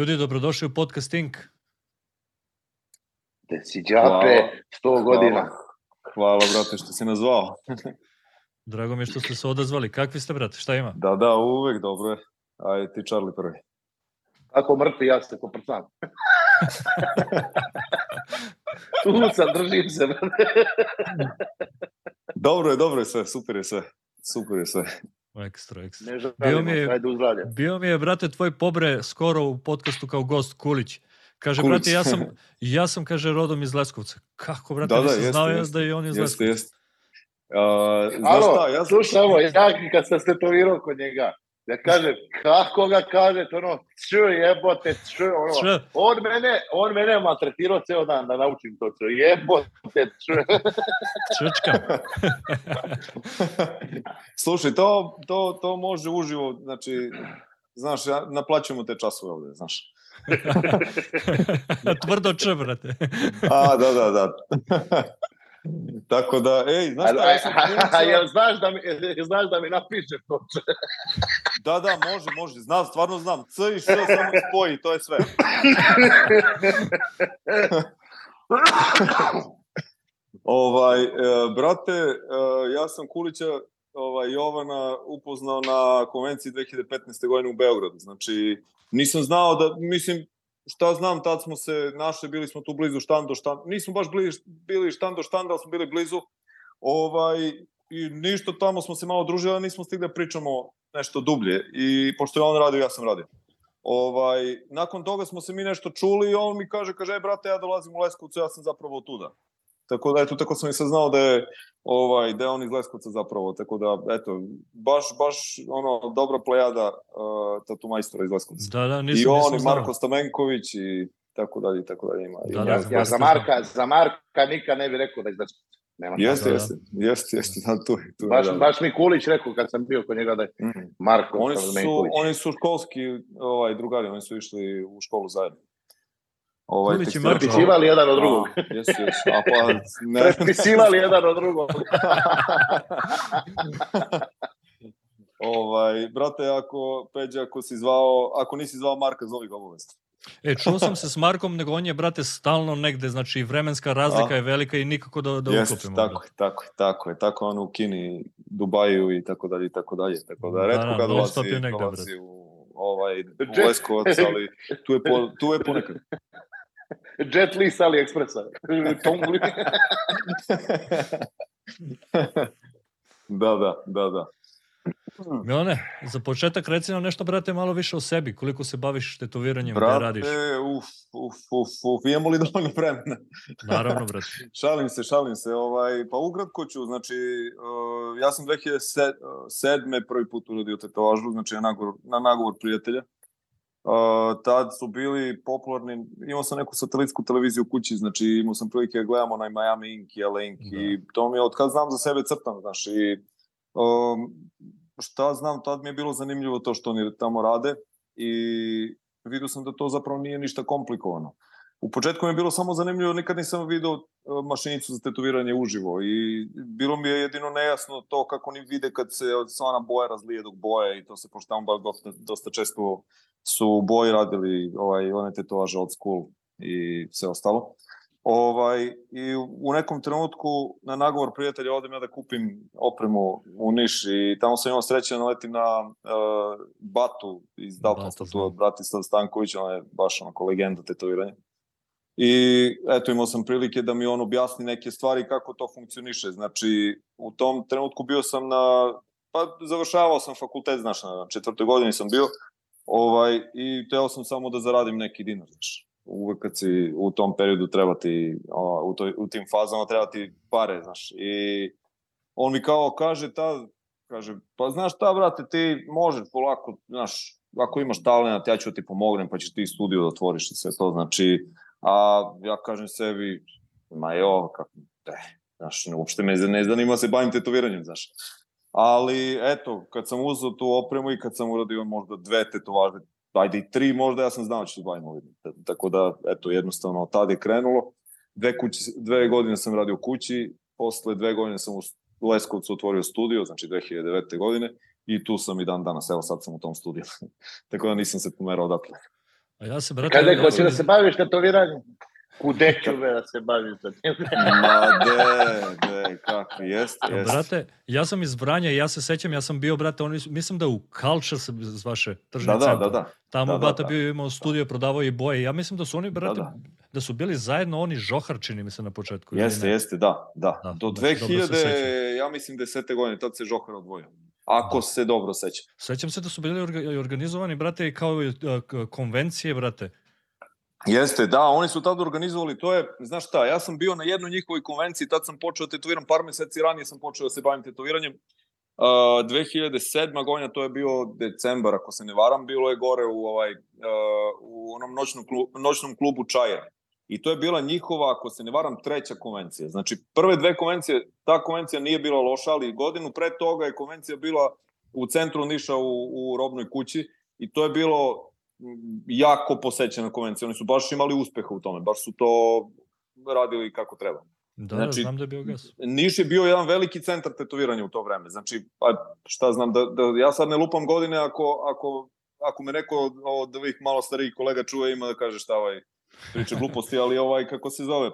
Ljudi, dobrodošli u podcast Inc. Gde si džape, 100 godina. Hvala, brate, što si nas zvao. Drago mi je što ste se odazvali. Kakvi ste, brate? Šta ima? Da, da, uvek dobro je. Ajde ti, Charlie, prvi. Ako mrtvi, ja se koprcam. tu sam, držim se. dobro je, dobro je sve, super je sve. Super je sve. Ekstra, ekstra. Ne Bio želimo, mi je- ajde. Bio mi je, brate, tvoj pobre skoro u podcastu kao gost Kulić. Kaže, Kulić. brate, ja sam, ja sam, kaže, rodom iz Leskovca. Kako, brate, Da, da, nisam jeste, znao ja jeste. da je on iz Jeste, Leskovca. jeste. Uh, znaš Alo, šta, ja sam... ovo, ja kad sam se tovirao kod njega, ja kažem, kako ga kažete, ono, č jebote, č, ono, Č. on mene, on mene maltretirao ceo dan da naučim to, č, jebote, č. Črčka. Slušaj, to, to, to može uživo, znači, znaš, ja, naplaćujemo te časove ovde, znaš. Tvrdo č, brate. A, da, da, da. Tako da, ej, znaš šta, ja sam a, jel znaš da mi, znaš da mi napiše to? Da, da, može, može. Znam, stvarno znam. C i Š samo spoji, to je sve. ovaj, e, brate, e, ja sam Kulića ovaj, Jovana upoznao na konvenciji 2015. godine u Beogradu. Znači, nisam znao da, mislim, šta znam, tad smo se našli, bili smo tu blizu štand do štand. Nismo baš bili, bili štand do štanda, ali smo bili blizu. Ovaj, I ništa, tamo smo se malo družili, ali nismo stigli da pričamo nešto dublje. I pošto je on radio, ja sam radio. Ovaj, nakon toga smo se mi nešto čuli i on mi kaže, kaže, e, brate, ja dolazim u Leskovcu, ja sam zapravo tuda. Tako da, eto, tako sam i saznao da je, ovaj, da je on iz Leskovca zapravo. Tako da, eto, baš, baš, ono, dobra plejada uh, tatu majstora iz Leskovca. Da, da, I nisam, on, nisam i znao. Marko Stamenković i tako dalje, i tako dalje ima. Da, ima da, Ja, ja za Marka, za Marka nikad ne bi rekao da izdači. Nema Jeste, Da, da. jeste, jeste, jeste, da, tu, tu Baš, da, da. baš mi Kulić rekao kad sam bio kod njega da je Mhm. Marko Oni su, oni su školski ovaj, drugari, oni su išli u školu zajedno. Ovaj. Prepisivali jedan od drugog. A, Jesu, jesu. A pa, ne. Prepisivali jedan od drugog. ovaj, brate, ako, Peđa, ako si zvao, ako nisi zvao Marka, zovi ga obavezno. E, čuo sam se s Markom, nego on je, brate, stalno negde, znači vremenska razlika A? je velika i nikako da, da Jeste, uklopimo. tako je, tako je, tako je. Tako je on u Kini, Dubaju i tako dalje, i tako dalje. Tako da, Da, retko da, kad dolazi, je negde, dolazi u, ovaj, u Leskovac, ali tu je, po, tu je ponekad. Jet Li s AliExpressa. Da, da, da, da. Milane, za početak reci nam nešto, brate, malo više o sebi. Koliko se baviš tetoviranjem, gde Brate, radiš? uf, uf, uf, uf, imamo li dovoljno vremena? Naravno, brate. šalim se, šalim se. Ovaj, pa ukratko ću, znači, uh, ja sam 2007. prvi put uradio tetovažu, znači na nagovor, na nagovor prijatelja. Uh, tad su bili popularni, imao sam neku satelitsku televiziju u kući, znači imao sam prilike da gledam onaj Miami Ink i LA Ink Da. i to mi je od kad znam za sebe crtam, znaš, i um, šta znam, tad mi je bilo zanimljivo to što oni tamo rade i vidio sam da to zapravo nije ništa komplikovano. U početku mi je bilo samo zanimljivo, nikad nisam video e, mašinicu za tetoviranje uživo i bilo mi je jedino nejasno to kako oni vide kad se sva ona boja razlije dok boje i to se pošto tamo dosta, dosta često su boji radili ovaj, one tetovaže od school i sve ostalo. Ovaj, I u- nekom trenutku na nagovor prijatelja odem ja da kupim opremu u Niš i tamo sam imao sreće da naletim na uh, Batu iz Dalton Batu, Tattoo, znam. Bratislav Stanković, on je baš onako legenda tetoviranja. I eto imao sam prilike da mi on objasni neke stvari kako to funkcioniše. Znači u tom trenutku bio sam na pa završavao sam fakultet, znaš, na četvrtoj godini sam bio. Ovaj i teo sam samo da zaradim neki dinar, znaš. Uvek kad si u tom periodu treba ti u toj u tim fazama treba ti pare, znaš. I on mi kao kaže ta kaže pa znaš šta brate ti možeš polako, znaš, ako imaš talent, ja ću ti pomognem, pa ćeš ti studio da otvoriš i sve to, znači, a ja kažem sebi, ma jo, kako, te, znaš, uopšte me ne zanima se bavim tetoviranjem, znaš. Ali, eto, kad sam uzeo tu opremu i kad sam uradio možda dve tetovaže, ajde i tri možda, ja sam znao da ću se bavim ovim. Tako da, eto, jednostavno, tad je krenulo. Dve, kući, dve godine sam radio kući, posle dve godine sam u Leskovcu otvorio studio, znači 2009. godine, i tu sam i dan danas, evo sad sam u tom studiju. Tako da nisam se pomerao odatle. A ja se, brate... Kad ja neko sam će da se baviš tetoviranjem, kude ću me da se bavim sa tim? Ma de, de, kako, jeste, jeste. Brate, ja sam iz Vranja i ja se sećam, ja sam bio, brate, oni, su- mislim da u Culture se zvaše tržni Da, da, centar. da, da. Tamo da, da, bata da. bio imao studio, prodavao i boje. Ja mislim da su oni, brate, da, da. su bili zajedno oni žohar, čini mi se na početku. Jeste, ne? jeste, da, da. Da, Do da, dobro se 2000, sećam. ja mislim, desete godine, tad se Žohar odvojio. Ako se dobro sećam. Sećam se da su bili orga- organizovani, brate, i kao i, a, k- konvencije, brate. Jeste, da, oni su tad organizovali, to je, znaš šta, ja sam bio na jednoj njihovoj konvenciji, tad sam počeo da tetoviram, par meseci ranije sam počeo da se bavim tetoviranjem. Uh, 2007. godina, to je bio decembar, ako se ne varam, bilo je gore u, ovaj, uh, u onom noćnom, klubu, noćnom klubu Čajer. I to je bila njihova, ako se ne varam, treća konvencija. Znači, prve dve konvencije, ta konvencija nije bila loša, ali godinu pre toga je konvencija bila u centru Niša u, u robnoj kući i to je bilo jako posećena konvencija. Oni su baš imali uspeha u tome, baš su to radili kako treba. Da, Znači, da, znam da je bio gas. Niš je bio jedan veliki centar tetoviranja u to vreme. Znači, pa šta znam, da, da ja sad ne lupam godine ako, ako, ako me neko od, od ovih malo starijih kolega čuje ima da kaže šta ovaj priča gluposti, ali ovaj, kako se zove,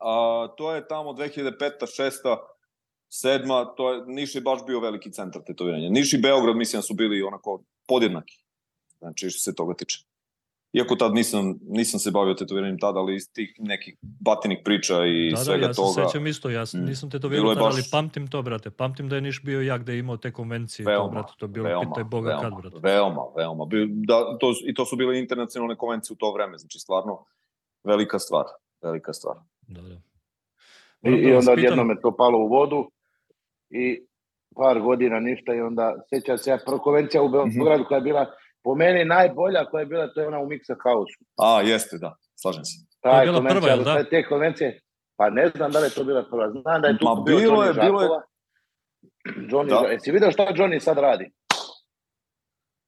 a, to je tamo 2005. 6. sedma, to je, Niš je baš bio veliki centar tetoviranja. Niš i Beograd, mislim, su bili onako podjednaki. Znači, što se toga tiče. Iako tad nisam, nisam se bavio tetoviranjem tada, ali iz tih nekih batinih priča i da, svega da, ja toga. se sećam isto, ja s- Mm. nisam te to Bilo vjerao, je tada, baš- ali pamtim to, brate. Pamtim da je Niš bio jak, da je imao te konvencije. to, Veoma, brate, to je bilo veoma, pitaj Boga veoma, kad, brate. Veoma, veoma. Da, to, I to su bile internacionalne konvencije u to vreme, znači stvarno velika stvar, velika stvar. Da, da. I, da i onda pitam- odjednom je to palo u vodu i par godina ništa i onda sjećam se ja prva konvencija u. Beogradu koja je bila po meni najbolja koja je bila, to je ona u Mixa House. A, jeste, da, slažem se. Ta bila konvencija, prva, jel da? te- Te konvencije, pa ne znam da li je to bila prva. Znam da je tu Ma, bilo Johnny je- bilo je- Žakova. Johnny, Da. Jesi vidio šta Johnny sad radi?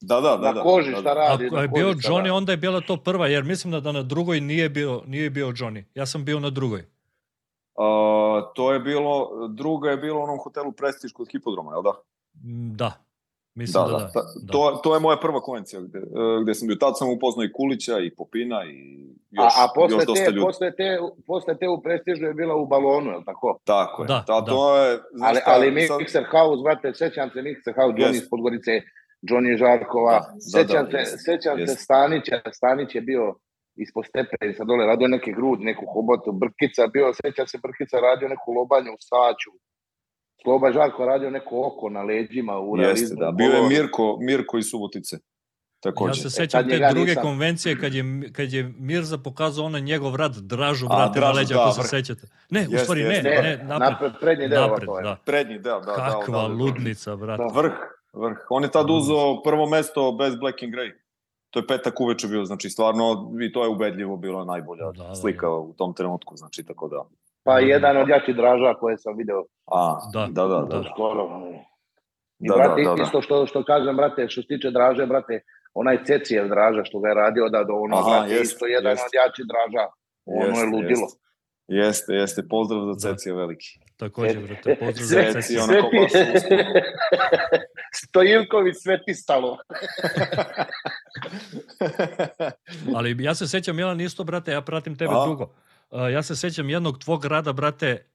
Da, da, da. Na da, koži da, šta radi. Ako je bio Johnny, radi. onda je bila to prva, jer mislim da, da na drugoj nije bio, nije bio Johnny. Ja sam bio na drugoj. A, to je bilo, druga je bilo u onom hotelu Prestiž kod hipodroma, jel da? Da, mislim Da, da, da. da. Ta, da. To, to je moja prva konvencija gde, e, gde sam bio. Tad sam upoznao i Kulića, i Popina, i A, još, a posle, još dosta te, ljudi. posle, te, posle te u Prestižu je bila u balonu, je li tako? Tako je. Da, Ta, da. to je, znaš Ali, šta, ali sad- Mixer House, brate, sećam se Mixer House, Johnny Jest. iz Podgorice, Johnny Žarkova, Da, da, sećam, da, se, jest, sećam se jest. Stanića, Stanić je bio ispod stepenica dole, radio neke grud, neku hobotu, Brkica, bio, sećam se, Brkica radio neku lobanju u Saću, Sloba Žarko radio neko oko na leđima u Jeste, realizmu. da. Bio je Mirko, Mirko iz Subotice. Takođe. Ja se E, sećam tad te druge nisam. konvencije kad je, kad je Mirza pokazao onaj njegov rad, Dražu, brate, na leđa, da, ako se sećate. Ne, u Jeste, stvari ne, jeste. ne, Ne, napred. napred, prednji deo Napred, to je. da. Prednji deo, da. Kakva da, da, da. ludnica, brate. Da. Vrh, vrh. On je tad uzeo prvo mesto bez Black and Grey. To je petak uveče bio, znači stvarno, i to je ubedljivo bilo najbolja Da, da, slika da. u tom trenutku, znači tako da. Pa jedan od jačih draža koje sam video A, Da, da, da, da. da. skoro. I Da, brate, da, da, da. isto što, što kažem, brate, što se tiče draže, brate, onaj Cecijev draža što ga je radio da do ono, Aha, brate, jest, isto jedan jest. od jačih draža. Ono je Jeste, ludilo. jeste. Jeste, jeste. Pozdrav za Da. Cecija veliki. Takođe, brate, pozdrav za Sve- Ceci, Ceci. ono- onako baš uspeo. Stojilković Svetistalo. Ali ja se sećam, Milan, isto, brate, ja pratim tebe A? dugo. Ja se sećam jednog tvog rada, brate,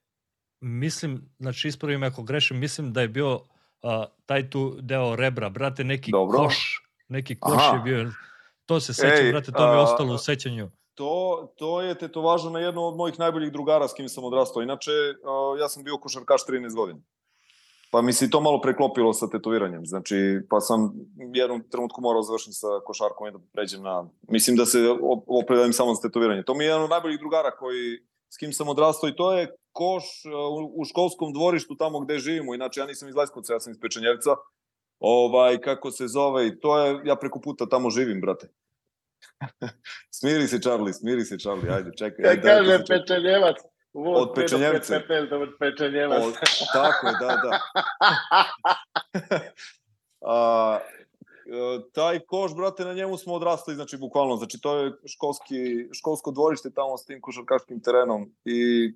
mislim, znači ispravi me ako grešim, mislim da je bio uh, taj tu deo rebra, brate, neki Dobro. koš, neki koš Aha. je bio. To se sećam, Ej, brate, to mi je a- ostalo u sećanju. to, to je tetovaža na jednom od mojih najboljih drugara s kim sam odrastao. Inače, uh, ja sam bio košarkaš 13 godina. Pa mi se to malo preklopilo sa tetoviranjem. Znači, pa sam jednom trenutku morao završiti sa košarkom i da pređem na... Mislim da se op- opredelim samo za tetoviranje. To mi je jedan od najboljih drugara koji, s kim sam odrastao i to je koš uh, u, školskom dvorištu tamo gde živimo. Inače, ja nisam iz Leskovca, ja sam iz Pečenjevca. Ovaj, kako se zove, i to je, ja preko puta tamo živim, brate. smiri se, Charlie, smiri se, Charlie, ajde, čekaj. Ja ajde, ajde, kaže se čekaj. Pečenjevac. Voz Od Pečenjevce. Pet, od Pečenjevac. O, tako je, da, da. A, e, taj koš, brate, na njemu smo odrastali, znači, bukvalno, znači, to je školski, školsko dvorište tamo s tim košarkaškim terenom i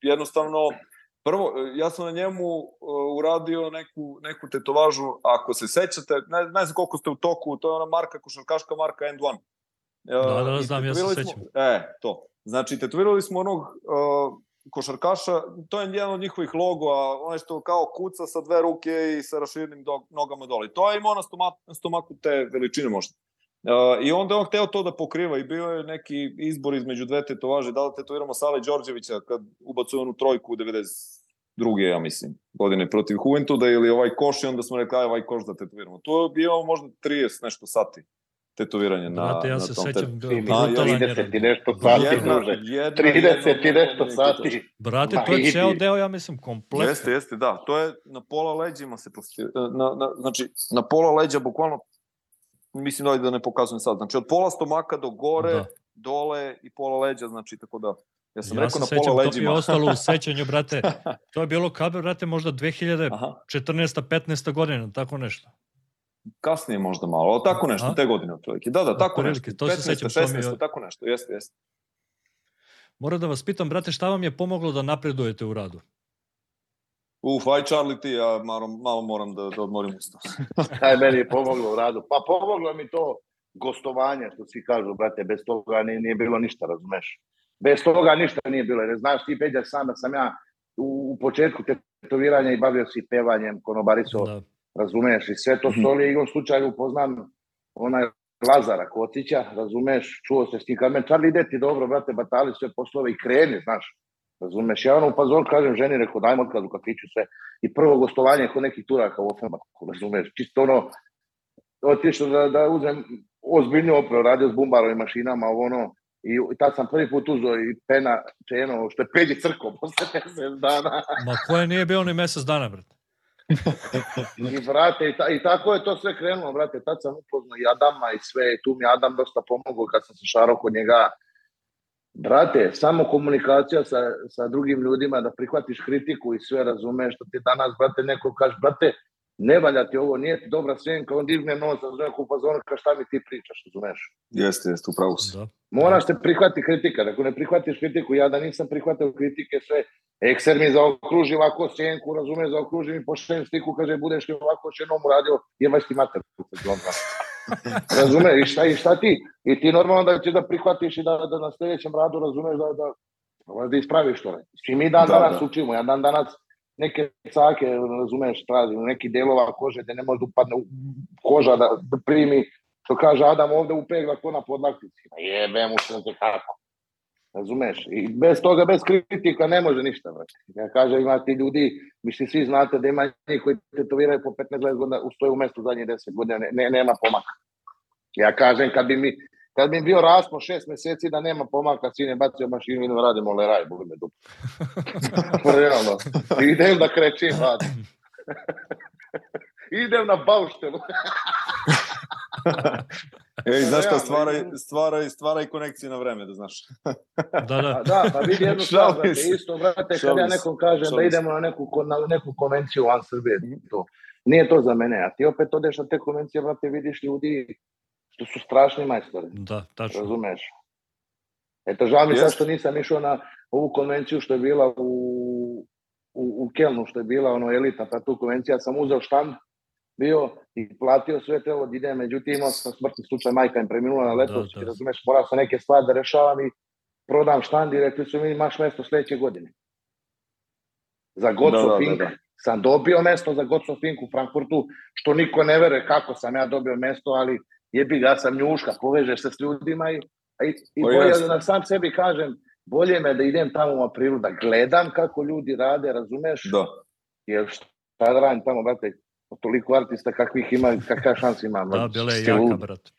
jednostavno, prvo, e, ja sam na njemu uh, uradio neku, neku tetovažu, ako se sećate, ne, ne znam koliko ste u toku, to je ona marka, košarkaška marka End One. Da, da, i znam, ja se sećam. E, to. Znači, tetovirali smo onog uh, košarkaša, to je jedan od njihovih logova, onaj što kao kuca sa dve ruke i sa raširenim do, nogama dole. To je imao na stomaku, stomaku te veličine možda. Uh, I onda je on hteo to da pokriva i bio je neki izbor između dve tetovaže, da li tetoviramo Sale Đorđevića kad ubacuje onu trojku u 92. ja mislim, godine protiv Juventuda ili ovaj koš i onda smo rekli aj ovaj koš da tetoviramo. To je bio možda 30 nešto sati tetoviranje na, Brate, ja na se tom sećam, tetu. bio Ti mi A, brutalan ja, 30 i nešto sati, Jedna, druže. jedna, 30 i nešto sati. Brate, to je ceo deo, ja mislim, kompletno. Jeste, jeste, da. To je na pola leđima se posti, na, na, znači, na pola leđa bukvalno mislim da da ne pokazujem sad. Znači, od pola stomaka do gore, Da. dole i pola leđa, znači, tako da. Ja sam Ja rekao se na sećam, pola to mi je leđima. ostalo u sećanju, brate. To je bilo kabe, brate, možda 2014. Aha, 15. godina, tako nešto. Kasnije možda malo, ali tako nešto, Aha. te godine otprilike. Da, da, tako nešto. to se 15, sećam, to mi je- 16, tako nešto, jeste, jeste. Moram da vas pitam, brate, šta vam je pomoglo da napredujete u radu? Uf, aj Charlie ti, ja malo, malo moram da, da odmorim usta. Kaj meni je pomoglo u radu? Pa pomoglo mi to gostovanje, što svi kažu, brate, bez toga nije, nije bilo ništa, razumeš? Bez toga ništa nije bilo, jer znaš ti, Peđa, sam da sam ja u, u početku tetoviranja i bavio se pevanjem, konobariso, Da. Razumeš, i sve to Mhm. soli, igrom slučaju upoznam onaj Lazara Kocića, razumeš, čuo se s tim, kad me Charlie ide ti dobro, brate, batali sve poslove i kreni, znaš, razumeš, ja ono u pazor kažem ženi, rekao, dajmo otkaz u kafiću sve, i prvo gostovanje kod nekih turaka u Ofemaku, razumeš, čisto ono, otišao da, da uzem ozbiljnu opremu, radio s bumbarovim mašinama, ovo ono, i, i tad sam prvi put uzeo i pena, čeno, što je peđi crko posle mesec dana. Ma koje nije bio ni mesec dana, brate. I brate, i, ta, i tako je to sve krenulo, brate, tad sam upoznao i Adama i sve, tu mi Adam dosta pomogao kad sam se šarao kod njega. Brate, samo komunikacija sa, sa drugim ljudima, da prihvatiš kritiku i sve razumeš, što ti danas, brate, neko kaže, brate, ne valja ti ovo, nije ti dobra sjenka, on digne nos, razumeš, u fazonu, kaže, šta mi ti pričaš, razumeš? Jeste, jeste, upravo si. Da. Moraš te prihvati kritika, ako ne prihvatiš kritiku, ja da nisam prihvatio kritike sve, ekser mi zaokruži ovako sjenku, razumeš, zaokruži mi pošten stiku, kaže, budeš li ovako šenom uradio, jebaš ti mater. Razumeš, i šta, i šta ti? I ti normalno da ćeš da prihvatiš i da, da na sljedećem radu razumeš da, da, da ispraviš to. Svi mi dan Da, danas da. učimo, ja dan danas neke cake, razumeš, tražim, neki delova kože da ne može da upadne koža da, da primi, što kaže Adam ovde upegla ko na podlaktici. Pa jebe mu se kako. Razumeš? I bez toga, bez kritika ne može ništa. Brate. Ja kažem, ima ti ljudi, mislim, svi znate da ima njih koji tetoviraju po 15-20 godina, ustoje u mestu zadnjih 10 godina, ne, ne, nema pomaka. Ja kažem, kad bi mi, kad bi bio raspon šest meseci da nema pomaka, sine bacio mašinu i idemo radimo leraj, boli me dupe. Realno. Idem da krećim. Idem na bauštelu. Ej, znaš šta, Realno, stvara, idem- stvara, stvara i konekcije na vreme, da znaš. Da, da. A da, pa vidi jednu stvar, Šalim brate, isto, brate, kad ja nekom kažem da idemo na neku, na neku konvenciju van Srbije, to, nije to za mene, a ti opet odeš na te konvencije, brate, vidiš ljudi što su strašni majstori, Da, tačno. razumeš? Eto, žao mi sad što nisam išao na ovu konvenciju što je bila u, u, u Kelnu, što je bila ono elita, pa tu konvencija, sam uzeo štand, bio i platio sve trebalo da idem, međutim imao sam smrtni slučaj, majka im preminula na letosti, Da, da. razumeš, morao sam neke stvari da rešavam i prodam štand i rekli su mi imaš mesto sledeće godine. Za Goco Da, da, da, Fink da. sam dobio mesto za Goco Fink u Frankfurtu, što niko ne veruje kako sam ja dobio mesto, ali jebi ga, ja sam njuška, povežeš se s ljudima i, i, i bolje da sam sebi kažem, bolje me da idem tamo u aprilu, da gledam kako ljudi rade, razumeš? Da. Jer šta da radim tamo, brate, toliko artista kakvih ima, kakva šansa ima. Da, bila je jaka, brate.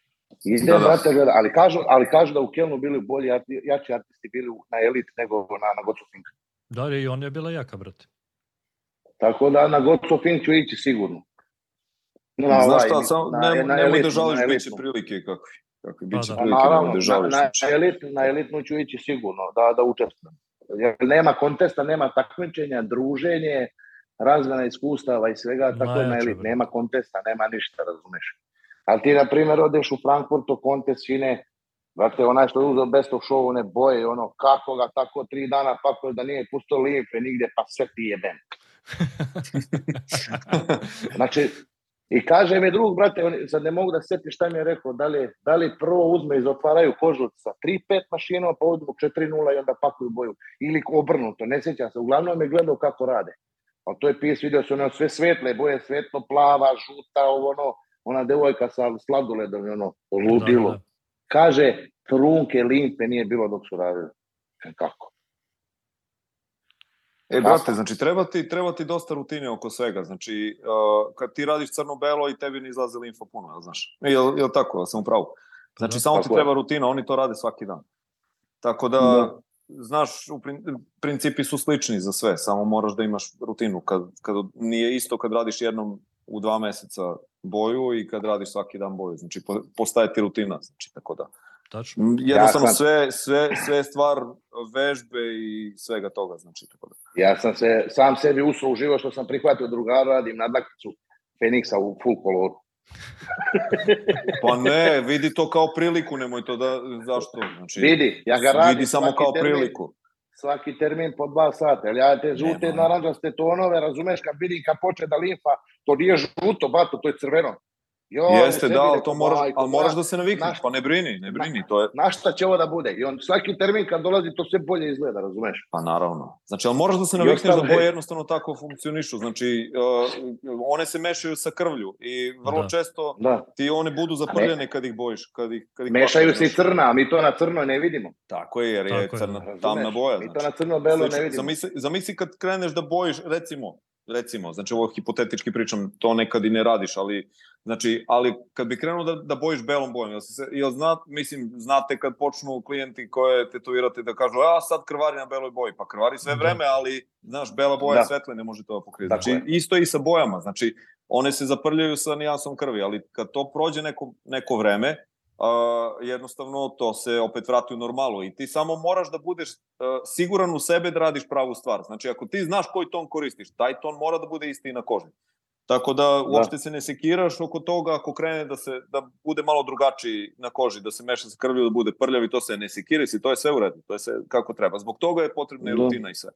Idem, Da, da. brate, gleda, ali kažu, ali kažu da u Kelnu bili bolji, jači artisti bili na elit nego na, na Gocu Fink. Da, i on je bila jaka, brate. Tako da na Gocu Fink ću ići sigurno. Na Znaš ovaj, šta, samo na- ne, na nemoj da žališ, na bit će prilike kakvi. Kakvi, Pa bit će da. Pa prilike, naravno, da na, žališ. na, znači. elit, na elitnu ću ići sigurno, da, da učestvujem. Jer nema kontesta, nema takmičenja, druženje, razmena iskustava i svega, tako je na elit. Nema kontesta, nema ništa, razumeš. Ali ti, na primjer, odeš u Frankfurtu, kontest sine, Brate, onaj što je uzeo best of show, one boje, ono, kako ga tako tri dana pakuje da nije pusto limfe nigdje, pa sve ti jebem. Znači, I kaže mi drug, brate, on, sad ne mogu da se sjetim šta mi je rekao, da li, da li prvo uzme i otvaraju kožu sa 3-5 mašina, pa uzmu 4-0 i onda pakuju boju. Ili obrnuto, ne sjećam se. Uglavnom je gledao kako rade. A to je pis, vidio se ono sve svetle boje, svetlo, plava, žuta, ovo ono, ona devojka sa sladoledom, ono, ludilo. Da, da. Kaže, trunke, limpe nije bilo dok su radili. Kako? E, brate, znači treba ti, treba ti dosta rutine oko svega. Znači, uh, kad ti radiš crno-belo i tebi ne izlaze limfa puno, jel znaš? Jel, jel tako, sam u pravu? Znači, Da, samo ti treba rutina, oni to rade svaki dan. Tako da, Da. znaš, u prin- principi su slični za sve, samo moraš da imaš rutinu. Kad, kad nije isto kad radiš jednom u dva meseca boju i kad radiš svaki dan boju. Znači, po, postaje ti rutina, znači, tako da. Tačno. Jednostavno Ja sam- sve, sve, sve stvar vežbe i svega toga, znači, tako da. Ja sam se sam sebi usao u život što sam prihvatio drugara, radim nadlakticu Feniksa u full koloru. Pa ne, vidi to kao priliku, nemoj to da, zašto? Znači, Vidi, ja ga radim vidi samo kao termin, priliku. Svaki termin po dva sata. Jer ja te žute naranđaste tonove, razumeš, kad vidim kad poče da limfa, to nije žuto, bato, to je crveno. Jo, Jeste, da, ali to moraš, majko ali moraš da se navikneš, pa ne brini, ne brini, to je, Na šta će ovo da bude? I on svaki termin kad dolazi, to sve bolje izgleda, razumeš? pa naravno. Znači, ali moraš da se navikneš da ostalo je- boje jednostavno tako funkcionišu, znači, uh, one se mešaju sa krvlju i vrlo Da. često Da. ti one budu zaprljene kad ih bojiš, kad ih, kad ih Mešaju se i crna, a mi to na crno ne vidimo. Tako je, jer je Tako je, crna, da. Razumeš? tamna boja. Mi to Znači. na crno-belo ne Slično, vidimo. Zamisli, zamisli kad kreneš da bojiš, recimo, recimo, znači ovo hipotetički pričam, to nekad i ne radiš, ali znači, ali kad bi krenuo da, da bojiš belom bojom, jel, se, jel zna, mislim, znate kad počnu klijenti koje tetovirate da kažu, a sad krvari na beloj boji, pa krvari sve Da. vreme, ali, znaš, bela boja Da. je svetle, ne može to da pokrije. Znači, je. isto i sa bojama, znači, one se zaprljaju sa nijansom krvi, ali kad to prođe neko, neko vreme, uh, jednostavno to se opet vrati u normalu i ti samo moraš da budeš uh, siguran u sebe da radiš pravu stvar. Znači, ako ti znaš koji ton koristiš, taj ton mora da bude isti i na koži. Tako da uopšte se ne sekiraš oko toga ako krene da se da bude malo drugačiji na koži, da se meša sa krvlju, da bude prljav i to se ne sekira i to je sve u redu, to je sve kako treba. Zbog toga je potrebna i Da. rutina i sve.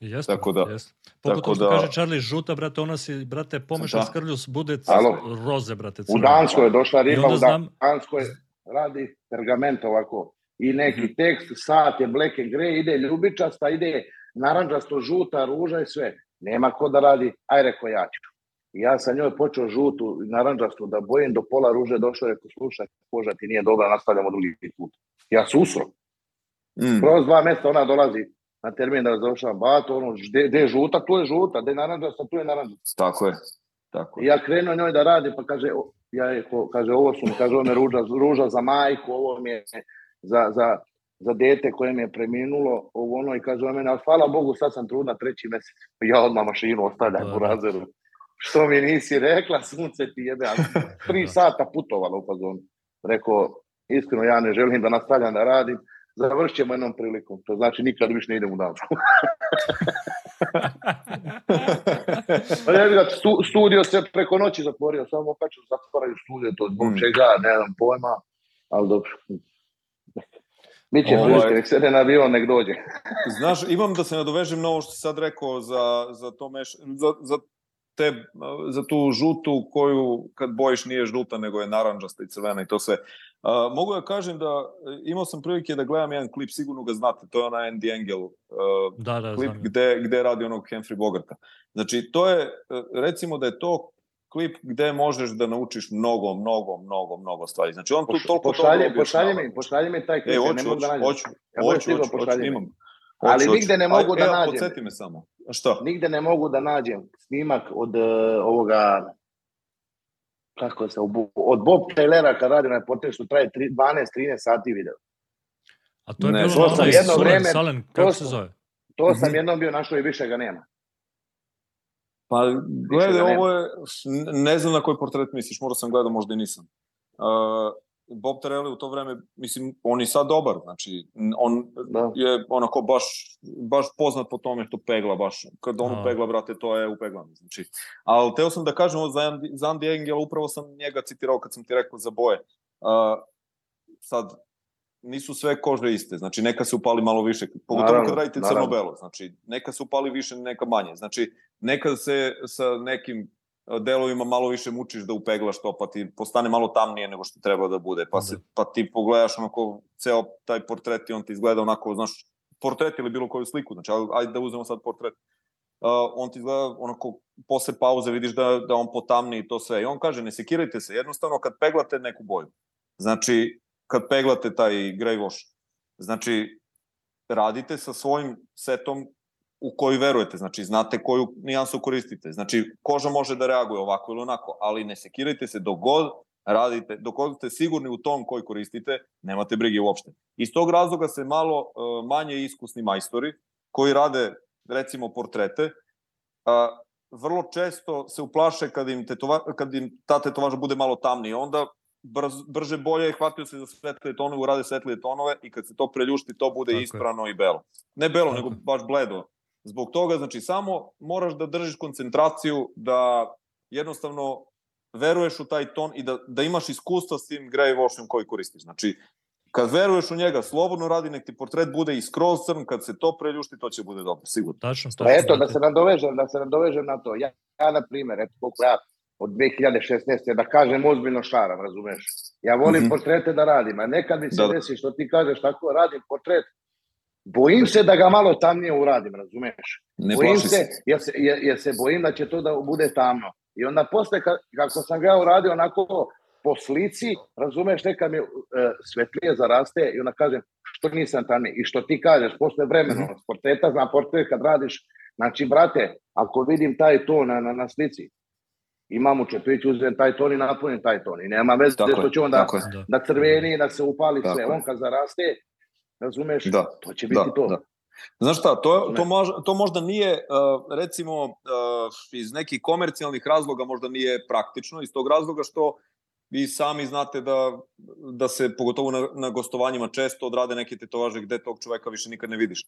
Jeste, Tako da- jeste. Pogotovo tako što da- kaže Charlie, žuta, brate, ona si, brate, pomeša Da. s krvlju, s- bude Alo. roze, brate, U crvene. Danskoj je došla riba, u znam- Danskoj radi pergament ovako. I neki Mhm. tekst, sat je black and grey, ide ljubičasta, ide naranđasto, žuta, ruža i sve. Nema ko da radi, aj reko ja ću. I ja sam njoj počeo žutu i naranđastu da bojim do pola ruže, došao je, slušaj, koža ti nije dobra, nastavljamo drugi put. Ja se usro. Mm. Kroz dva mjeseca ona dolazi na termin da završavam bato, ono, gde, je žuta, tu je žuta, gde je naranđasta, tu je naranđasta. Tako je. Tako I je. ja krenuo njoj da radi, pa kaže, ja je, kaže, ovo su mi, kaže, ovo mi je ruža, ruža za majku, ovo mi je za, za, za dete koje mi je preminulo, ovo ono, i kaže ona meni, ali hvala Bogu, sad sam trudna treći mjesec. Ja odmah mašinu ostavljam u razeru. Što mi nisi rekla, sunce ti jebe, ali tri sata putovala u fazonu. Rekao, iskreno, ja ne želim da nastavljam da radim, završit ćemo jednom prilikom. To znači nikad više ne idem u Dansku. Pa ja stu, studio se preko noći zatvorio, samo opet zatvaraju studio, to zbog Mm. čega, ne znam pojma, ali dobro. Biće Ovaj- prilike, nek sede na avion, nek dođe. Znaš, imam da se nadovežem na ovo što si sad rekao za, za to meš, za, za, te, za tu žutu koju kad bojiš nije žuta nego je naranđasta i crvena i to sve. Uh, mogu da kažem da e, imao sam prilike da gledam jedan klip, sigurno ga znate, to je onaj Andy Engel uh, Da, da, klip znam. gde, gde radi onog Humphrey Bogarta. Znači, to je, recimo da je to klip gde možeš da naučiš mnogo, mnogo, mnogo, mnogo stvari. Znači, on tu Poš- toliko dobro pošalji objašnjava. mi, pošalji mi taj klip, E, ja hoću, ne mogu da nađem. hoću, Ja hoću, hoću, hoću, imam. Ali nigde ne Aj, mogu da nađem. podsjeti me samo. A Šta? Nigde ne mogu da nađem snimak od uh, ovoga kako se, od Bob Taylora kad radi na portret što traje tri- 12-13 sati video. A to je Ne, bilo to na sam jedno Solen, vreme- Salen, to kako se sam- zove? To sam Mhm. jednom bio našao i više ga nema. Pa, gledaj, da ovo je, ne znam na koji portret misliš, možda sam gledao, možda i nisam. Uh, Bob Terrelli u to vreme, mislim, on je sad dobar, znači, on Da. je onako baš, baš poznat po tome što pegla, baš, kad on A. pegla, brate, to je upeglano, znači. Ali teo sam da kažem ovo za, Andy- za Andy Engel, upravo sam njega citirao kad sam ti rekao za boje. Uh, sad, nisu sve kože iste, znači neka se upali malo više, pogotovo Naravno, kad radite crno-belo, znači neka se upali više, neka manje, znači neka se sa nekim delovima malo više mučiš da upeglaš to, pa ti postane malo tamnije nego što treba da bude. Pa, se, Da. pa ti pogledaš onako ceo taj portret i on ti izgleda onako, znaš, portret ili bilo koju sliku, znači aj- ajde da uzmemo sad portret. Uh, on ti izgleda onako, posle pauze vidiš da, da on potamni i to sve. I on kaže, ne sekirajte se, jednostavno kad peglate neku boju. Znači, kad peglate taj grey wash, znači, radite sa svojim setom u koji verujete, znači znate koju nijansu koristite. Znači, koža može da reaguje ovako ili onako, ali ne sekirajte se dok god radite, dok god ste sigurni u tom koji koristite, nemate brige uopšte. Iz tog razloga se malo uh, manje iskusni majstori koji rade recimo portrete, uh, vrlo često se uplaše kad im, tetova, kad im ta tetovaža bude malo tamnija, onda brz, brže bolje hvataju se za svetlije tonove, urade svetlije tonove i kad se to preljušti, to bude Tako je. isprano i belo. Ne belo, Tako nego je. baš bledo. Zbog toga, znači, samo moraš da držiš koncentraciju, da jednostavno veruješ u taj ton i da, da imaš iskustva s tim grey washom koji koristiš. Znači, kad veruješ u njega, slobodno radi, nek ti portret bude i skroz crn, kad se to preljušti, to će bude dobro, sigurno. Tačno, Pa tačno. eto, da se nadovežem, da se nadovežem na to. Ja, ja na primjer, eto koliko ja od 2016. da kažem ozbiljno šaram, razumeš? Ja volim Mhm. portrete da radim, a nekad mi se Da, da. desi što ti kažeš tako radim portret, bojim se da ga malo tamnije uradim, razumeš? Ne bojim se, se. jer se, jer, jer se bojim da će to da bude tamno. I onda posle, ka, kako sam ga uradio onako po slici, razumeš, neka mi e, svetlije zaraste i onda kažem, što nisam tamniji. I što ti kažeš, posle vremena, mm portreta, znam portret kad radiš, znači, brate, ako vidim taj ton na, na, na slici, imam u čepiću, uzem taj ton i napunim taj ton. I nema veze što će onda. Da. da crveni, da se upali Tako sve. On kad zaraste, razumeš, Da, to će biti da, to. da. Znaš šta, to, to, možda, to možda nije, uh, recimo, uh, iz nekih komercijalnih razloga možda nije praktično, iz tog razloga što vi sami znate da, da se, pogotovo na, na gostovanjima, često odrade neke tetovaže gde tog čoveka više nikad ne vidiš.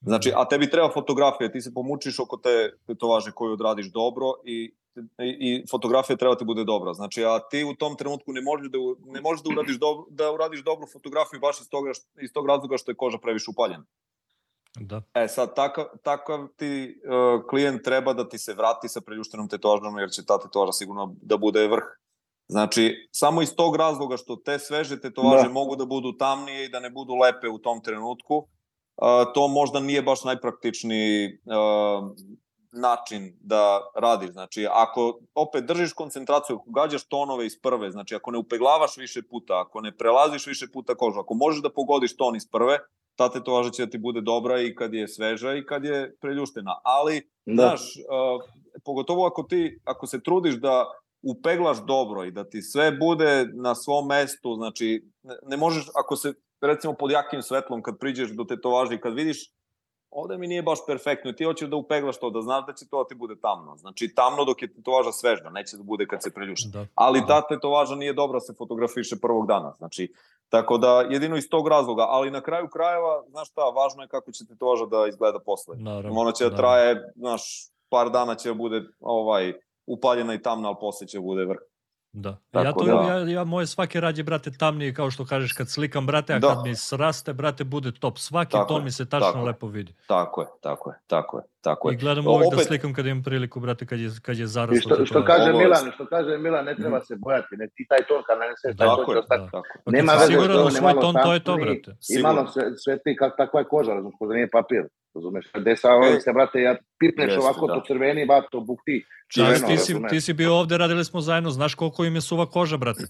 Znači, a tebi treba fotografija, ti se pomučiš oko te tetovaže koju odradiš dobro i, i, i fotografija treba ti bude dobra. Znači, a ti u tom trenutku ne možeš da, ne možeš da, uradiš, dobro, da uradiš dobru fotografiju baš iz, toga, iz tog razloga što je koža previše upaljena. Da. E sad, takav, takav ti uh, klijent treba da ti se vrati sa preljuštenom tetovažom, jer će ta tetovaža sigurno da bude vrh. Znači, samo iz tog razloga što te sveže tetovaže da. Da. mogu da budu tamnije i da ne budu lepe u tom trenutku, uh, to možda nije baš najpraktičniji uh, način da radiš. Znači, ako opet držiš koncentraciju, ako gađaš tonove iz prve, znači ako ne upeglavaš više puta, ako ne prelaziš više puta kožu, ako možeš da pogodiš ton iz prve, ta tetovaža će da ti bude dobra i kad je sveža i kad je preljuštena. Ali, Da. znaš, uh, pogotovo ako ti, ako se trudiš da upeglaš dobro i da ti sve bude na svom mestu, znači, ne, ne možeš, ako se, recimo, pod jakim svetlom, kad priđeš do tetovaže i kad vidiš ovde mi nije baš perfektno i ti hoćeš da upeglaš to, da znaš da će to da ti bude tamno. Znači, tamno dok je tetovaža sveža, neće da bude kad se preljuši. Da. Ali ta tetovaža nije dobra da se fotografiše prvog dana. Znači, tako da jedino iz tog razloga, ali na kraju krajeva, znaš šta, važno je kako će tetovaža da izgleda posle. Naravno. Ona će da naravno. traje, znaš, par dana će da bude ovaj upaljena i tamna, ali posle će da bude vrh. Da. Tako ja to da- ja, ja moje svaki rad je brate tamniji kao što kažeš kad slikam brate, a Da. kad mi sraste brate bude top. Svaki Tako ton je, mi se tačno tako lepo vidi. Tako je, tako je, tako je, tako I je. gledam O, uvek da opet- slikam kad imam priliku brate kad je kad je I zaraslo. što, što tetovaža. kaže Ovo- Milan, što kaže Milan, ne treba se bojati, ne ti taj ton kad naneseš, taj Da, ton Tako je, ostati. da. tako. Pa Nema veze siguran što u on svoj ton, to je to brate. I Sigurno. malo sve, sve ti kak, takva je koža, razumiješ, da nije papir, razumeš. Desa, E, se, brate, ja pipneš jeste, ovako, da. to crveni, ba, to bukti. Crveno, ti, si, ti si bio ovde, radili smo zajedno, znaš koliko im je suva koža, brate.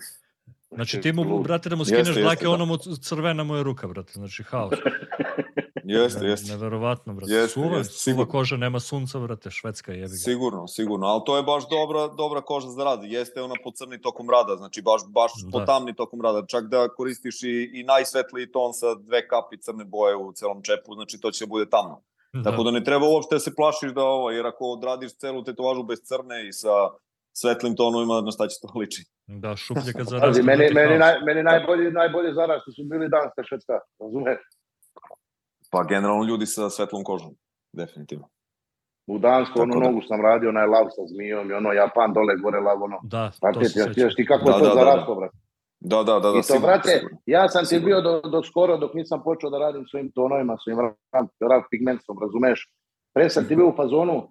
Znači ti mu, brate, da mu Jeste, skineš jeste, dlake, da. ono mu crvena mu je ruka, brate. Znači haos. Jeste, Ne- jeste. Neverovatno, brate. Jeste, suva, jeste, suva sigurno. koža, nema sunca, brate, švedska jebi ga. Sigurno, sigurno, ali to je baš dobra, dobra koža za rad. Jeste ona pocrni tokom rada, znači baš, baš Da. potamni tokom rada. Čak da koristiš i, i najsvetliji ton sa dve kapi crne boje u celom čepu, znači to će da bude tamno. Da. Tako da ne treba uopšte da se plašiš da ovo, jer ako odradiš celu tetovažu bez crne i sa svetlim tonovima, na šta će to liči? Da, šuplje kad Pazi, zaraste. meni, meni, naj, meni najbolji, najbolji zarasti su bili danska švedska, razumeš? Pa generalno ljudi sa svetlom kožom, definitivno. U Dansku, onu Tako da. nogu sam radio, onaj lav sa zmijom i ono Japan dole gore lav, ono. Da, to Brate, se ti, kako Da, to da, da, zaraslo, brate. Da, da, da, da, I to, sigurno, brate, ja sam ti bio do, do skoro, dok nisam počeo da radim svojim tonovima, svojim rad pigmentom, razumeš? Pre sam ti bio u fazonu,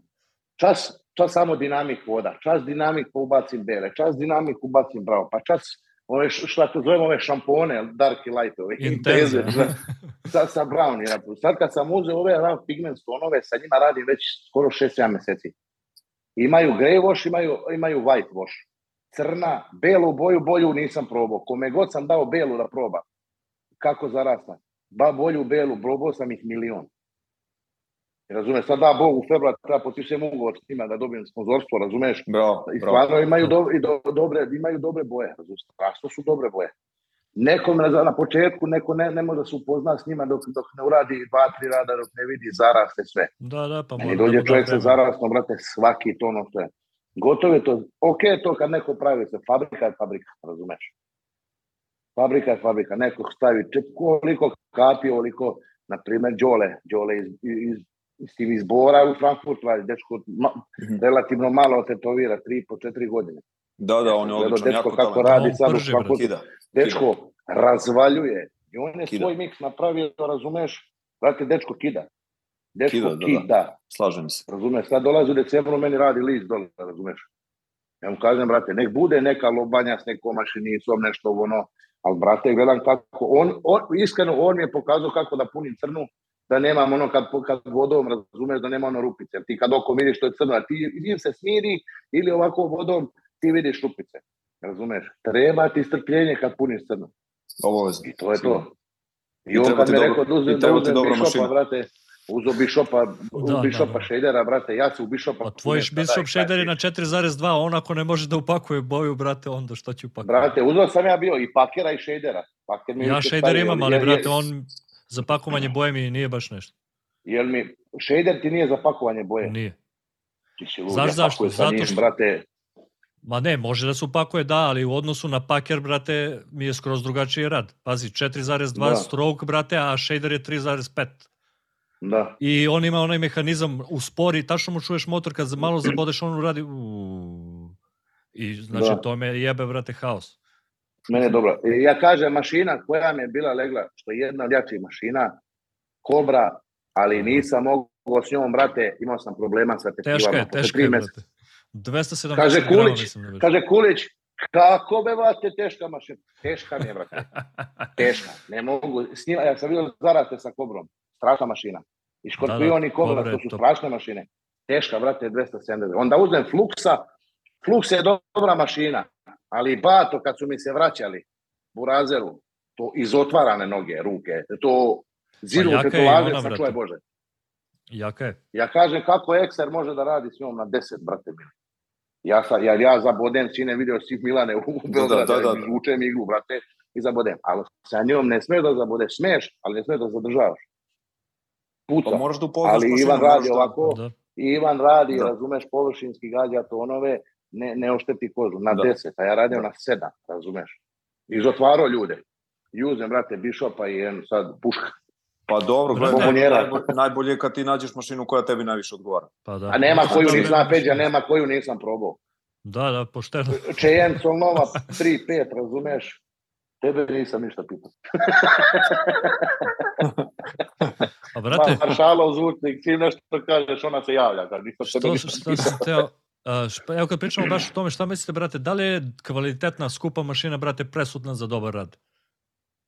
čas, čas samo dinamik voda, čas dinamik pa ubacim bele, čas dinamik ubacim bravo, pa čas ove, šta to zovemo ove šampone, dark i light, ove Intenze. sa, sa brown. Ja. Sad kad sam uzeo ove raw pigment stonove, sa njima radim već skoro 6-7 meseci. Imaju grey wash, imaju, imaju white wash. Crna, belu boju, bolju nisam probao. Kome god sam dao belu da proba. Kako zarasna. Ba bolju, belu, probao sam ih milion. Razumeš, sad da Bog u februar treba potpišem ugovor s njima da dobijem sponzorstvo, razumeš? Bravo, I stvarno imaju, do, i do, dobre, imaju dobre boje, razumeš? Strašno su dobre boje. Nekom na, na početku neko ne, ne može da se upozna s njima dok, dok ne uradi dva, tri rada, dok ne vidi zaraste sve. Da, da, pa mora dođe da da čovjek sa zarastom, brate, svaki to ono što je. Gotovo je to. Ok je to kad neko pravi se. Fabrika je fabrika, razumeš? Fabrika je fabrika. Neko stavi čep, koliko kapi, oliko, na primjer, Đole. Đole iz, iz, iz, iz izbora u Frankfurtu, ali dečko ma, Mhm. relativno malo tetovira, tri po četiri godine. Da, da, on je odličan, dečko jako kako talentovan. radi sad u. Frankfurtu. Kida. Dečko razvaljuje. I on je Kida. svoj miks napravio, razumeš? Brate, dečko kida. Dečko Kida, da, da. kida. Slažem se. Razumeš, sad dolazi u decembru, meni radi list dole, razumeš. Ja mu kažem, brate, nek bude neka lobanja s nekom mašinicom, nešto ono, ali brate, gledam kako, on, on, iskreno, on mi je pokazao kako da punim crnu, da nemam ono kad, kad vodom, razumeš, da nema ono rupice. Jer ti kad oko vidiš što je crno, a ti ili se smiri, ili ovako vodom, ti vidiš rupice. Razumeš? Treba ti strpljenje kad puniš crno. Obavezno. I to je to. I, I on kad mi je dobro- rekao da uzem, da uzem mašina. brate, uzo Bishopa, Da, Bishopa da, da. Shadera, brate, ja se u punem, šta Bishop daj, šta shader je na 4,2, on ako ne može da upakuje boju, brate, onda što će upakuje? Brate, uzeo sam ja bio i pakera i shadera. Paker mi je ja stavio, imam, ali brate, on za pakovanje boje mi nije baš nešto. Jer mi, shader ti nije za pakovanje boje. Nije. Ti si lud, Znaš ja zašto? Zato njim, što- Brate, Ma ne, može da se upakuje, da, ali u odnosu na paker, brate, mi je skroz drugačiji rad. Pazi, 4,2 Da. stroke, brate, a shader je 3,5. da. I on ima onaj mehanizam u spori, tačno mu čuješ motor kad malo zabodeš, on radi uuu. I znači Da. to me jebe, brate, haos. Mene je dobro. Ja kažem, mašina koja mi je bila legla, što je jedna od jačih mašina, Kobra, ali nisam mogao s njom, brate, imao sam problema sa tetivama. Teška je, teška je, brate. 270 Kaže Kulić, mislim da. Kaže Kulić, kako be, brate, teška mašina? Teška mi je, brate. Teška. Ne mogu. S njima, ja sam vidio zaraste sa Kobrom. Strašna mašina. I Škorpion i Kobra, to su strašne mašine. Teška, brate, 270. Onda uzmem Fluxa. Flux je dobra mašina, ali Bato, kad su mi se vraćali, Burazeru, to izotvarane noge, ruke, to ziru Pa jaka je i tetovaže, ona, sačuvaj brate. Bože. Jaka je. Ja kažem kako Ekser može da radi s njom na 10, brate mili. Ja, sa, ja, ja zabodem sine video svih Milane u Da, Beogradu, da, da, da. učem iglu, brate, i zabodem. Ali sa njom ne smeš da zabodeš, smeš, ali ne smeš da zadržavaš. Puca. Pa moraš da upoznaš ali mašinu, Ivan radi da- ovako, Da. i Ivan radi, Da. razumeš, površinski gađa tonove, ne, ne ošteti kožu, na Da. 10, a ja radio Da. na 7, razumeš. Izotvarao ljude. I uzem, brate, Bišopa i jednu sad puška. Pa dobro, Brate, gledaj, najbolje, najbolje je kad ti nađeš mašinu koja tebi najviše odgovara. Pa da. A nema Da, koju da, nisam, da, Peđa, nema koju nisam probao. Da, da, pošteno. Cheyenne Solnova 3-5, razumeš? Tebe nisam ništa pitao. A brate, Maršalov zvučnik, ti nešto kažeš, ona se javlja. Kad nisam što, ništa šta pitao. sam teo... špa- evo kad pričamo baš o tome, šta mislite, brate, da li je kvalitetna, skupa mašina, brate, presutna za dobar rad?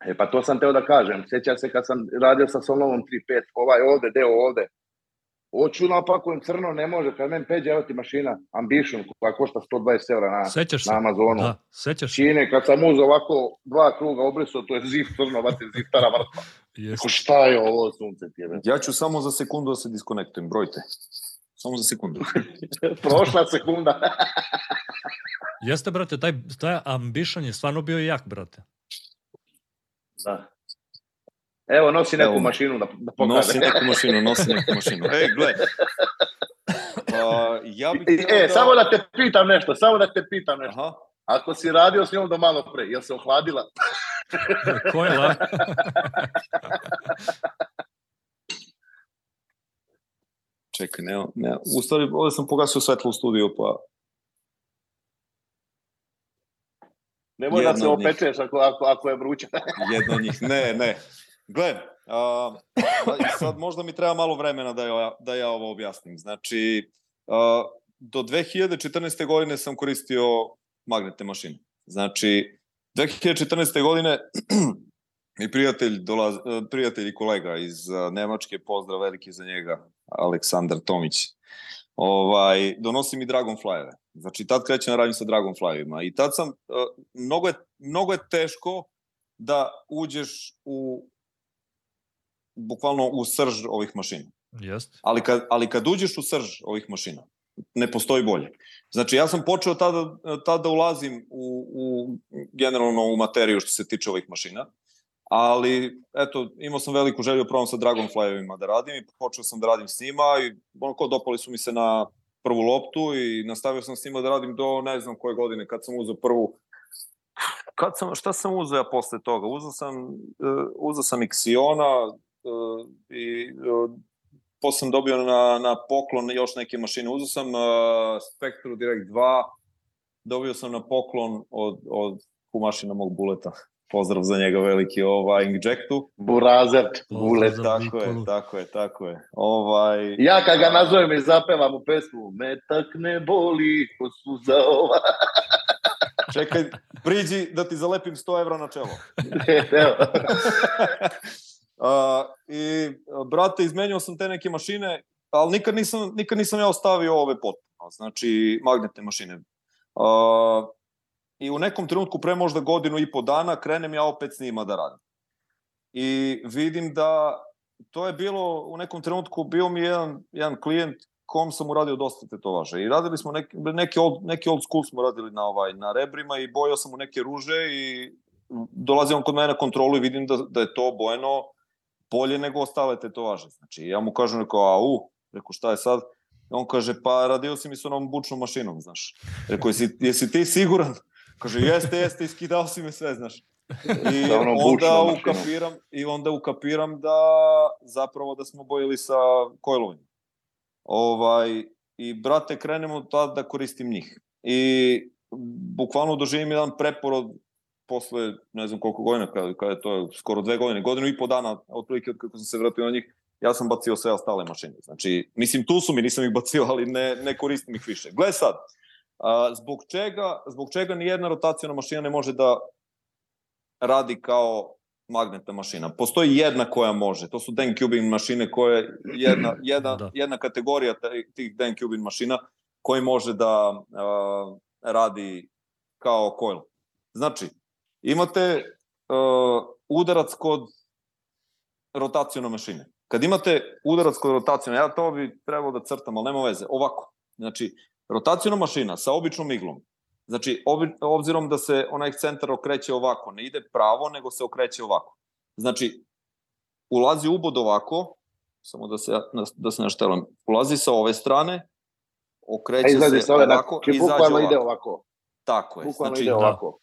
E, pa to sam teo da kažem. Sjećam se kad sam radio sa Solnovom 3-5, ovaj ovde, deo ovde. Hoću napakujem crno, ne može. Kad meni peđe, evo ti mašina, Ambition, koja košta 120 evra na, Sećaš se? na Amazonu. Da, sećaš se? Čine, kad sam uzeo ovako dva kruga obrisao, to je ziv crno, vate, ziftara vrtva. Jeste. Ko šta je ovo sunce ti je? Ja ću samo za sekundu da se diskonektujem, brojte. Samo za sekundu. Prošla sekunda. Jeste, brate, taj, taj ambition je stvarno bio jak, brate. da. Evo, nosi neku Evo mašinu da, da pokaže. Nosi neku mašinu, nosi neku mašinu. Ej, gle. Uh, ja bih E, samo da te pitam nešto, samo da te pitam nešto. Aha. Ako si radio s njom do malo pre, jel se ohladila? Ko je la? Čekaj, ne, ne. U stvari, ovdje sam pogasio svetlo u studiju, pa... Nemoj da Jedna se od njih. opečeš ako, ako, ako je vruća. Jedna od njih. Ne, ne. Gle, a, a, i sad možda mi treba malo vremena da ja, da ja ovo objasnim. Znači, a, do 2014. godine sam koristio magnetne mašine. Znači, 2014. godine i prijatelj, dolaz, prijatelj i kolega iz Nemačke, pozdrav veliki za njega, Aleksandar Tomić, ovaj, donosi mi Dragonflyeve. Znači, tad krećem radim sa Dragonflyevima. I tad sam, mnogo je, mnogo je teško da uđeš u bukvalno u srž ovih mašina. Jest. Ali kad, ali kad uđeš u srž ovih mašina, ne postoji bolje. Znači, ja sam počeo tada, tada ulazim u, u generalno u materiju što se tiče ovih mašina, ali eto, imao sam veliku želju probam sa Dragonflyevima da radim i počeo sam da radim s njima i onako dopali su mi se na prvu loptu i nastavio sam s njima da radim do ne znam koje godine kad sam uzeo prvu kad sam, šta sam uzeo ja posle toga? Uzeo sam, uh, uzeo sam Ixiona uh, i uh, posle sam dobio na, na poklon još neke mašine. Uzeo sam uh, Spectru Direct 2, dobio sam na poklon od, od kumašina mog buleta. Pozdrav za njega veliki, ovaj, Inkjectu. Burazer, bulet. Tako je, tako je, tako je. Ovaj, Ja kad ga nazovem i zapevam u pesmu Metak ne boli ko suza ova. Čekaj, priđi da ti zalepim 100 evra na čelo. Evo. Uh, I, brate, izmenio sam te neke mašine, ali nikad nisam, nikad nisam ja ostavio ove potpuno, znači magnetne mašine. Uh, I u nekom trenutku, pre možda godinu i po dana, krenem ja opet s njima da radim. I vidim da to je bilo, u nekom trenutku bio mi jedan, jedan klijent kom sam uradio dosta tetovaža. I radili smo neki, neki, old, neki old school smo radili na, ovaj, na rebrima i bojao sam u neke ruže i dolazi on kod mene na kontrolu i vidim da, da je to bojeno bolje nego ostale tetovaže. Znači, ja mu kažem, rekao, a u, rekao, šta je sad? On kaže, pa radio si mi s onom bučnom mašinom, znaš. Rekao, jesi, jesi ti siguran? Kaže, jeste, jeste, iskidao si me sve, znaš. I Sa onom onda ukapiram, i onda ukapiram da zapravo da smo bojili sa kojlovima. Ovaj, I, brate, krenemo tad da koristim njih. I bukvalno doživim jedan preporod posle ne znam koliko godina, kada, kada je to skoro dve godine, godinu i po dana, otprilike od kako sam se vratio na njih, ja sam bacio sve ostale mašine. Znači, mislim, tu su mi, nisam ih bacio, ali ne, ne koristim ih više. Gle sad, a, zbog, čega, zbog čega nijedna rotacijona mašina ne može da radi kao magnetna mašina. Postoji jedna koja može, to su Dan Cubin mašine koje jedna, jedna, Da. jedna kategorija te- tih Dan Cubin mašina koji može da uh, radi kao coil. Znači, imate uh, udarac kod rotacijone mašine. Kad imate udarac kod rotacijone, ja to bi trebalo da crtam, ali nema veze, ovako. Znači, rotacijona mašina sa običnom iglom, Znači, obi, obzirom da se onaj centar okreće ovako, ne ide pravo, nego se okreće ovako. Znači, ulazi ubod ovako, samo da se, da se naštelam, ulazi sa ove strane, okreće se ove, ovako, znači, izađe bukvalno ovako. ide ovako. Tako je. Bukvalno Znači, ide da. ovako.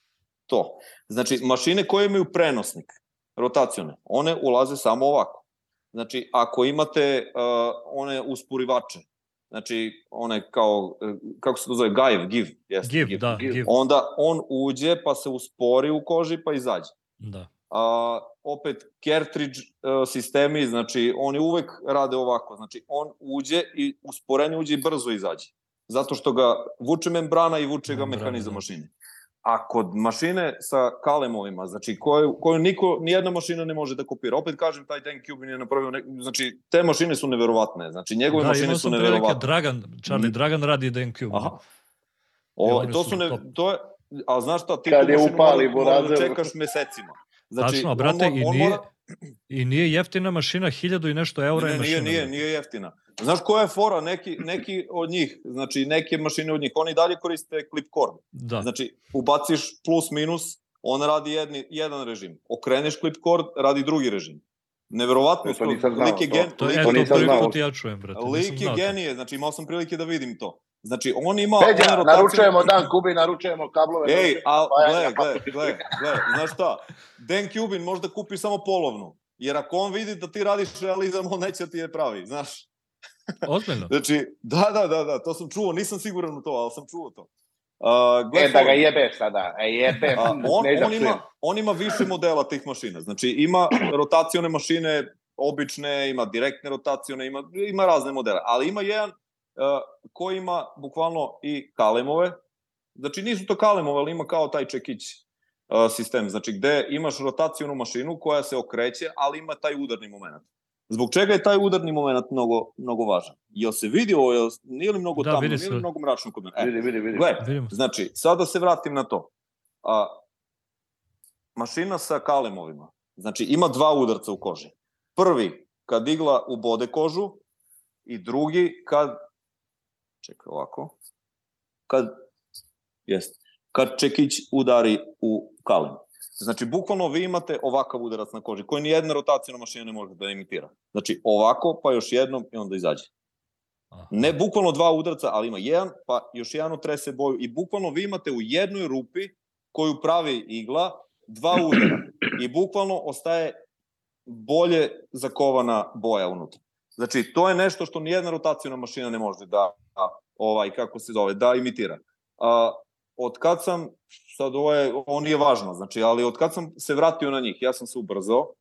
to. Znači, mašine koje imaju prenosnik, rotacione, one ulaze samo ovako. Znači, ako imate uh, one usporivače, znači, one kao, uh, kako se to zove, gajev, give, jeste, Give, da, give. give. onda on uđe pa se uspori u koži pa izađe. Da. A, opet cartridge uh, sistemi, znači oni uvek rade ovako, znači on uđe i usporenje uđe i brzo izađe. Zato što ga vuče membrana i vuče ga Membrana, mehanizam da. mašine. A kod mašine sa kalemovima, znači koju, koju niko, nijedna mašina ne može da kopira. Opet kažem, taj Dan Cubin je napravio, ne, znači te mašine su neverovatne, znači njegove da, mašine imao su sam prilike, neverovatne. Dragan, Charlie Mm. Dragan radi DNQ. Aha. O, to su su ne, to je, a znaš šta, ti Kad tu je mašinu upali mora- da čekaš mesecima. Znači, Tačno, on brate, i on nije, mora- I nije jeftina mašina, hiljadu i nešto eura Ne, je ne, nije, mašina. nije, nije jeftina. Znaš koja je fora? Neki, neki od njih, znači neke mašine od njih, oni dalje koriste clip cord. Da, Znači, ubaciš plus minus, on radi jedni, jedan režim. Okreneš clip cord, radi drugi režim. Neverovatno, To nisam znao, lik je to- gen, to je lik, to to nisam prvi znao. put ja čujem, brate. lik je to. genije, znači imao sam prilike da vidim to. Znači, on ima... Peđa, naručujemo Dan Kubi, naručujemo kablove. Ej, naručujemo a gle, gle, gle, gle, znaš šta? Dan Cubin možda kupi samo polovnu. Jer ako on vidi da ti radiš realizam, on neće da ti je pravi, znaš. Ozbiljno? Znači, da, da, da, da, to sam čuo, nisam siguran u to, ali sam čuo to. Uh, E, da ga jebeš sada. E, jebem. A, on, ne on, ima, on ima više modela tih mašina. Znači, ima rotacione mašine, obične, ima direktne rotacione, ima, ima razne modele. Ali ima jedan ko ima bukvalno i kalemove, znači nisu to kalemove, ali ima kao taj čekić sistem, znači gde imaš rotacijonu mašinu koja se okreće, ali ima taj udarni moment. Zbog čega je taj udarni moment mnogo, mnogo važan? Jel se vidi ovo, jel, nije li mnogo Da, vidi nije li mnogo mračno kod mene? E, Vidi, vidi, vidi. gle, Vidimo. znači, sad da se vratim na to. A, mašina sa kalemovima, znači ima dva udarca u koži. Prvi, kad igla ubode kožu i drugi, kad, čekaj ovako, kad, jest, kad čekić udari u kalem. Znači, bukvalno vi imate ovakav udarac na koži, koji nijedna rotacijona mašina ne može da imitira. Znači, ovako, pa još jednom i onda izađe. Aha. Ne bukvalno dva udarca, ali ima jedan, pa još jedan utrese boju i bukvalno vi imate u jednoj rupi koju pravi igla dva udara i bukvalno ostaje bolje zakovana boja unutra. Znači, to je nešto što nijedna rotacijona mašina ne može da, da ovaj, kako se zove, da imitira. A, od kad sam, sad ovo, je, ovo nije važno, znači, ali od kad sam se vratio na njih, ja sam se ubrzao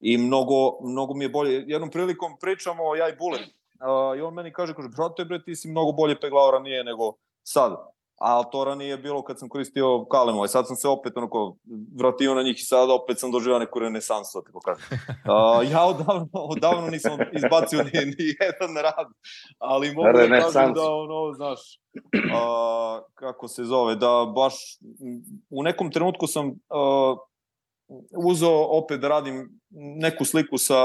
i mnogo, mnogo mi je bolje. Jednom prilikom pričamo ja i Bulet, uh, i on meni kaže, kaže, brate bre, ti si mnogo bolje peglao ranije nego sad. A to ranije je bilo kad sam koristio kalemove. Sad sam se opet onako vratio na njih i sad opet sam doživao neku renesansu, da tako kažem. Uh, ja odavno, odavno nisam izbacio ni, ni jedan rad, ali mogu da kažem da ono, znaš, a, kako se zove, da baš u nekom trenutku sam a, uzeo opet da radim neku sliku sa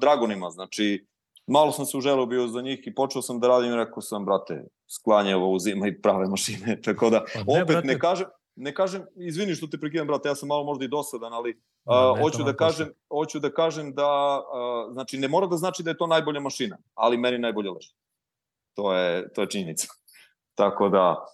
dragonima, znači malo sam se uželeo bio za njih i počeo sam da radim i rekao sam, brate, sklanje ovo uzima i prave mašine, tako da Pa ne, opet brate. ne kažem, ne kažem, izvini što te prekidam, brate, ja sam malo možda i dosadan, ali a, ne, hoću da kažem, hoću da kažem da a, znači ne mora da znači da je to najbolja mašina, ali meni najbolje leži. To je to je činjenica. Tako da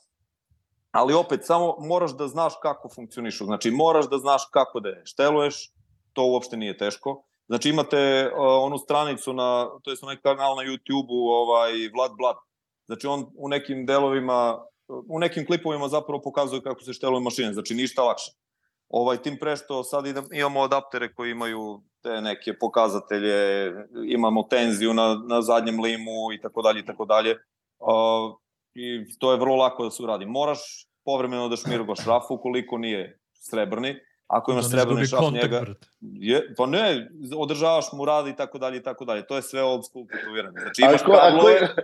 ali opet samo moraš da znaš kako funkcionišu. Znači moraš da znaš kako da je šteluješ, to uopšte nije teško. Znači imate uh, onu stranicu na to jest onaj kanal na YouTubeu, ovaj Vlad Blad. Znači on u nekim delovima u nekim klipovima zapravo pokazuje kako se šteluju mašine, znači ništa lakše. Ovaj tim pre što sad imamo adaptere koji imaju te neke pokazatelje, imamo tenziju na, na zadnjem limu i tako dalje i tako dalje. I to je vrlo lako da se uradi. Moraš povremeno da šmirgaš šraf ukoliko nije srebrni. Ako imaš srebrni kontakt, njega, brate. je, pa ne, održavaš mu rad i tako dalje i tako dalje. To je sve old school tetoviranje. Znači imaš ko, a koji, kablove,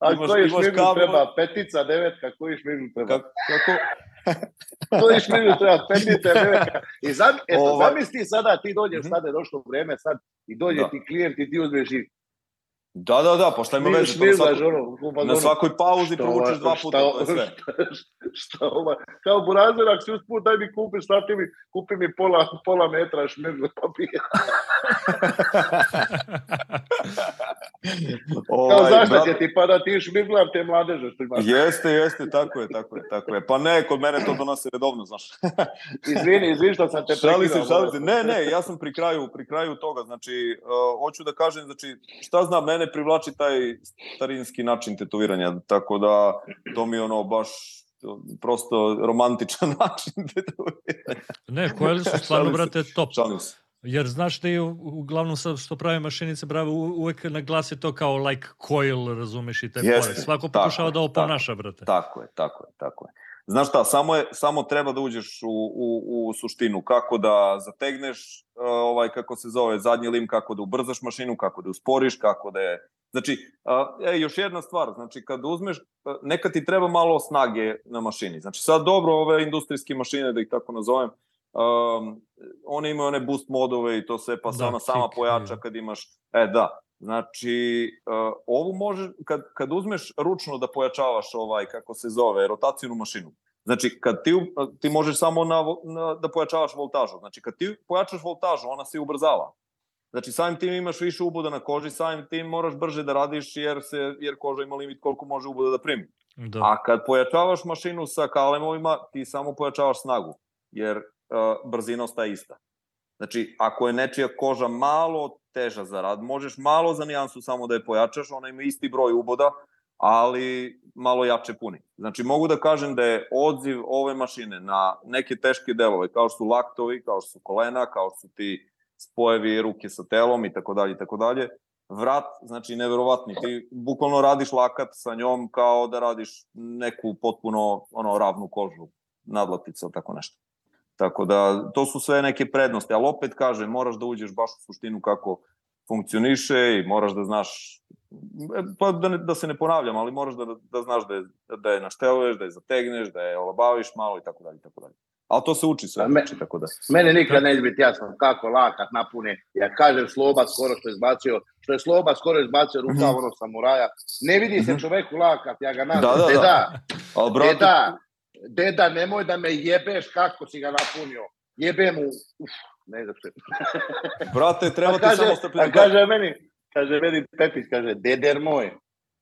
a imaš- koji imaš šmirgl kablove. treba? Petica, devetka, koji šmirgl treba? kako, kako, Koji šmirgl treba? Petica, devetka. I zam, eto, Ovaj- zamisli sada, ti dođeš, Mhm. sada je došlo vreme, sad, i dođe Da. ti klijent i ti uzmeš i da, da, da, pa šta ima šmir- veze? Na, svakoj, ono, na svakoj pauzi šta provučeš ova- dva šta puta, to je ova- sve. Šta ova, kao burazer, ako si usput, daj mi kupiš, stati mi, kupi mi pola, pola metra šmirgla papira. Kao Ovaj, zašto brate, će ti pa da ti šmirglar te mladeže što imaš. Jeste, jeste, tako je, tako je, tako je. Pa ne, kod mene to donose redovno, znaš. Izvini, izvini što sam te Šali se, šali se. Ne, ne, ja sam pri kraju, pri kraju toga. Znači, uh, hoću da kažem, znači, šta znam, mene privlači taj starinski način tetoviranja, tako da to mi ono baš to, prosto romantičan način tetoviranja. Ne, koje su stvarno, brate, top. Šalim se. Jer znaš da je uglavnom sad što prave mašinice brave uvek naglase to kao like coil, razumeš i te Jeste, fore. Svako tako pokušava je, da ovo tako. brate. Tako je, tako je, tako je. Znaš šta, samo, je, samo treba da uđeš u, u, u suštinu, kako da zategneš, uh, ovaj, kako se zove, zadnji lim, kako da ubrzaš mašinu, kako da usporiš, kako da je... Znači, e, još jedna stvar, znači, kad uzmeš, uh, neka ti treba malo snage na mašini. Znači, sad dobro, ove industrijske mašine, da ih tako nazovem, um, one imaju one boost modove i to sve, pa Da, da, sama kick, pojača i- kad imaš... E, da, Znači, uh, ovu možeš, kad, kad uzmeš ručno da pojačavaš ovaj, kako se zove, rotacijnu mašinu, znači, kad ti, ti možeš samo na, na, da pojačavaš voltažu, znači, kad ti pojačaš voltažu, ona se ubrzava. Znači, samim tim imaš više uboda na koži, samim tim moraš brže da radiš, jer, se, jer koža ima limit koliko može uboda da primi. Da. A kad pojačavaš mašinu sa kalemovima, ti samo pojačavaš snagu, jer uh, brzina ostaje ista. Znači, ako je nečija koža malo teža za rad, možeš malo za nijansu samo da je pojačaš, ona ima isti broj uboda, ali malo jače puni. Znači, mogu da kažem da je odziv ove mašine na neke teške delove, kao što su laktovi, kao što su kolena, kao što su ti spojevi ruke sa telom i tako dalje i tako dalje, vrat, znači neverovatni. Ti bukvalno radiš lakat sa njom kao da radiš neku potpuno ono ravnu kožu, nadlatica, tako nešto. Tako da, to su sve neke prednosti, ali opet kažem, moraš da uđeš baš u suštinu kako funkcioniše i moraš da znaš, pa da, ne, da se ne ponavljam, ali moraš da, da znaš da je, da je našteluješ, da je zategneš, da je olabaviš malo i tako dalje i tako dalje. Ali to se uči sve, Me, uči, tako da. Mene nikad neće biti jasno kako lakat napune. Ja kažem Sloba skoro što je izbacio, što je Sloba skoro izbacio rukav Mhm. onog samuraja. Ne vidi se Mhm. čoveku lakat, ja ga Da, nazvam. da, da. deda, Ali, brate, deda, deda, nemoj da me jebeš kako si ga napunio. Jebe mu, uf, ne znam što je. brate, treba ti samo a strpljenje. kaže meni, kaže meni Pepić, kaže, deder moj,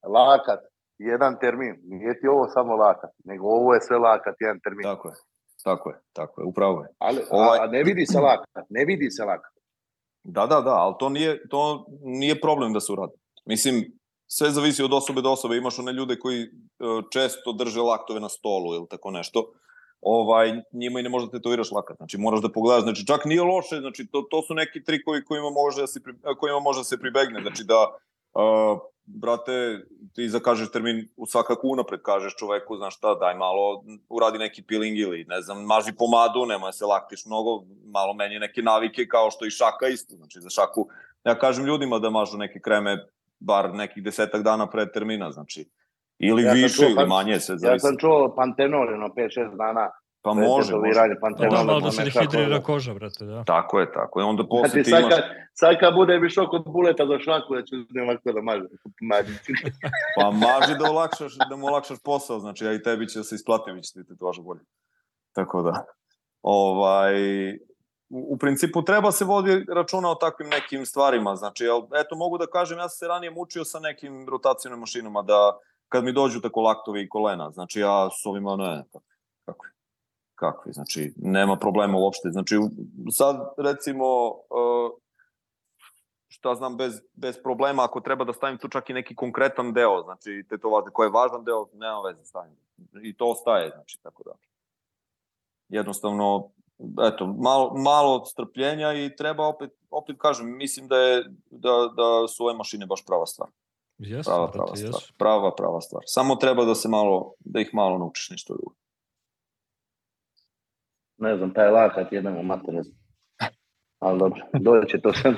lakat, jedan termin. Nije ti ovo samo lakat, nego ovo je sve lakat, jedan termin. Tako je, tako je, tako je, upravo je. Ali, Ovaj- a, a ne vidi se lakat, ne vidi se lakat. Da, da, da, ali to nije, to nije problem da se uradi. Mislim, sve zavisi od osobe do osobe. Imaš one ljude koji e, često drže laktove na stolu ili tako nešto. Ovaj, njima i ne možeš da tetoviraš lakat. Znači, moraš da pogledaš. Znači, čak nije loše. Znači, to, to su neki trikovi kojima može da se, pri- kojima može da se pribegne. Znači, da, uh, brate, ti zakažeš termin u svakako unapred, kažeš čoveku, znaš šta, daj malo, uradi neki peeling ili, ne znam, maži pomadu, nemoj da se laktiš mnogo, malo menje neke navike, kao što i šaka isto. Znači, za šaku, ja kažem ljudima da mažu neke kreme bar nekih desetak dana pre termina, znači, ili Ja više čuo, ili manje, sve Ja zavisi. sam čuo Pantenol, ono 5-6 dana. pa može, može. Pa Pantenol. da, malo da ono se dehidrira koža, brate, da. Tako je, tako je. Onda Znači, posle ti sad, imaš... kad, sad kad bude išao kod buleta za šaku, da ću ne lako da mažem. Pa maži da olakšaš, da mu olakšaš posao, znači ja i tebi će da se isplatim, vi ćete ti tetovaža bolje. Tako da, ovaj, u, u principu treba se vodi računa o takvim nekim stvarima, znači, eto mogu da kažem, ja sam se ranije mučio sa nekim rotacijnim mašinama da kad mi dođu tako laktovi i kolena, znači ja s ovima ne, kakvi, kakvi, znači nema problema uopšte, znači sad recimo uh, šta znam, bez, bez problema, ako treba da stavim tu čak i neki konkretan deo, znači tetovaže koji je važan deo, nema veze stavim. I to ostaje, znači, tako da. Jednostavno, eto, malo, malo strpljenja i treba opet, opet kažem, mislim da, je, da, da su ove mašine baš prava stvar. Jesu, Prava, prava stvar. jesu. Prava, prava stvar. Samo treba da se malo, da ih malo naučiš nešto drugo. Ne znam, taj lakat jedan u matere. Ali dobro, doće to sam.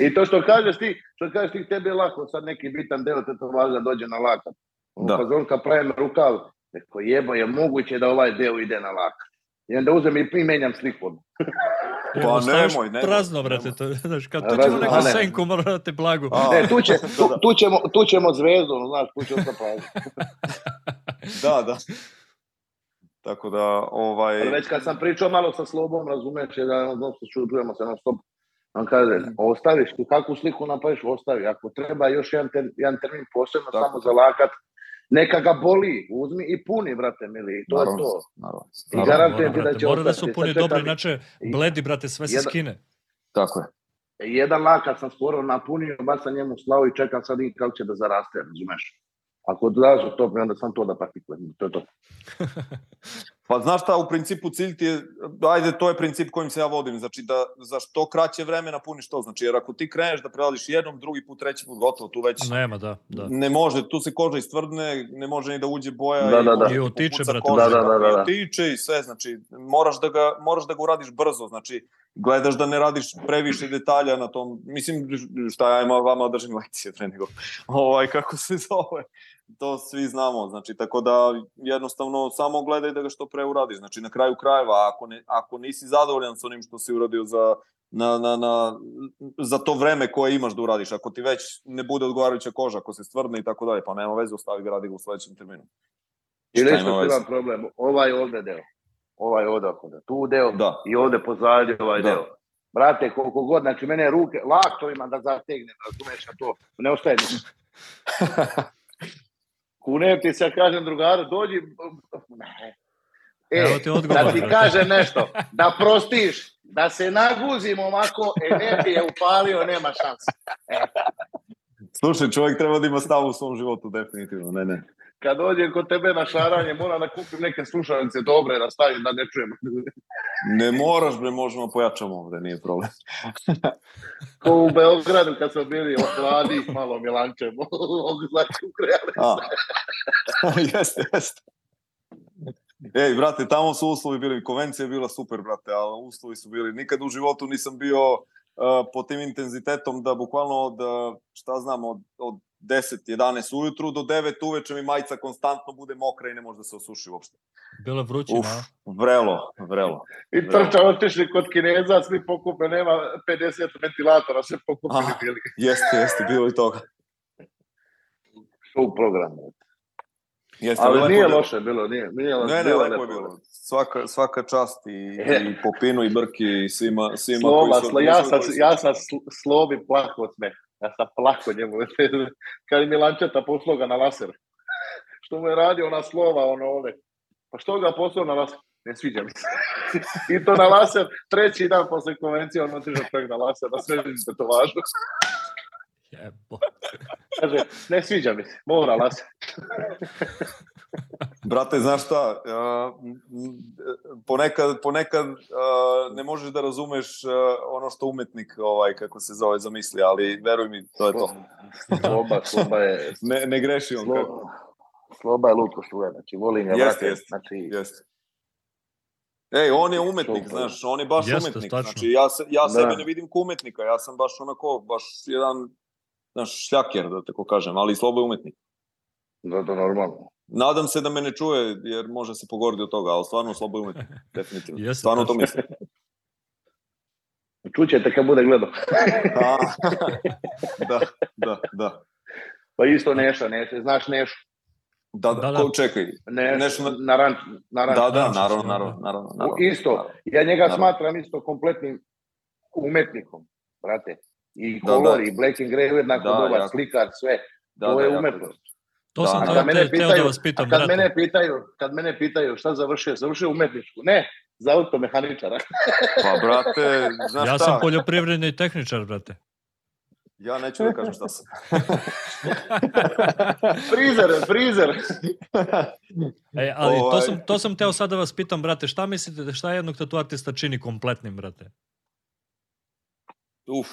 I to što kažeš ti, što kažeš ti, tebi je lako sad neki bitan deo tetovaža dođe na lakat. Da. On kad pravim rukav, rekao jebo je moguće da ovaj deo ide na lakat. I onda uzem i i menjam sliku. Pa nemoj, nemoj, Prazno, brate, to, znaš, kad tu ćemo neku ne. senku, morate blagu. A, Ne, tu, će, tu, da. tu, ćemo, tu ćemo zvezdu, znaš, tu ćemo sa pravi. Da, da. Tako da, ovaj... Ali već kad sam pričao malo sa Slobom, razumeš, je da ono, čujemo se na stop. On kaže, Mhm. ostaviš, ti kakvu sliku napraviš, ostavi. Ako treba još jedan, ter, jedan termin posebno Tako. samo za lakat, neka ga boli, uzmi i puni, brate mili, to Naravno. je to. Naravno. I garantujem ti da će mora da su puni dobri, inače bledi, brate, sve se Jedan- skine. Tako je. Jedan lakat sam skoro napunio, baš sam njemu slao i čekam sad i kako će da zaraste, razumeš? Ako daš to, onda sam to da partikujem, to je to. Pa znaš šta, u principu cilj ti je, ajde, to je princip kojim se ja vodim, znači da za što kraće vreme napuniš to, znači jer ako ti kreneš da preradiš jednom, drugi put, treći put, gotovo, tu već Nema, da, da. ne može, tu se koža istvrdne, ne može ni da uđe boja Da, da, da. može I da otiče, brate. koža, Da, da, da, da, i da. otiče i sve, znači moraš da ga, moraš da ga uradiš brzo, znači gledaš da ne radiš previše detalja na tom, mislim šta ja ima vama držim lekcije pre nego, ovaj, kako se zove, to svi znamo, znači tako da jednostavno samo gledaj da ga što pre uradiš, znači na kraju krajeva, ako, ne, ako nisi zadovoljan sa onim što si uradio za, na, na, na, za to vreme koje imaš da uradiš, ako ti već ne bude odgovarajuća koža, ako se stvrdne i tako dalje, pa nema veze, ostavi ga, radi ga u sledećem terminu. Ili što ima problem, ovaj ovde deo, ovaj ovde da, tu deo Da. i ovde pozadnje ovaj Da. deo. Brate, koliko god, znači mene ruke, laktovima da zategnem, razumeš, a to ne ostaje ništa. Kunem ti se, ja kažem drugaru, dođi, e, Evo ti odgovor, da ti kažem nešto, da prostiš, da se naguzim ovako, e, ne bi je upalio, nema šanse. Slušaj, čovjek treba da ima stav u svom životu, definitivno, ne, ne. Kad dođem kod tebe na šaranje, moram da kupim neke slušalice dobre, da stavim da ne čujem. Ne moraš, bre, možemo pojačamo ovde, nije problem. Ko u Beogradu kad smo bili ohladi malo Milančem, znači ukrejali A. jeste, jeste. Ej, brate, tamo su uslovi bili, konvencija je bila super, brate, ali uslovi su bili, nikad u životu nisam bio uh, po tim intenzitetom da bukvalno od, uh, šta znam, od, od 10, 11 ujutru do 9 uveče mi majica konstantno bude mokra i ne može da se osuši uopšte. Bilo je vrućina, Uf, vrelo, vrelo. I trča otišli kod Kineza, svi pokupe, nema 50 ventilatora, sve pokupili Ah. bili. Jeste, jeste, bilo i toga. Show program. Jeste, Ali lepo nije je bilo. loše bilo, nije. nije loše, Ne, ne, bilo lepo je bilo. Svaka, svaka čast i, i Popinu i Brki i svima, svima Slova, koji su... slo, ja sam, ja sam sl- slovi plako od smeha. Ja sam plako njemu. Kad je Milančeta poslao ga na laser. Što mu je radio na slova, ono ove. Pa što ga poslao na laser? Ne sviđa mi se. I to na laser, treći dan posle konvencije, on otišao čovjek na laser, da sve vidite to važno. Jebo. Kaže, ne sviđa mi se, mora laser. Brate, znaš šta, uh, ponekad, ponekad uh, ne možeš da razumeš uh, ono što umetnik, ovaj, kako se zove, zamisli, ali veruj mi, to je to. Sloba, sloba je... Ne, ne greši on. Kako. Sloba, sloba je lutko što znači volim ga, brate, jeste. znači, Jeste. Ej, on je umetnik, Super. znaš, on je baš Jeste, umetnik. tačno. Znači, ja, se, ja Da. sebe ne vidim kao umetnika, ja sam baš onako, baš jedan, znaš, šljaker, da tako kažem, ali slobo je umetnik. da, da, normalno. Nadam se da me ne čuje, jer može se pogordi od toga, ali stvarno slobo je umetnik, definitivno. Jeste, stvarno to tačno. mislim. Čućete kad bude gledao. Da, da, da. Pa isto Neša, Neša, znaš Nešu? Da, da, Da, da. ko, čekaj. Neš, Nešto na- na ranč, na ranč. Da, da, naravno, da, naravno, da. naravno. naravno Isto, naravno. ja njega Naravno. smatram isto kompletnim umetnikom, brate. I Da, kolor, da. i black and grey, jednako Da, dobar, jako. slikar, sve. Da, to da, je umetnost. To Da, sam a teo, kad mene te, teo pitaju- da vas pitam, A kad brate. mene pitaju, kad mene pitaju šta završio, završio umetničku. Ne, za automehaničara. Pa, brate, znaš Ja šta? sam poljoprivredni tehničar, brate. Ja neću da kažem šta sam. frizer, frizer. E, ali to Ovaj. sam, to sam teo sad da vas pitam, brate, šta mislite da šta jednog tatuartista čini kompletnim, brate? Uf.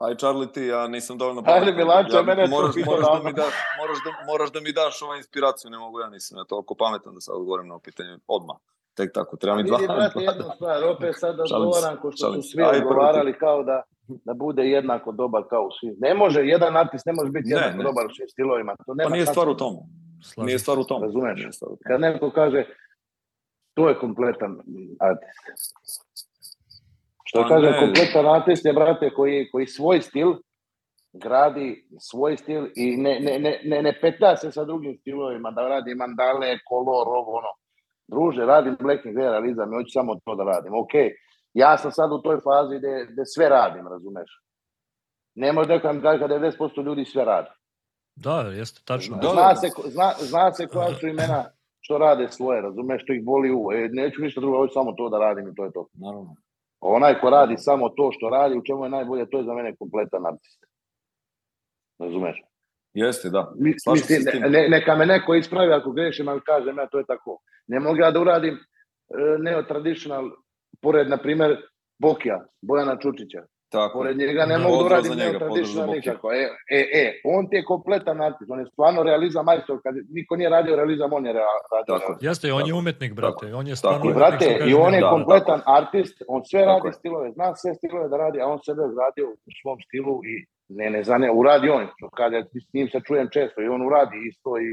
Aj, Charlie, ti, ja nisam dovoljno Ajde, pametan. Milanče, ja, mene to moraš, pitao moraš, da mi daš, moraš, da, moraš da mi daš ovaj inspiraciju, ne mogu ja, nisam ja toliko pametan da sad odgovorim na ovo pitanje odmah. Tek tako, treba mi dva. Vidi, brate, jednu stvar, opet sad Šalim se, odgovaram ko što šalim su svi Ajde, ti. odgovarali kao da, da bude jednako dobar kao u svim. Ne može, jedan artist ne može biti Ne, jednako ne. dobar u svim stilovima. To nema Pa nije stvar u tomu. Slažem Nije stvar u tomu. Razumeš? Kad neko kaže, to je kompletan artist. Što Pa kaže, ne. kompletan artist je, brate, koji, koji svoj stil gradi svoj stil i ne, ne, ne, ne, ne petlja se sa drugim stilovima, da radi mandale, kolor, ovo, ono. Druže, radim black and grey realizam i hoću samo to da radim. Ok, ja sam sad u toj fazi gde, gde sve radim, razumeš? Ne može da mi kaže kada 90% ljudi sve radi. Da, jeste, tačno. Da, Zna da. se, zna, zna se koja su imena što rade svoje, razumeš, što ih boli uvo. E, neću ništa drugo, hoću samo to da radim i to je to. Naravno. Onaj ko radi samo to što radi, u čemu je najbolje, to je za mene kompletan artist. Razumeš? Jeste, da. Se Mislim, s tim. ne, ne- neka me neko ispravi ako grešim, ali kažem ja to je tako. Ne mogu ja da uradim e, neo-traditional, pored, na primer, Bokija, Bojana Čučića. Tako. Pored njega ne Da. mogu da neo-traditional Bokija. nikako. E, e, e, on ti je kompletan artist, on je stvarno realizam majstor. Kad niko nije radio realizam, on je rea- radio Tako. realizam. Jeste, on je Tako. umetnik, brate. On je stvarno Tako umetnik, Brate, i on je da, kompletan artist, on sve Tako radi stilove, zna sve stilove da radi, a on sebe gradio u svom stilu i ne, ne zane, uradi on, kada s njim se čujem često i on uradi isto i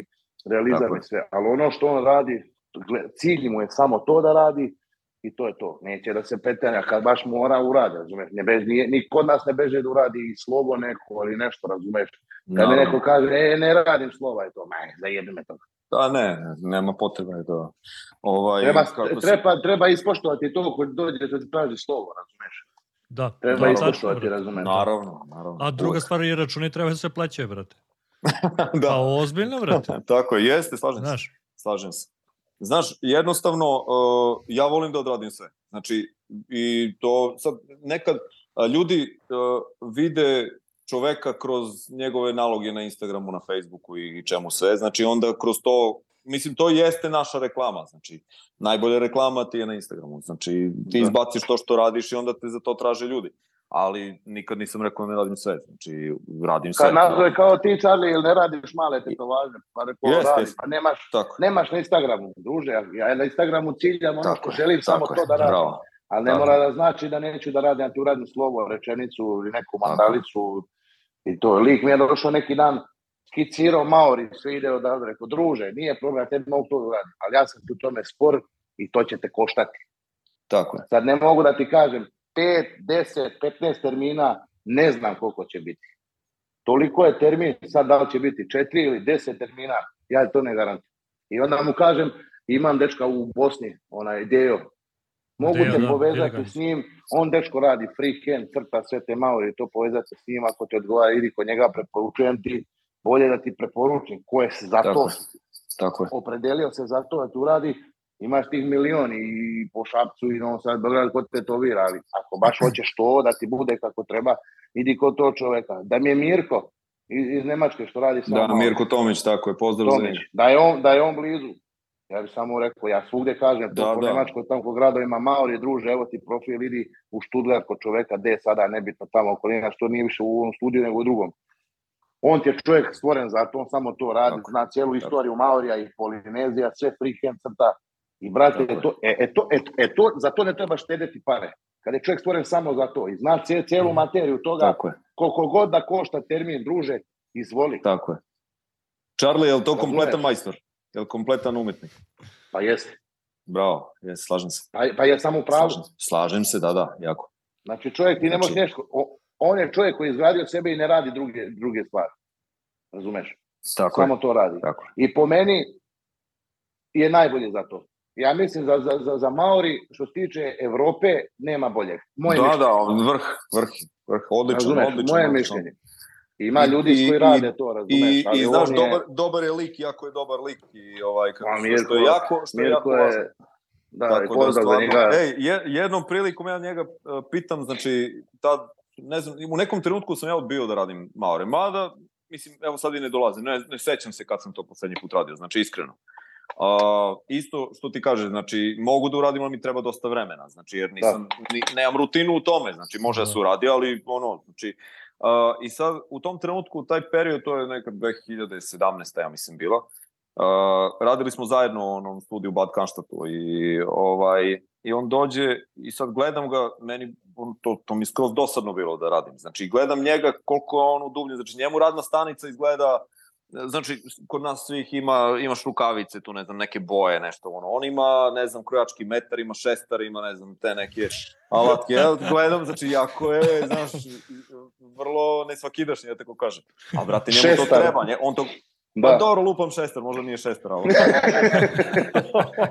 realizam Tako i sve, ali ono što on radi, cilj mu je samo to da radi i to je to, neće da se petanja, kad baš mora uradi, razumeš, ne bež, nije, ni kod nas ne beže da uradi i slovo neko ili nešto, razumeš, kad mi Naravno. neko kaže, e, ne radim slova, i to, maj, zajebi me to. Da, ne, ne, nema potrebe da... Ovaj, Treba, kako se- treba, treba ispoštovati to ko dođe da ti traži slovo, razumeš. Da, Treba da, ispoštovati, brate. razumeš. Naravno, naravno. A druga Uvek. stvar je računi treba da se plaćaju, brate. da. Pa ozbiljno, brate. Tako je, jeste, slažem se. Znaš, Slažem se. Znaš, jednostavno, uh, ja volim da odradim sve. Znači, i to sad nekad uh, ljudi uh, vide čoveka kroz njegove naloge na Instagramu, na Facebooku i čemu sve. Znači onda kroz to, mislim to jeste naša reklama, znači najbolja reklama ti je na Instagramu. Znači ti da. izbaciš to što radiš i onda te za to traže ljudi ali nikad nisam rekao da ne radim sve. Znači, radim sve. Kad nazove kao ti, Charlie, ili ne radiš male tetovaže? Pa rekao, yes, radi. Yes. Pa nemaš, tako. nemaš na Instagramu, druže. Ja na Instagramu ciljam ono što želim samo to da radim. Bravo. Ali ne tako. mora da znači da neću da radim, ja tu radim slovo, rečenicu ili neku mandalicu. I to, lik mi je došao neki dan, skicirao Maori, sve ide odavde, rekao, druže, nije problem, tebi mogu to da radim, ali ja sam u tome spor i to će te koštati. Tako je. Sad ne mogu da ti kažem, 5, 10, 15 termina, ne znam koliko će biti. Toliko je termin, sad da li će biti 4 ili 10 termina, ja to ne garantujem. I onda mu kažem, imam dečka u Bosni, onaj Dejo, mogu Dejo, te da, povezati Dejo. s njim, on dečko radi free hand, crta sve te maori, to povezati s njim, ako ti odgovara, idi kod njega, preporučujem ti, bolje da ti preporučim ko je za to tako, tako je. opredelio se za to da tu radi, imaš tih milion i po Šapcu i Novom Sad Beograd kod tetovira, ali ako baš hoćeš to da ti bude kako treba, idi kod to čoveka. Da mi je Mirko iz, iz Nemačke što radi sa Da, Mirko Tomić, tako je, pozdrav Tomić, za njega. Da je, on, da je on blizu. Ja bih samo rekao, ja svugde kažem, da, po da. Nemačkoj, tamo kod gradovima, Maori, druže, evo ti profil, idi u Stuttgart kod čoveka, gde sada, nebitno tamo okolina, što nije više u ovom studiju nego u drugom. On ti je čovjek stvoren za to, on samo to radi, tako, zna cijelu tako. istoriju Maorija i Polinezija, sve freehand crta, I brate, e, to, e, e, to, e, e, to, za to ne treba štedeti pare. Kada je čovjek stvoren samo za to i zna cijelu mm. materiju toga, Tako je. koliko god da košta termin, druže, izvoli. Tako je. Charlie, je li to kompletan majstor? Je li kompletan umetnik? Pa jeste. Bravo, jes, slažem se. Pa, pa je samo u pravu. Slažem, slažem se, da, da, jako. Znači čovjek ti ne znači... možeš nešto, on je čovjek koji je izgradio sebe i ne radi druge, druge stvari. Razumeš? Tako Samo je. to radi. Tako. I po meni je najbolje za to. Ja mislim za, za, za, za Maori, što se tiče Evrope, nema boljeg. Moje da, mišljenje. da, vrh, vrh, vrh, odlično, Razumeš, odlično. Moje odlično. mišljenje. Ima ljudi I, koji rade to, razumeš. I, i znaš, je... dobar, dobar je lik, jako je dobar lik. I ovaj, kako, pa, Mirko, što je jako, što je jako je, Da, Tako i da, stvarno, njega. Ej, jednom prilikom ja njega uh, pitam, znači, tad, ne znam, u nekom trenutku sam ja odbio da radim Maore, mada, mislim, evo sad i ne dolazim, ne, ne sećam se kad sam to poslednji put radio, znači, iskreno. Uh, isto što ti kaže, znači, mogu da uradim, ali mi treba dosta vremena, znači, jer nisam, da. ni, nemam rutinu u tome, znači, može da se uradi, ali, ono, znači, uh, i sad, u tom trenutku, taj period, to je nekad 2017. ja mislim bila, uh, radili smo zajedno u onom studiju Bad Kanštatu i, ovaj, i on dođe i sad gledam ga, meni on, to, to mi skroz dosadno bilo da radim. Znači, gledam njega koliko je on udubljen, znači njemu radna stanica izgleda znači, kod nas svih ima, imaš rukavice, tu ne znam, neke boje, nešto ono. On ima, ne znam, krojački metar, ima šestar, ima, ne znam, te neke alatke. Ja gledam, znači, jako je, znaš, vrlo nesvakidašnji, ja tako kažem. A, brate, njemu šestar. to treba, nje, on to, Da. Pa dobro, lupam šestar, možda nije šestar, ali...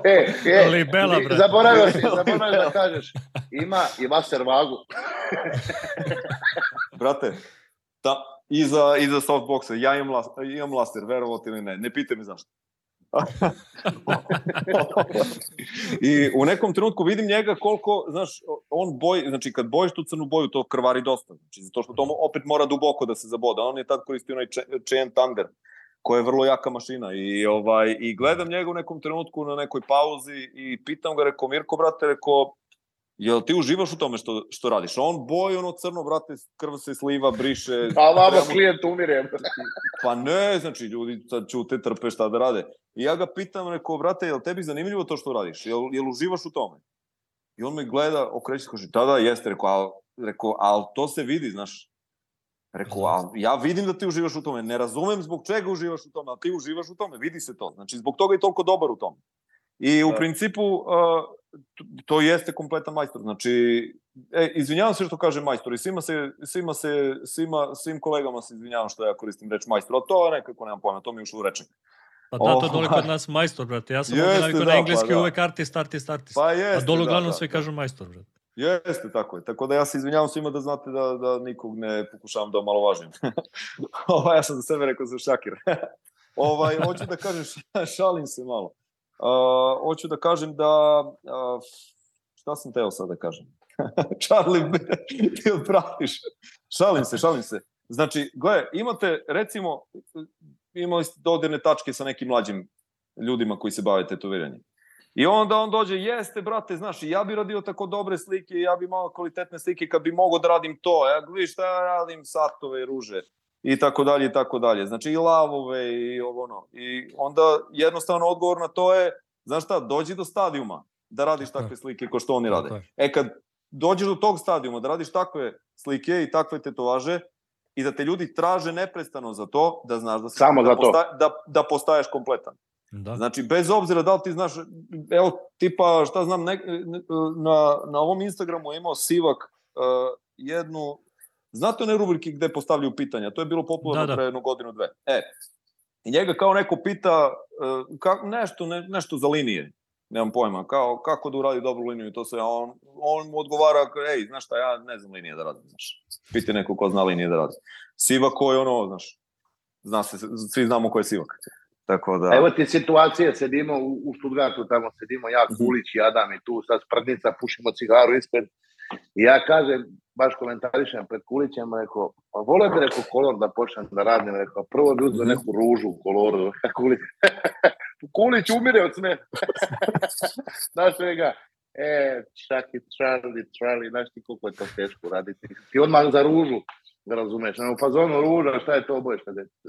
e, e, Libela, brate. Zaboravio si, zaboravio da kažeš. Ima i master vagu. brate, da, iza, iza softboxa. Ja imam, las, imam laster, verovati ili ne. Ne pitaj me zašto. I u nekom trenutku vidim njega koliko, znaš, on boji, znači kad bojiš tu crnu boju, to krvari dosta. Znači, zato što to opet mora duboko da se zaboda. On je tad koristio onaj Chain Thunder, koja je vrlo jaka mašina. I, ovaj, I gledam njega u nekom trenutku na nekoj pauzi i pitam ga, reko, Mirko, brate, reko, Jel ti uživaš u tome što, što radiš? On boji ono crno, brate, krv se sliva, briše. A vama klijent umire. pa ne, znači, ljudi sad čute, trpe šta da rade. I ja ga pitam, rekao, brate, jel tebi zanimljivo to što radiš? Jel, jel uživaš u tome? I on me gleda, okreće, kaže, da, da, jeste, rekao, al, rekao, al to se vidi, znaš. Rekao, al, ja vidim da ti uživaš u tome, ne razumem zbog čega uživaš u tome, ali ti uživaš u tome, vidi se to. Znači, zbog toga je toliko dobar u tome. I u da. principu, uh, to jeste kompletan majstor. Znači, e, izvinjavam se što kažem majstor i svima se, svima se, svima, svim kolegama se izvinjavam što ja koristim reč majstor, a to nekako nemam pojma, to mi je ušlo u rečnik. Pa da, to dole kod nas majstor, brate. Ja sam ovdje navikao da, na engleski pa, da. uvek artist, artist, artist. Pa jeste, a dole uglavnom da, da, da. kažu majstor, brate. Jeste, tako je. Tako da ja se izvinjavam svima da znate da, da nikog ne pokušavam da omalovažim. ja sam za sebe rekao za šakir. ovaj, hoću da kažem, šalim se malo. Uh, hoću da kažem da, uh, šta sam teo sad da kažem? Charlie, ti odpratiš. Šalim se, šalim se. Znači, gle, imate, recimo, imali ste dodirne tačke sa nekim mlađim ljudima koji se bave tetoviranjem. I onda on dođe, jeste, brate, znaš, ja bi radio tako dobre slike, ja bi malo kvalitetne slike kad bi mogao da radim to. Ja gledam šta ja radim, satove i ruže i tako dalje i tako dalje. Znači i lavove i ovo ono. I onda jednostavno odgovor na to je, znaš šta, dođi do stadijuma da radiš takve slike ko što oni rade. E kad dođeš do tog stadijuma da radiš takve slike i takve tetovaže i da te ljudi traže neprestano za to, da znaš da, si, Samo da, za to. posta, da, da postaješ kompletan. Da. Znači, bez obzira da li ti znaš, evo, tipa, šta znam, ne, na, na ovom Instagramu je imao Sivak uh, jednu, znate one rubrike gde postavljaju pitanja, to je bilo popularno Da, da. pre jednu godinu, dve. E, i njega kao neko pita uh, ka, nešto, ne, nešto za linije, nemam pojma, kao kako da uradi dobru liniju i to sve, on, on mu odgovara, ej, znaš šta, ja ne znam linije da radim, znaš. Piti neko ko zna linije da radi. Sivak ko je ono, znaš, zna se, svi znamo ko je Sivak. Tako da... Evo ti situacije, sedimo u, u Stuttgartu, tamo sedimo ja, Mhm. Kulić i Adam i tu sad sprdnica, pušimo cigaru ispred. I ja kažem, baš komentarišem pred Kulićem, rekao, pa vole bi rekao kolor da počnem da radim, rekao, prvo bi uzeo Mhm. neku ružu u koloru. Kulić, Kulić umire od sme. Znaš svega, e, čaki, Charlie, Charlie, znaš ti koliko je to teško raditi. Ti odmah za ružu, da razumeš. U fazonu ruža, šta je to bojiš?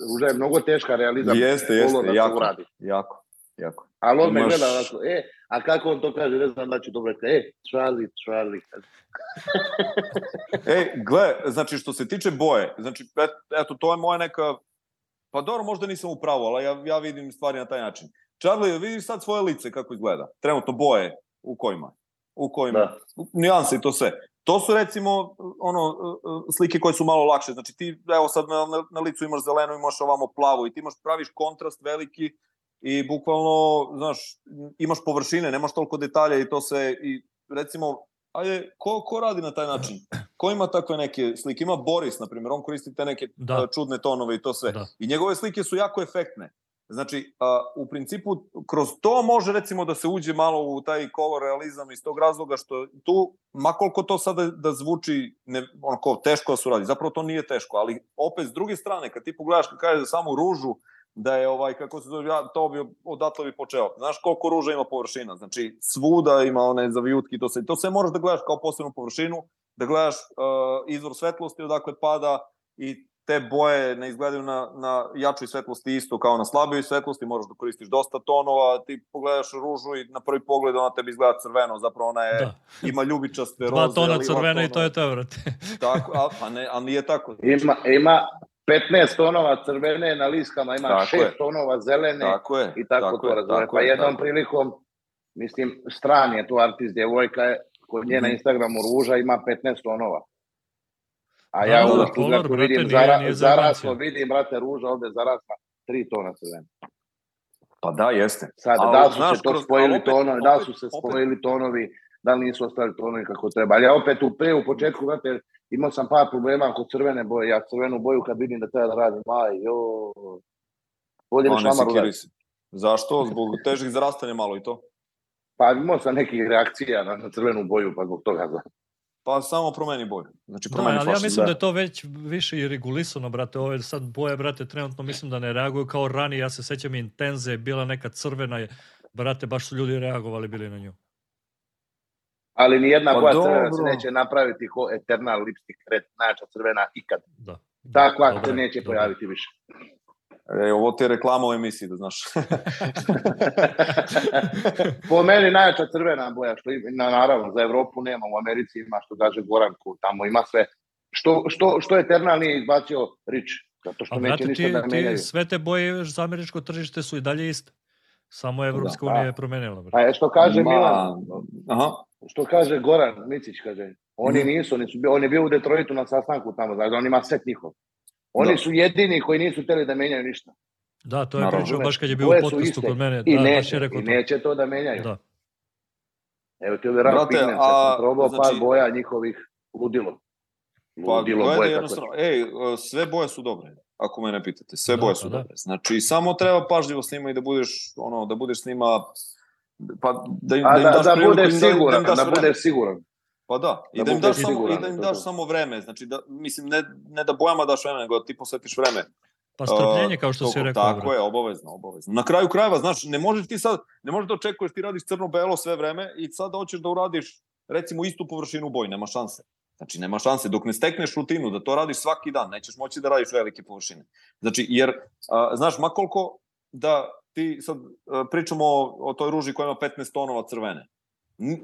Ruža je mnogo teška realizam. Jeste, jeste, da jako. Jako, jako. Ali on me Imaš- gleda ovako, e, a kako on to kaže, ne znam da ću dobro reći, e, Charlie, Charlie. Ej, gle, znači što se tiče boje, znači et, eto to je moja neka pa dobro možda nisam u pravu, ali ja ja vidim stvari na taj način. Charlie, vidiš sad svoje lice kako izgleda. Trenutno boje u kojima u kojima Da. nijanse i to sve. To su recimo ono uh, uh, slike koje su malo lakše. Znači ti evo sad na, na, na licu imaš zeleno, imaš ovamo plavo i ti imaš praviš kontrast veliki i bukvalno, znaš, imaš površine, nemaš toliko detalja i to se i recimo ajde, ko, ko radi na taj način? Ko ima takve neke slike? Ima Boris, na primjer, on koristi te neke Da. da. čudne tonove i to sve. Da. I njegove slike su jako efektne. Znači, a, u principu, kroz to može recimo da se uđe malo u taj color realizam iz tog razloga što tu, makoliko to sada da zvuči ne, onako teško da se uradi, zapravo to nije teško, ali opet s druge strane, kad ti pogledaš, kad kažeš za samu ružu, da je ovaj, kako se zove, ja to bi odatle bi počeo. Znaš koliko ruža ima površina? Znači, svuda ima one zavijutki, to se, to sve moraš da gledaš kao posebnu površinu, da gledaš uh, izvor svetlosti odakle pada i te boje ne izgledaju na, na jačoj svetlosti isto kao na slabijoj svetlosti, moraš da koristiš dosta tonova, ti pogledaš ružu i na prvi pogled ona tebi izgleda crveno, zapravo ona je, Da. ima ljubičaste roze. Dva tona crvena i to je to, brate. Tako, a, pa ne, a nije tako. Ima, ima 15 tonova crvene na liskama, ima Tako 6 je. tonova zelene Tako je. i tako, to je, razumeš. tako Pa je, jednom tako je. prilikom, mislim, stran je tu artist, djevojka je, kod nje na Mhm. Instagramu ruža ima 15 tonova. A Da, ja da, u da, kolor, brate, vidim nije- zara, nije zaraslo, vidim, brate, ruža ovde zarasla 3 tona crvene. Pa da, jeste. Sad, Ali, da su znaš, se to kroz- spojili opet- tonovi, da li su se opet- spojili tonovi, da li nisu ostali tonovi kako treba. Ali ja opet u pre, u početku, brate, imao sam par problema kod crvene boje. Ja crvenu boju kad vidim da treba da radim, aj, jo, bolje mi ne se. Zašto? Zbog težih zarastanja malo i to. Pa imao sam nekih reakcija na, na crvenu boju, pa zbog toga znam. Pa samo promeni boju. Znači Da, promeni ali ja mislim da. da je to već više i regulisano, brate. Ove sad boje, brate, trenutno mislim da ne reaguju kao ranije. Ja se sećam Intenze je bila neka crvena, je, brate, baš su ljudi reagovali bili na nju. Ali ni jedna Pa boja crvena se neće napraviti ko Eternal Lipstick Red, najjača crvena ikad. Da. Takva Dobro se neće dobro pojaviti više. E, ovo ti je reklama u emisiji, da znaš. po meni najjača crvena boja, što ima, na, naravno, za Evropu nema, u Americi ima, što kaže Goran, ko tamo ima sve. Što, što, što Eternal nije izbacio Rich? Zato što A neće brate, ništa ti, da ti menjaju. sve te boje za američko tržište su i dalje iste. Samo je Evropska Da. unija je promenila. Brate. A je što kaže Ma, Milan, Aha. što kaže Goran Micić, kaže, oni Mhm. nisu, oni su, on je bio u Detroitu na sastanku tamo, znači on ima set njihov. Oni Da. su jedini koji nisu hteli da menjaju ništa. Da, to je Naravno. pričao baš kad je bio u podcastu kod mene. I da, baš neće, je rekao i neće to da menjaju. Da. Evo ti ovaj a, ja sam probao znači- par boja njihovih ludilo. Pa Ludilo gledaj boje jednostavno, ej, sve boje su dobre, ako mene pitate. Sve Da, boje pa su da. dobre. Znači, samo treba pažljivo s njima i da budeš, ono, da budeš s njima, pa da, im- A da im da, daš da priliku, budeš im da- da im siguran, da vremena. budeš siguran. Pa da, i Da da im daš, samo, siguran, i da im daš samo vreme, znači da, mislim, ne, ne da bojama daš vreme, nego da ti posvetiš vreme. Pa strpljenje, kao što si toliko- rekao. Tako je, obavezno, obavezno. Na kraju krajeva, znaš, ne možeš ti sad, ne možeš da očekuješ ti radiš crno-belo sve vreme i sad hoćeš da uradiš recimo istu površinu u boji, nema šanse. Znači, nema šanse. Dok ne stekneš rutinu da to radiš svaki dan, nećeš moći da radiš velike površine. Znači, jer, a, znaš, ma koliko da ti sad a, pričamo o, o toj ruži koja ima 15 tonova crvene.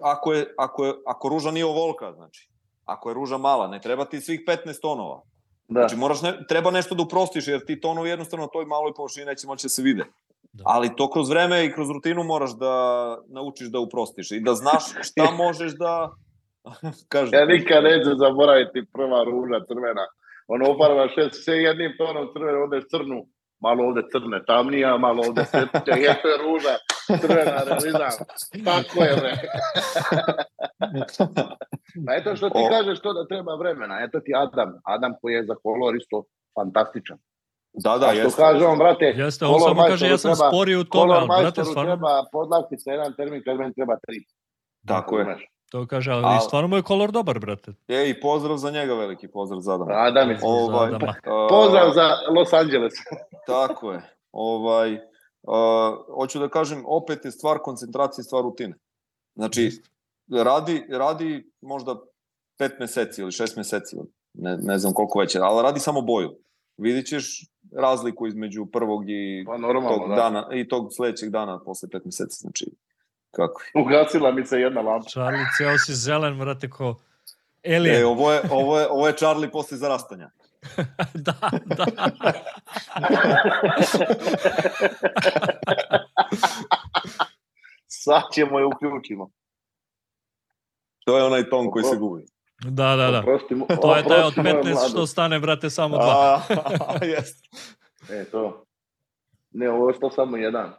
Ako, je, ako, je, ako ruža nije ovolka, znači, ako je ruža mala, ne treba ti svih 15 tonova. Da. Znači, moraš ne, treba nešto da uprostiš, jer ti tonovi jednostavno na toj maloj površini neće moći da se vide. Da. Ali to kroz vreme i kroz rutinu moraš da naučiš da uprostiš i da znaš šta možeš da... Kažem. Ja nikad neću zaboraviti prva ruža crvena. Ono ofarba šest, sve jednim tonom crvene, ovde crnu, malo ovde crne tamnija, malo ovde svetlije, je to je ruža, crvena, realizam. Tako je, bre. Pa eto što ti O. kažeš to da treba vremena. Eto ti Adam, Adam koji je za kolor isto fantastičan. Da, da, A što jeste. kaže on, brate, Jeste, on samo kaže ja sam sporiji u tome, kolor ali brate, majstoru stvarno, treba podlaktica, jedan termin, kad meni treba tri. Tako je. To kaže, ali Al- stvarno mu je kolor dobar, brate. E, i pozdrav za njega, veliki pozdrav za Adama. Adam je. Ovaj, Za Adama. a, Pozdrav za Los Angeles. Tako je. Ovaj, a, hoću da kažem, opet je stvar koncentracije, stvar rutine. Znači, radi, radi možda pet meseci ili šest meseci, ne, ne znam koliko već, je, ali radi samo boju. Vidit ćeš razliku između prvog i Pa normalno, tog da. dana i tog sledećeg dana posle pet meseci, znači kako je. Ugasila mi se jedna lampa. Charlie, ceo si zelen, brate, ko alien. E, ovo je, ovo je, ovo je Charlie posle zarastanja. da, da. Sad ćemo je uključimo. To je onaj ton koji se gubi. Da, da, da. Oprosti mu- To je taj od oprosti moju 15 mladost. što stane, brate, samo dva. A, jeste. E, to. Ne, ovo je što samo jedan.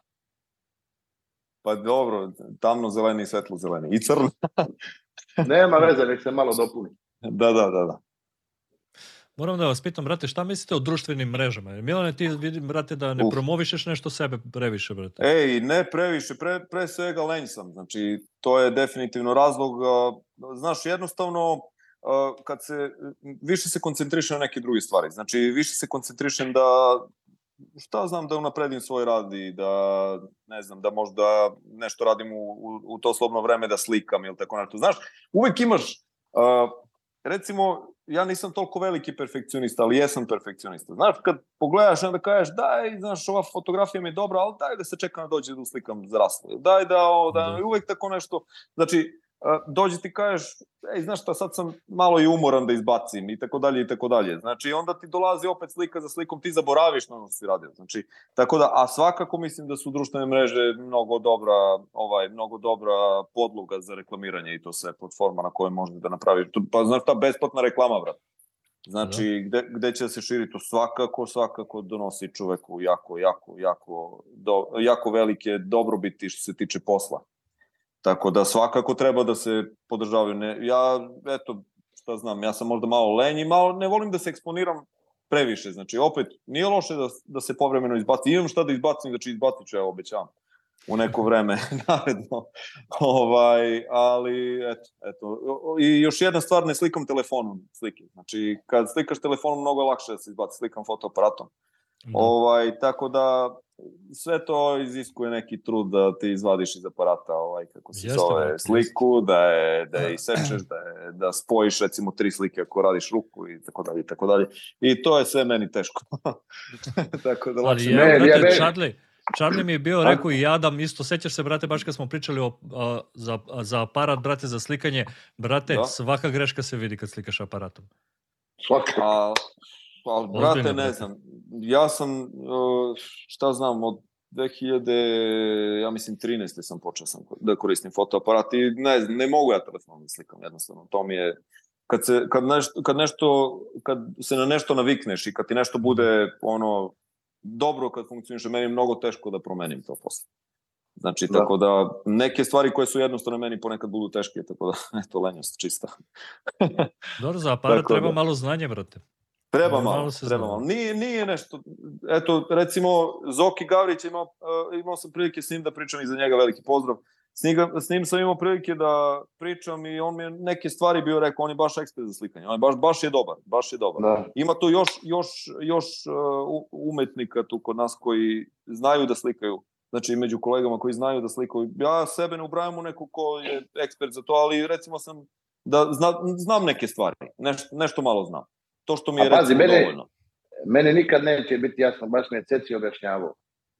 Pa dobro, tamno zeleni i svetlo zeleni. I crno. Nema veze, nek se malo dopuni. Da, da, da, da. Moram da vas pitam, brate, šta mislite o društvenim mrežama? Milane, ti vidim, brate, da ne Uf. promovišeš nešto sebe previše, brate. Ej, ne previše, pre, pre svega lenj sam. Znači, to je definitivno razlog. Znaš, jednostavno, kad se, više se koncentrišem na neke druge stvari. Znači, više se koncentrišem da, šta znam, da unapredim svoj rad i da, ne znam, da možda nešto radim u, u, u to slobno vreme da slikam ili tako nešto. Znaš, uvek imaš, a, recimo, ja nisam toliko veliki perfekcionista, ali jesam perfekcionista. Znaš, kad pogledaš, onda kažeš, daj, znaš, ova fotografija mi je dobra, ali daj da se čekam da dođe da uslikam zraslo. Daj da, o, da, Da. uvek tako nešto, znači, dođe ti kažeš, ej, znaš šta, sad sam malo i umoran da izbacim i tako dalje i tako dalje. Znači, onda ti dolazi opet slika za slikom, ti zaboraviš na ono što si radio. Znači, tako da, a svakako mislim da su društvene mreže mnogo dobra, ovaj, mnogo dobra podloga za reklamiranje i to sve platforma na kojoj možeš da napraviš. Pa znaš ta besplatna reklama, brat. Znači, gde, gde će da se širi to svakako, svakako donosi čoveku jako, jako, jako, do, jako velike dobrobiti što se tiče posla. Tako da svakako treba da se podržavaju. Ne, ja, eto, šta znam, ja sam možda malo lenj i malo ne volim da se eksponiram previše. Znači, opet, nije loše da, da se povremeno izbaci. Imam šta da izbacim, znači izbacit ću, evo, obećavam u neko vreme naredno. ovaj, ali, eto, eto. I još jedna stvar, ne slikam telefonom slike. Znači, kad slikaš telefonom, mnogo je lakše da se izbaci. Slikam fotoaparatom. Da. Ovaj, tako da sve to iziskuje neki trud da ti izvadiš iz aparata ovaj, kako se Jeste, zove sliku, da je, da je isečeš, da, je, da spojiš recimo tri slike ako radiš ruku i tako dalje i tako dalje. I to je sve meni teško. tako da Ali je, Ne, brate, ja ne- Charlie, Charlie mi je bio rekao i Adam, isto sećaš se, brate, baš kad smo pričali o, a, za, a, za aparat, brate, za slikanje, brate, Da. svaka greška se vidi kad slikaš aparatom. Svaka. Pa, brate, ne znam. Ja sam, šta znam, od 2000, ja mislim 13. sam počeo sam da koristim fotoaparat i ne, znam, ne mogu ja telefonom da slikam, jednostavno. To mi je, kad, se, kad, nešto, kad, nešto, kad se na nešto navikneš i kad ti nešto bude ono dobro kad funkcioniše, meni je mnogo teško da promenim to posle. Znači, Da. tako da neke stvari koje su jednostavno meni ponekad budu teške, tako da, eto, lenjost čista. Dobro, za aparat Tako treba da. malo znanja, brate. Treba Malo malo, se treba malo. Nije, nije nešto, eto, recimo, Zoki Gavrić imao, uh, imao sam prilike s njim da pričam i za njega veliki pozdrav. s njim, s njim sam imao prilike da pričam i on mi je neke stvari bio rekao, on je baš ekspert za slikanje, on je baš, baš je dobar, baš je dobar. Da. Ima tu još, još, još uh, umetnika tu kod nas koji znaju da slikaju, znači među kolegama koji znaju da slikaju. Ja sebe ne ubrajam u neko ko je ekspert za to, ali recimo sam da zna, znam neke stvari, nešto, nešto malo znam. To što mi je recimo mene- dovoljno. Mene nikad neće biti jasno, baš me je Ceci objašnjavao.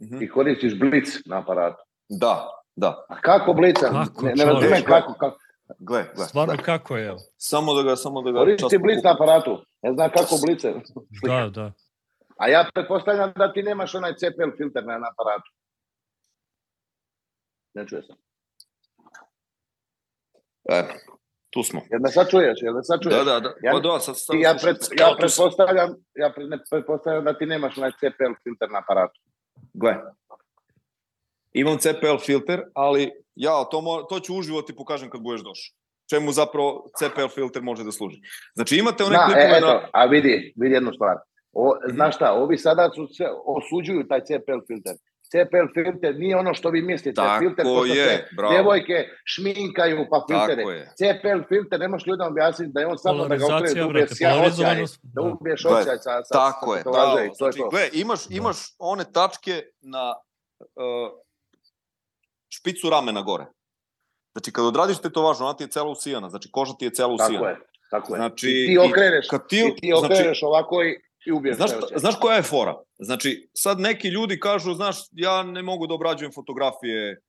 Mhm. Ti koristiš blic na aparatu. Da, da. A kako blica? Kako, ne, ne razumijem kako, kako. Gle, gle. Stvarno gle. kako je, evo. Samo da ga, samo da ga Koristi blic na aparatu. Ne znam kako blice. Da, da. A ja pretpostavljam da ti nemaš onaj CPL filter na, aparatu. Ne čuje se. E, tu smo. Jel me sad čuješ? Jel me sad čuješ? Da, da, da. Ja- Pa da, sad, sad, ja, pret, ja pretpostavljam, ja pre, ne, pretpostavljam da ti nemaš onaj CPL filter na aparatu. Gle. Imam CPL filter, ali ja to, mo, to ću uživo ti pokažem kad budeš došao. Čemu zapravo CPL filter može da služi. Znači imate one Da, klipove e, eto, na... a vidi, vidi jednu stvar. O. Znaš šta, ovi sada su se, osuđuju taj CPL filter. CPL filter nije ono što vi mislite. filter Tako ko što je, se bravo. Djevojke šminkaju pa filtere. CPL filter, ne možeš ljudima objasniti da je on samo da ga Polarizacija, da ubiješ brate, sjaj očaj, polarizovanost. da Da. ubiješ očaj sa, sa, Tako sa je, bravo. to je Znači, to. gle, imaš, Da. imaš one tačke na uh, špicu ramena gore. Znači, kad odradiš tetovažu, ona ti je cela usijana, znači koža ti je cela usijana. Tako je, tako je. Znači, I ti okreneš, kad ti, i ti znači, okreneš ovako i, i ubiješ Znaš, očaj. znaš koja je fora? Znači, sad neki ljudi kažu, znaš, ja ne mogu da obrađujem fotografije,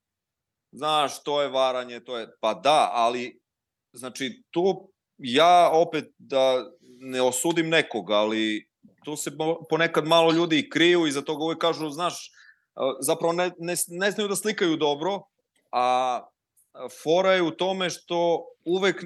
znaš, to je varanje, to je... Pa da, ali, znači, tu ja opet da ne osudim nekoga, ali tu se ponekad malo ljudi i kriju i za toga uvek kažu, znaš, zapravo ne, ne, ne znaju da slikaju dobro, a fora je u tome što uvek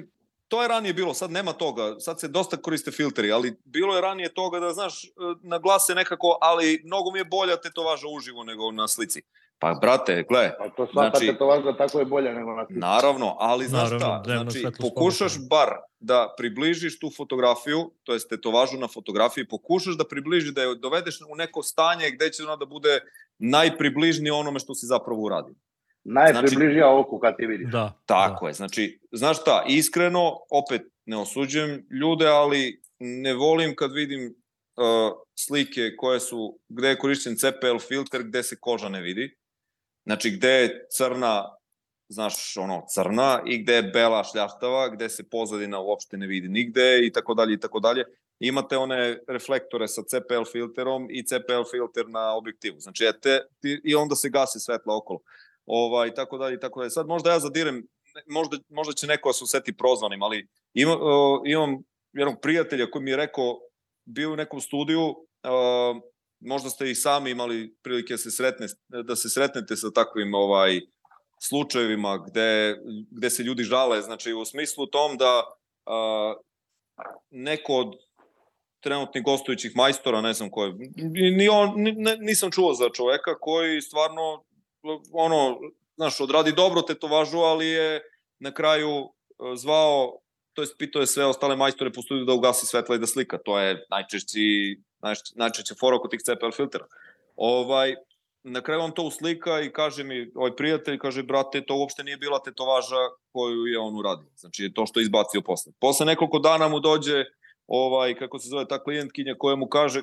to je ranije bilo, sad nema toga, sad se dosta koriste filteri, ali bilo je ranije toga da, znaš, e, na glas se nekako, ali mnogo mi je bolja tetovaža uživo nego na slici. Pa, brate, gle, Pa to svaka Znači- tetovaža tako je bolja nego na slici. naravno, ali znaš Naravno, šta, znači, pokušaš bar da približiš tu fotografiju, to jest tetovažu na fotografiji, pokušaš da približiš, da je dovedeš u neko stanje gde će ona da bude najpribližnije onome što si zapravo uradio. Najpribližija oku kad ti vidiš. Da. Tako je, znači, znaš šta, iskreno, opet ne osuđujem ljude, ali ne volim kad vidim uh, slike koje su, gde je korišćen CPL filter, gde se koža ne vidi. Znači, gde je crna, znaš, ono, crna i gde je bela šljaštava, gde se pozadina uopšte ne vidi nigde i tako dalje i tako dalje. Imate one reflektore sa CPL filterom i CPL filter na objektivu. Znači, ja te, ti, i onda se gasi svetla okolo ovaj, tako dalje, i tako dalje. Sad možda ja zadirem, možda, možda će neko da se oseti prozvanim, ali ima, uh, imam jednog prijatelja koji mi je rekao, bio u nekom studiju, uh, možda ste i sami imali prilike da se, sretne, da se sretnete sa takvim ovaj slučajevima gde, gde se ljudi žale, znači u smislu tom da uh, neko od trenutnih gostujućih majstora, ne znam ko je, ni on, ni, ne, nisam čuo za čoveka koji stvarno ono, znaš, odradi dobro tetovažu, ali je na kraju e, zvao, to jest pitao je sve ostale majstore po studiju da ugasi svetla i da slika. To je najčešći, najčešći, najčešće fora oko tih CPL filtera. Ovaj, na kraju on to uslika i kaže mi, ovaj prijatelj, kaže, brate, to uopšte nije bila tetovaža koju je on uradio. Znači, to što je izbacio posle. Posle nekoliko dana mu dođe, ovaj, kako se zove ta klijentkinja koja mu kaže,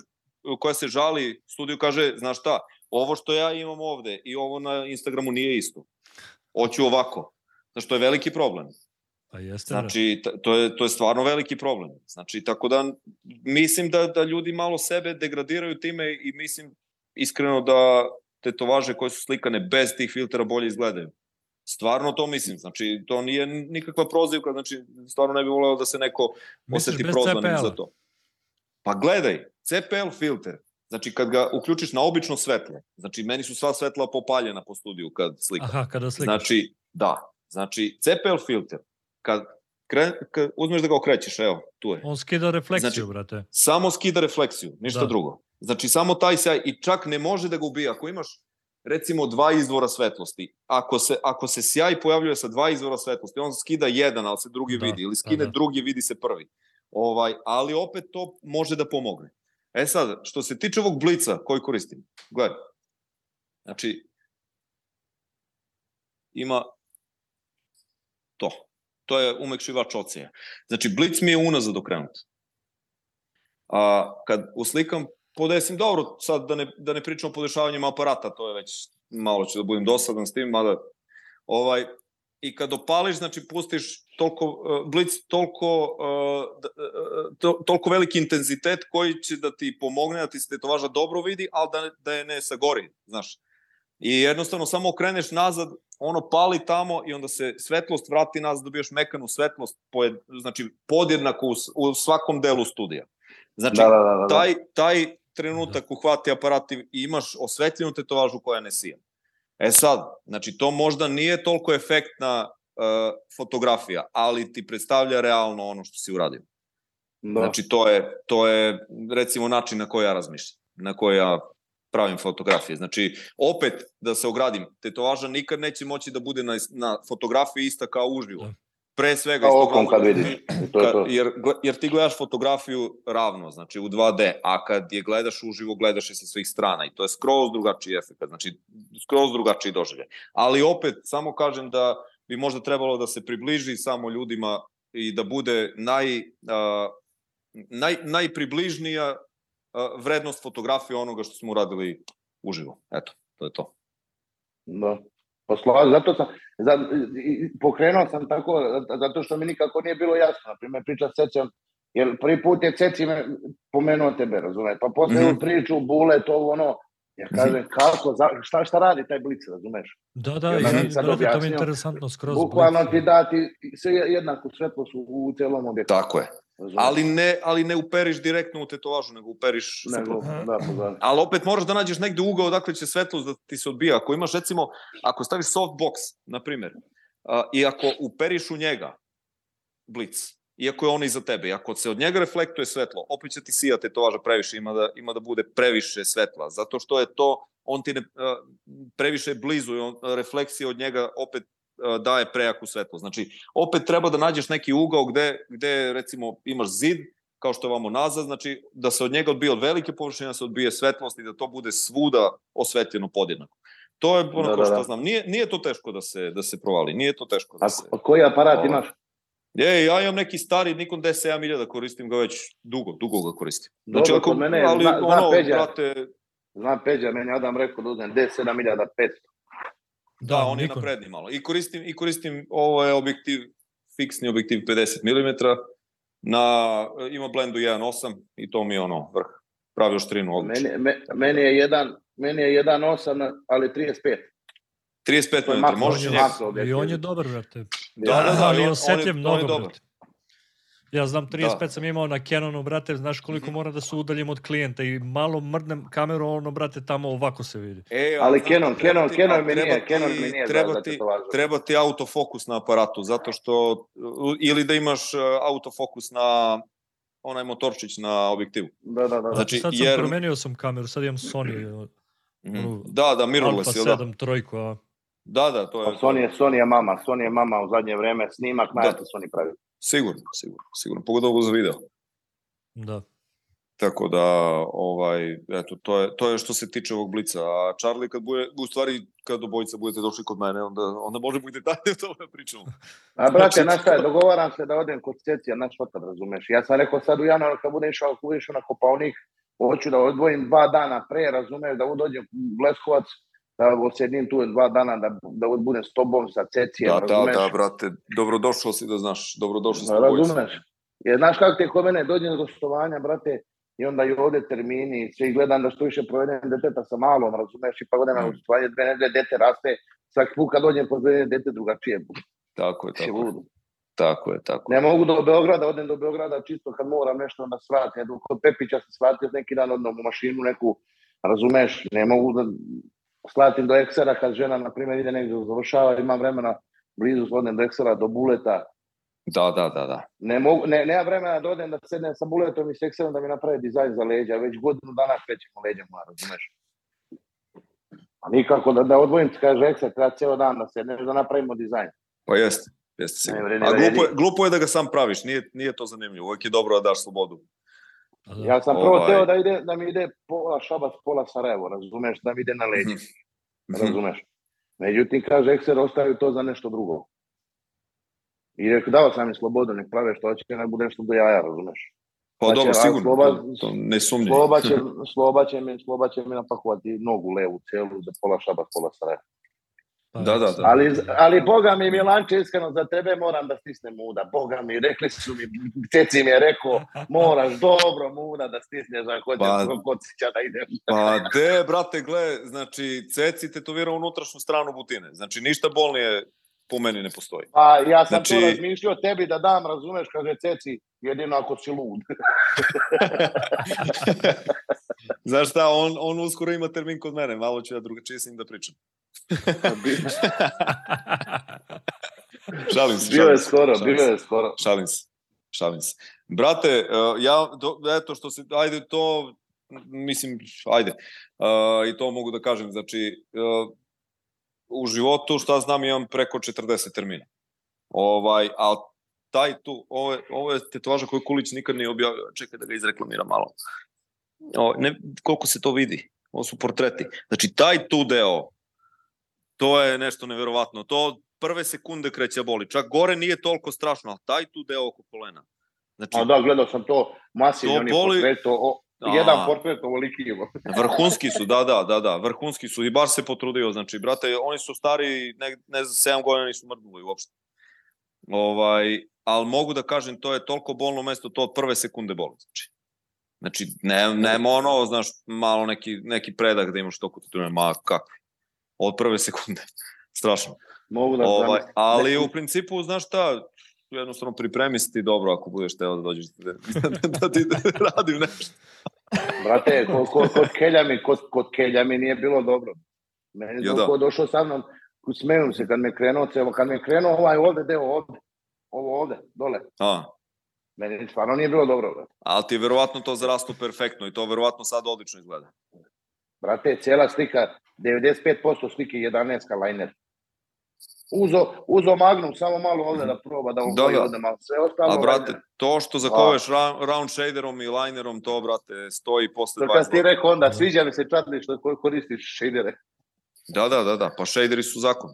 koja se žali, studiju kaže, znaš šta, ovo što ja imam ovde i ovo na Instagramu nije isto. Hoću ovako. Znači, to je veliki problem. Pa jeste. Znači, to je, to je stvarno veliki problem. Znači, tako da mislim da, da ljudi malo sebe degradiraju time i mislim iskreno da tetovaže koje su slikane bez tih filtera bolje izgledaju. Stvarno to mislim. Znači, to nije nikakva prozivka. Znači, stvarno ne bih voleo da se neko Misliš oseti prozvanim za to. Pa gledaj, CPL filter, znači kad ga uključiš na obično svetlo, znači meni su sva svetla popaljena po studiju kad slikam. Aha, kada slikaš. Znači, da. Znači, CPL filter, kad, kre, kad uzmeš da ga okrećeš, evo, tu je. On skida refleksiju, Znači- brate. Samo skida refleksiju, ništa Da. drugo. Znači, samo taj sjaj i čak ne može da ga ubija. Ako imaš, recimo, dva izvora svetlosti, ako se, ako se sjaj pojavljuje sa dva izvora svetlosti, on skida jedan, ali se drugi Da, vidi, ili da, skine da. drugi, vidi se prvi. Ovaj, ali opet to može da pomogne. E sad, što se tiče ovog blica koji koristim, gledaj, znači, ima to. To je umekšivač ocija. Znači, blic mi je unazad okrenut. A kad uslikam, podesim, dobro, sad da ne, da ne pričam o podešavanjima aparata, to je već, malo ću da budem dosadan s tim, mada, ovaj, i kad opališ, znači pustiš toliko, uh, blic toliko, uh, to, toliko veliki intenzitet koji će da ti pomogne da ti se tetovaža dobro vidi, ali da, da je ne sagori, znaš. I jednostavno samo okreneš nazad, ono pali tamo i onda se svetlost vrati nazad, dobiješ mekanu svetlost, pojed, znači podjednako u, u svakom delu studija. Znači, da, da, da, da. taj, taj trenutak uhvati aparat i imaš osvetljenu tetovažu koja ne sija. E sad, znači to možda nije toliko efektna uh, fotografija, ali ti predstavlja realno ono što si uradio. Da. Znači to je, to je recimo način na koji ja razmišljam, na koji ja pravim fotografije. Znači, opet, da se ogradim, tetovaža nikad neće moći da bude na, na fotografiji ista kao uživo. Da. Pre svega... Kao okom kad vidiš. To je to. Jer, jer ti gledaš fotografiju ravno, znači u 2D, a kad je gledaš uživo, gledaš je sa svih strana i to je skroz drugačiji efekt, znači skroz drugačiji doživljaj. Ali opet, samo kažem da bi možda trebalo da se približi samo ljudima i da bude naj, uh, naj, najpribližnija uh, vrednost fotografije onoga što smo uradili uživo. Eto, to je to. Da. Poslovao, zato sam, za, pokrenuo sam tako, zato što mi nikako nije bilo jasno. Na primjer, priča sećam, jer prvi put je Ceci me pomenuo tebe, razumeš? Pa posle mm -hmm. priču, bule, to ono, Ja kažem, kako, za, šta, šta radi taj blic, razumeš? Da, da, ja, ja, brate, to mi je interesantno skroz. Bukvalno ti dati sve jednaku svetlost u, u celom objektu. Tako je. Ali ne, ali ne uperiš direktno u tetovažu, nego uperiš nego, da, pa da. Ali opet moraš da nađeš negde ugao odakle će svetlost da ti se odbija. Ako imaš recimo, ako staviš softbox, na primjer, uh, i ako uperiš u njega blic, iako je on iza tebe. I ako se od njega reflektuje svetlo, opet će ti sija tetovaža previše, ima da, ima da bude previše svetla, zato što je to, on ti ne, previše blizu i on, refleksija od njega opet daje prejaku svetlo. Znači, opet treba da nađeš neki ugao gde, gde recimo, imaš zid, kao što je vamo nazad, znači da se od njega odbije od velike površine, da se odbije svetlost i da to bude svuda osvetljeno podjednako. To je ono da, da, što da. znam. Nije, nije to teško da se, da se provali, nije to teško da se... A koji aparat ovaj, imaš? Je, ja imam neki stari Nikon D7000, koristim ga već dugo, dugo ga koristim. Znači, Dobro, ako, mene, ali zna, ono, zna Peđa, brate... Zna Peđa, meni Adam rekao da uzem D7500. Da, da on je napredni malo. I koristim, i koristim ovo je objektiv, fiksni objektiv 50 mm, na, ima blendu 1.8 i to mi je ono vrh. Pravi oštrinu odlično. Meni, me, meni je jedan, meni je 1.8, ali 35. 35 minuta, možeš njega. I on je dobar, brate. Da, da, da, ali osetljiv mnogo, brate. Ja znam, 35 da. sam imao na Canonu, brate, znaš koliko mora da se udaljim od klijenta i malo mrdnem kameru, ono, brate, tamo ovako se vidi. E, ali Canon, Canon, Canon mi nije, Canon mi nije treba ti, treba ti autofokus na aparatu, zato što, ili da imaš uh, autofokus na onaj motorčić na objektivu. Da, da, da. Znači, sad sam jer... promenio sam kameru, sad imam Sony. Mm -hmm. Da, da, mirrorless, Alpha 7 trojku, a Da, da, to je... Pa Sony je, Sony je mama, Sony je mama u zadnje vreme, snimak da. najte Sony pravi. Sigurno, sigurno, sigurno, pogotovo za video. Da. Tako da, ovaj, eto, to je, to je što se tiče ovog blica. A Charlie, kad bude, u stvari, kad obojica budete došli kod mene, onda, onda možemo i detalje o tome pričamo. A, brate, znači, znaš šta je, dogovaram se da odem kod Cecija, znaš šta razumeš. Ja sam rekao sad u januaru, kad budem išao, kad budem išao na kopalnik, hoću da odvojim dva dana pre, razumeš, da dođem u Bleskovac, da osedim tu dva dana da, da budem s tobom, sa Cecijem, da, razumeš? Da, da, brate, dobrodošao si da znaš, dobrodošao si. Da, razumeš? Jer znaš kako te kod mene dođem do gostovanja, brate, i onda i ovde termini, sve gledam da što više provedem deteta sa malom, razumeš, i pa godina mm. gostovanje, dve nedelje dete raste, svaki put kad dođem po dve dete drugačije. Tako je, tako je. Tako je, tako. Ne mogu do Beograda, odem do Beograda čisto kad moram nešto da svratim. Kod Pepića se svratio neki dan odnom u mašinu neku, razumeš, ne mogu da, slatim do Eksera kad žena, na primjer, ide negdje završava, ima vremena blizu odem do Eksera, do Buleta. Da, da, da, da. Ne mogu, ne, nema vremena da odem da sednem sa Buletom i s Ekserom da mi napravi dizajn za leđa, već godinu dana krećemo leđama, razumeš? A nikako da, da odvojim, kaže Ekser, treba cijelo dan da sedneš da napravimo dizajn. Pa jeste, jeste sigurno. A glupo je, glupo je da ga sam praviš, nije, nije to zanimljivo, uvijek je dobro da daš slobodu. Da. Ja sam prvo ovaj... teo da, ide, da mi ide pola Šabac, pola Sarajevo, razumeš, da mi ide na leđe. Mm -hmm. Razumeš? Međutim, kaže, Ekser ostavio to za nešto drugo. I rekao, dao sam mi slobodu, nek prave što će, ne bude nešto do jaja, razumeš? Pa dobro, sigurno, sloba, to, to ne sumnje. Sloba će, sloba, će mi, sloba će mi napakovati nogu levu celu, za pola šabac, pola stare. Pa, da, da, da. Ali, ali Boga mi, Milanče, iskreno, za tebe moram da stisnem muda. Boga mi, rekli su mi, Ceci mi je rekao, moraš dobro muda da stisneš ako hoćeš pa, kocića da idem. pa de, brate, gle, znači, Ceci tetovira unutrašnju stranu butine. Znači, ništa bolnije po meni ne postoji. Pa ja sam znači... to razmišljao tebi da dam, razumeš, kaže Ceci, jedino ako si lud. Znaš šta, on, on uskoro ima termin kod mene, malo ću ja drugačije s njim da pričam. šalim se. Bio je skoro, bio je skoro. Šalim se. Šalim se. Brate, e, ja, do, eto što se, ajde to, mislim, ajde, uh, i to mogu da kažem, znači, uh, u životu, šta znam, imam preko 40 termina. Ovaj, a taj tu, ovo je, ovo je tetovaža koju Kulić nikad nije objavio, čekaj da ga izreklamira malo. O, ne, koliko se to vidi, ovo su portreti. Znači, taj tu deo, to je nešto neverovatno. To prve sekunde kreće boli. Čak gore nije toliko strašno, ali taj tu deo oko kolena. Znači, a da, gledao sam to, masivni oni boli... portret, o, A, jedan portret ovoliki ima. vrhunski su, da, da, da, da, vrhunski su i baš se potrudio, znači, brate, oni su stari, ne, ne znam, 7 godina nisu mrdnuli uopšte. Ovaj, ali mogu da kažem, to je toliko bolno mesto, to od prve sekunde boli, znači. Znači, ne, nema ono, znaš, malo neki, neki predah da imaš toliko teturne, ma kakvi. Od prve sekunde. Strašno. Mogu da ovaj, ali u principu, znaš šta, jednostavno pripremi se ti dobro ako budeš teo da dođeš da, da ti da radim nešto. Brate, kod, kod, kod, Kelja mi, kod, kod Kelja mi nije bilo dobro. Meni je da. došao sa mnom, smejem se kad me krenuo, celo, kad me krenuo ovaj ovde deo ovde, ovo ovde, dole. A. Meni stvarno nije bilo dobro. Brate. Ali ti je verovatno to zarastu perfektno i to verovatno sad odlično izgleda. Brate, cijela slika, 95% slike 11 liner uzo, uzo Magnum samo malo ovde da proba da da, da. ovde malo sve ostalo. A brate, to što zakoveš round, round shaderom i linerom, to brate stoji posle 20 godina. Kad ti rekao onda, sviđa mi se čatli što koristiš shadere. Da, da, da, da, pa shaderi su zakon.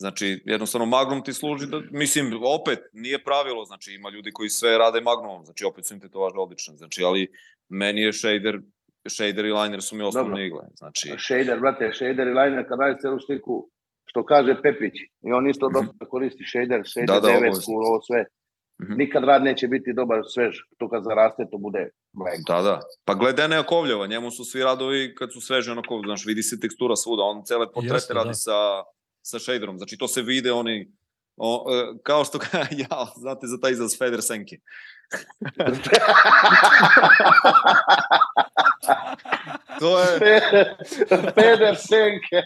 Znači, jednostavno Magnum ti služi da, mislim, opet, nije pravilo, znači ima ljudi koji sve rade Magnumom, znači opet su im tetovaže odlične, znači, ali meni je shader, shader i liner su mi osnovne igle, znači... Shader, brate, shader i liner, kad radi celu sliku, što kaže Pepić, i on isto mm -hmm. dosta koristi shader, shader da, da, 9, ovo sve. Mm -hmm. Nikad rad neće biti dobar svež, to kad zaraste to bude blank. Da, da. Pa gledaj Enea Kovljeva, njemu su svi radovi kad su sveže onako, znaš, vidi se tekstura svuda, on cele portrete Jeste, radi da. sa, sa shaderom, znači to se vide oni, o, e, kao što ja, znate za taj izraz Feder Senke. to je... Peder Senke.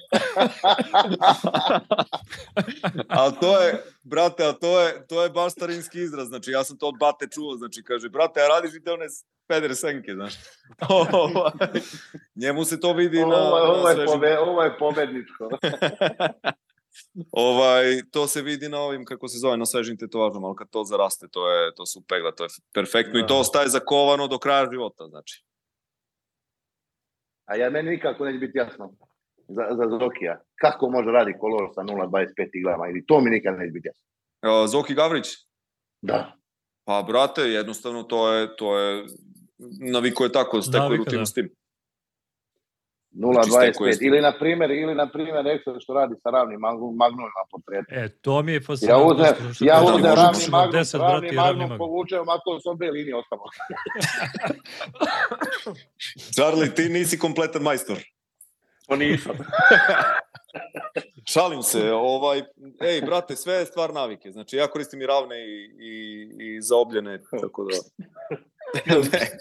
ali to je, brate, a to je, to je baš starinski izraz, znači ja sam to od bate čuo, znači kaže, brate, a radiš i te one Peder Senke, znaš. Njemu se to vidi ovo, na, ovo, je, pobe, ovo je pobedničko ovaj, to se vidi na ovim, kako se zove, na svežim tetovažama, ali kad to zaraste, to je, to su pegla, to je perfektno da. i to ostaje zakovano do kraja života, znači. A ja meni nikako neće biti jasno za, za Zokija. Kako može radi kolor sa 0.25 iglama? Ili to mi nikad neće biti jasno. Uh, Zoki Gavrić? Da. Pa, brate, jednostavno to je, to je, naviko je tako, stekao rutinu da. s tim. 0.25 znači, ili na primjer ili na primjer Excel što radi sa ravnim magnumima portretu. E, to mi je fascinantno. Ja uzem, ja uzem ravni magnum, 10, ravni magnum, magnum povučem ako s obe linije ostalo. Charlie, ti nisi kompletan majstor. To nisam. Šalim se, ovaj, ej, brate, sve je stvar navike. Znači, ja koristim i ravne i, i, i zaobljene, tako da... ne.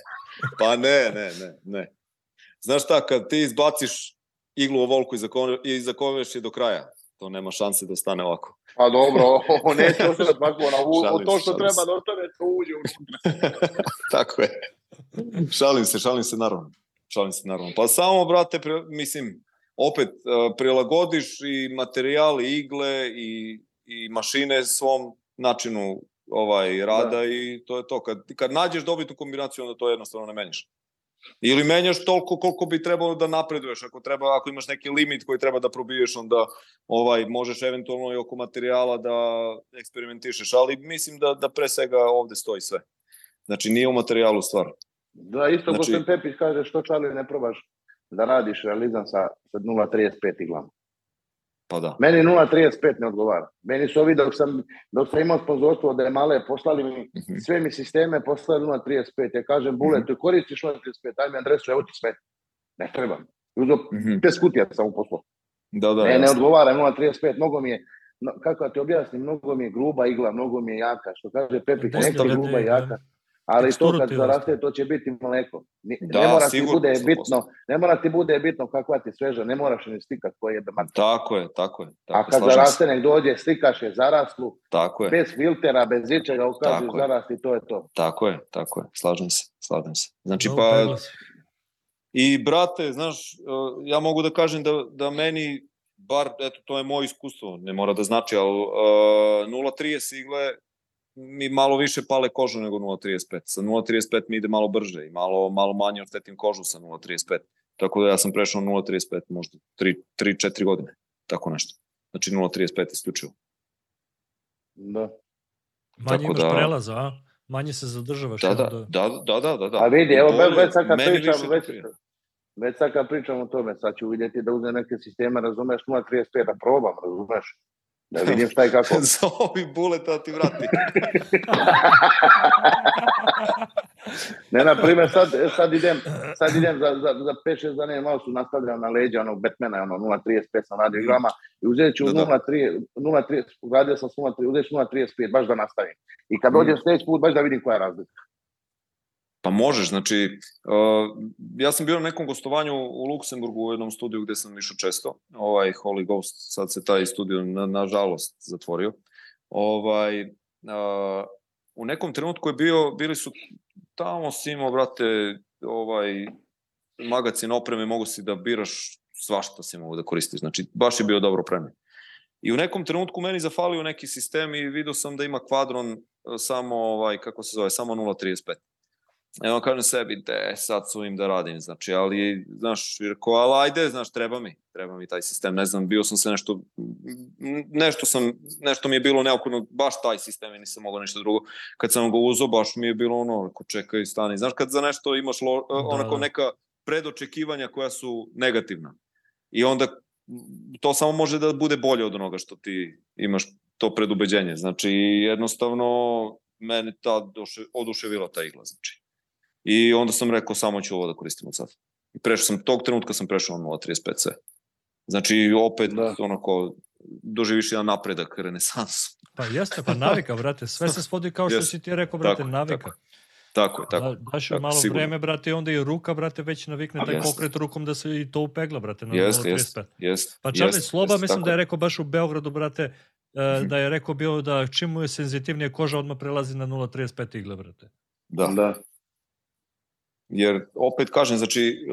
Pa ne, ne, ne, ne. Znaš šta, kad ti izbaciš iglu u volku i zakoveš je do kraja, to nema šanse da stane ovako. Pa dobro, ovo neće ostati tako, na to što treba da ostane, to uđe unutra. tako je. Šalim se, šalim se naravno. Šalim se naravno. Pa samo, brate, pre, mislim, opet, e, prilagodiš i materijal, i igle, i, i mašine svom načinu ovaj rada da. i to je to. Kad, kad nađeš dobitu kombinaciju, onda to jednostavno ne menjaš. Ili menjaš toliko koliko bi trebalo da napreduješ, ako treba, ako imaš neki limit koji treba da probiješ, onda ovaj možeš eventualno i oko materijala da eksperimentišeš, ali mislim da da pre svega ovde stoji sve. Znači nije u materijalu stvar. Da, isto znači, ko Pepić kaže što čali ne probaš da radiš realizam sa, sa 0.35 iglama. Pa da. Meni 0.35 ne odgovara. Meni su ovi dok sam, dok sam imao sponzorstvo da je male, poslali mi mm -hmm. sve mi sisteme, poslali 0.35. Ja kažem, Bule, mm -hmm. ti koristiš 0.35, daj mi adresu, evo ti sve. Ne trebam. Uzo mm -hmm. pes kutija sam u poslu. Da, da. Ne, ne odgovara 0.35, mnogo mi je, no, kako da ti objasnim, mnogo mi je gruba igla, mnogo mi je jaka. Što kaže Pepik, neka gruba i jaka. Ali to kad zaraste, to će biti mleko. Ne, da, ne mora sigurno, ti bude 100%. bitno, ne mora ti bude bitno kakva ti sveža, ne moraš ni stikati koji je bemat. Tako je, tako je. Tako A kad zaraste, nek dođe, stikaš je zaraslu, tako je. bez filtera, bez ičega, ukažeš zarasti, to je to. Tako je, tako je, slažem se, slažem se. Znači, no, pa... I, brate, znaš, ja mogu da kažem da, da meni, bar, eto, to je moje iskustvo, ne mora da znači, ali uh, 0.30 igle mi malo više pale kožu nego 0.35. Sa 0.35 mi ide malo brže i malo, malo manje oštetim kožu sa 0.35. Tako da ja sam prešao 0.35 možda 3-4 godine. Tako nešto. Znači 0.35 isključivo. Da. Manje Tako imaš da, prelaza, a? Manje se zadržavaš. Da, da, da, da, da, da, da. A vidi, evo, bolje, već sad kad pričam, već, već sad kad pričam o tome, sad ću vidjeti da uzem neke sisteme, razumeš, 0.35, da probam, razumeš? Da vidim šta je kako. Zovi buleta ti vrati. ne, na primjer, sad, sad idem, sad idem za, za, za 5-6 dana, malo su nastavljao na leđa, ono, Batmana, ono, 0.35 sam radio igrama, i uzet ću da, 0.30, da. radio sam s 0.30, uzet ću 0.35, baš da nastavim. I kad dođem mm. sljedeći put, baš da vidim koja je razlika. Pa možeš, znači, uh, ja sam bio na nekom gostovanju u Luksemburgu u jednom studiju gde sam išao često, ovaj Holy Ghost, sad se taj studio na, nažalost zatvorio. Ovaj, uh, u nekom trenutku je bio, bili su tamo si imao, brate, ovaj, magacin opreme, mogu si da biraš svašta si mogu da koristiš, znači baš je bio dobro premijen. I u nekom trenutku meni zafalio neki sistem i video sam da ima kvadron samo, ovaj, kako se zove, samo 0.35 Evo kažem sebi, de, sad su im da radim, znači, ali, znaš, rekao, ali ajde, znaš, treba mi, treba mi taj sistem, ne znam, bio sam se nešto, nešto sam, nešto mi je bilo neophodno, baš taj sistem i nisam mogao ništa drugo. Kad sam ga uzao, baš mi je bilo ono, rekao, čekaj, stani, znaš, kad za nešto imaš lo, da, onako da. neka predočekivanja koja su negativna. I onda to samo može da bude bolje od onoga što ti imaš to predubeđenje. Znači, jednostavno, mene ta oduševila ta igla, znači. I onda sam rekao samo ću ovo da koristim od sada. I prešao sam, tog trenutka sam prešao na 0.35C. Znači, opet, da. onako, doživiš jedan napredak, renesansu. Pa jeste, pa navika, brate. Sve se svodi kao što si ti rekao, brate, tako, navika. Tako. Tako je, tako. Da, daš tako, malo sigurno. vreme, brate, onda i ruka, brate, već navikne taj pokret rukom da se i to upegla, brate, na jest, jest, jest, Pa Čarli Sloba, jest, mislim tako. da je rekao baš u Beogradu, brate, uh, da je rekao bio da čim mu je senzitivnije koža, odmah prelazi na 0.35 igle, brate. Da, da. Jer, opet kažem, znači,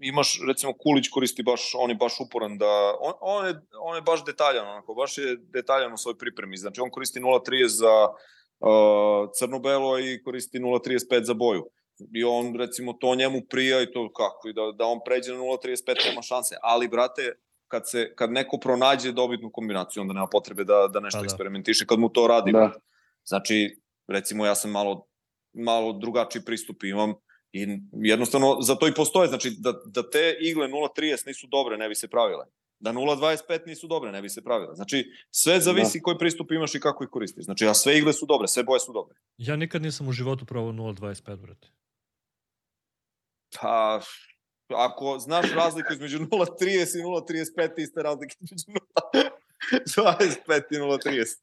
imaš, recimo, Kulić koristi baš, on je baš uporan da, on, on, je, on je baš detaljan, onako, baš je detaljan u svojoj pripremi. Znači, on koristi 0.30 za uh, crno-belo i koristi 0.35 za boju. I on, recimo, to njemu prija i to kako, i da, da on pređe na 0.35 nema šanse. Ali, brate, kad, se, kad neko pronađe dobitnu kombinaciju, onda nema potrebe da, da nešto pa da. eksperimentiše kad mu to radi. Da. Znači, recimo, ja sam malo, malo drugačiji pristup imam I jednostavno, za to i postoje, znači da, da te igle 0.30 nisu dobre, ne bi se pravile. Da 0.25 nisu dobre, ne bi se pravile. Znači, sve zavisi da. koji pristup imaš i kako ih koristiš. Znači, a sve igle su dobre, sve boje su dobre. Ja nikad nisam u životu probao 0.25, brate. Pa, ako znaš razliku između 0.30 i 0.35, iste razlike između 0.25 i 0.30.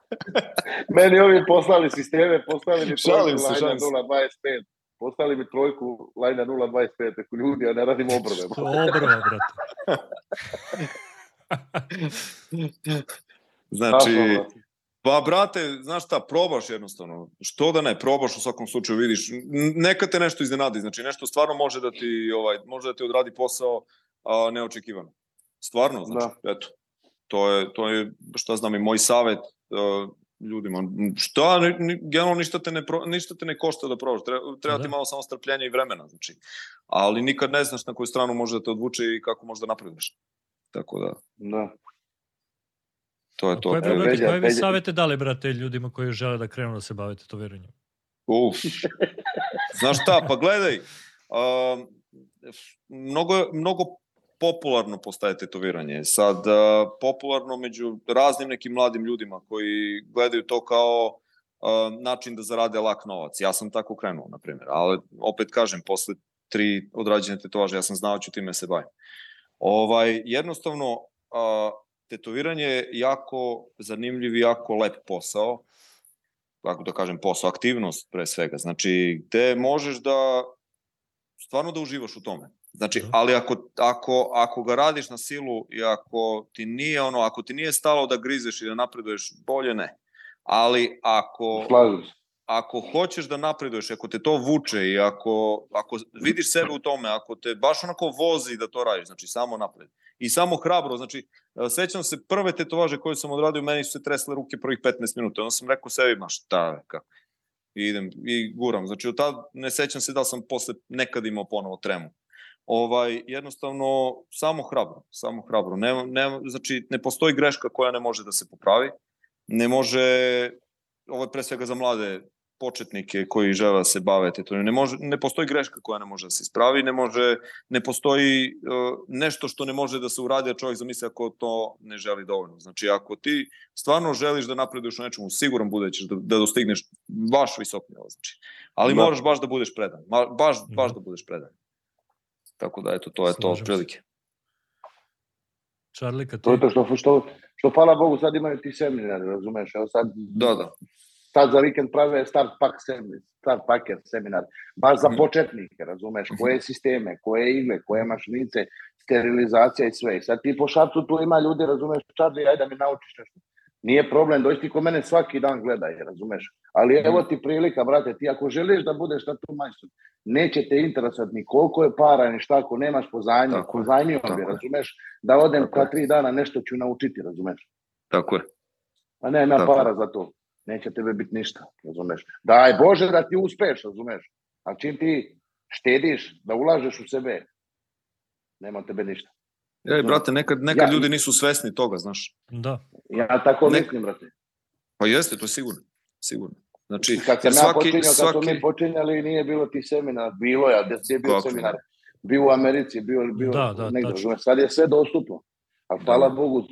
Meni ovi poslali sisteme, poslali mi šalim se, šalim se. 0.25 poslali mi trojku lajna 0.25, ako ljudi, ja ne radim obrve. Obrve, brate. znači, pa brate, znaš šta, probaš jednostavno. Što da ne, probaš u svakom slučaju, vidiš. Neka te nešto iznenadi, znači nešto stvarno može da ti, ovaj, može da ti odradi posao a, neočekivano. Stvarno, znači, da. eto. To je, to je, šta znam, i moj savet, uh, ljudima. Što, generalno ništa te ne, pro, ništa te ne košta da probaš, treba, treba da. ti malo samo strpljenja i vremena, znači. Ali nikad ne znaš na koju stranu može da te odvuče i kako možeš da napreduješ. Tako da... Da. To je to. Koje, brate, Veđa, koje vi savete dali, brate, ljudima koji žele da krenu da se bavite to veranjem? Uf. Znaš šta, pa gledaj, uh, mnogo, mnogo popularno postaje tetoviranje. Sad, uh, popularno među raznim nekim mladim ljudima koji gledaju to kao uh, način da zarade lak novac. Ja sam tako krenuo, na primjer. Ali, opet kažem, posle tri odrađene tetovaže, ja sam znao ću time se bavim. Ovaj, jednostavno, uh, tetoviranje je jako zanimljiv i jako lep posao, kako da kažem, posao, aktivnost pre svega. Znači, gde možeš da stvarno da uživaš u tome. Znači, da. ali ako, ako, ako ga radiš na silu i ako ti nije ono, ako ti nije stalo da grizeš i da napreduješ, bolje ne. Ali ako, ako hoćeš da napreduješ, ako te to vuče i ako, ako vidiš sebe u tome, ako te baš onako vozi da to radiš, znači samo napred. I samo hrabro, znači, sećam se prve tetovaže koje sam odradio, meni su se tresle ruke prvih 15 minuta. Onda sam rekao sebi, ma šta, kako i idem i guram. Znači, od tad ne sećam se da sam posle nekad imao ponovo tremu ovaj, jednostavno samo hrabro, samo hrabro. Ne, ne, znači, ne postoji greška koja ne može da se popravi, ne može, ovo je pre svega za mlade početnike koji žele da se bave to ne, može, ne postoji greška koja ne može da se ispravi, ne, može, ne postoji uh, nešto što ne može da se uradi, a čovjek zamisli ako to ne želi dovoljno. Znači, ako ti stvarno želiš da napreduješ u nečemu, siguran bude ćeš da, da dostigneš baš visok nivo. Znači. Ali da. moraš baš da budeš predan. Baš, baš da budeš predan. Tako da, eto, to je to otprilike. Charlie, kad ti... To je to što, što, što, hvala Bogu, sad imaju ti seminar, razumeš? Evo sad, da, da. Sad za vikend prave start pack seminar, start packer seminar, baš za mhm. početnike, razumeš? Koje mhm. sisteme, koje igle, koje mašinice, sterilizacija i sve. I sad ti po šapcu tu ima ljudi, razumeš, Charlie, ajde da mi naučiš nešto. Nije problem, dođi ti ko mene svaki dan gledaj, razumeš? Ali evo ti prilika, brate, ti ako želiš da budeš tu majstor, neće te interesat ni koliko je para, ni šta, ako nemaš pozajmio, pozajmio bi, razumeš? Da odem tako ka tri dana nešto ću naučiti, razumeš? Tako je. A ne, nema para za to. Neće tebe biti ništa, razumeš? Daj Bože da ti uspeš, razumeš? A čim ti štediš, da ulažeš u sebe, nema tebe ništa. Ej, brate, nekad, nekad ja, ljudi nisu svesni toga, znaš. Da. Ja tako ne... mislim, brate. Pa jeste, to je sigurno. Sigurno. Znači, kad sam svaki, ja počinjao, kad svaki... smo mi počinjali, nije bilo ti seminara, bilo je, gde je bio Kako? seminar? Bio u Americi, bio, bio da, da, negdje, tačno. sad je sve dostupno. A hvala da. Bogu,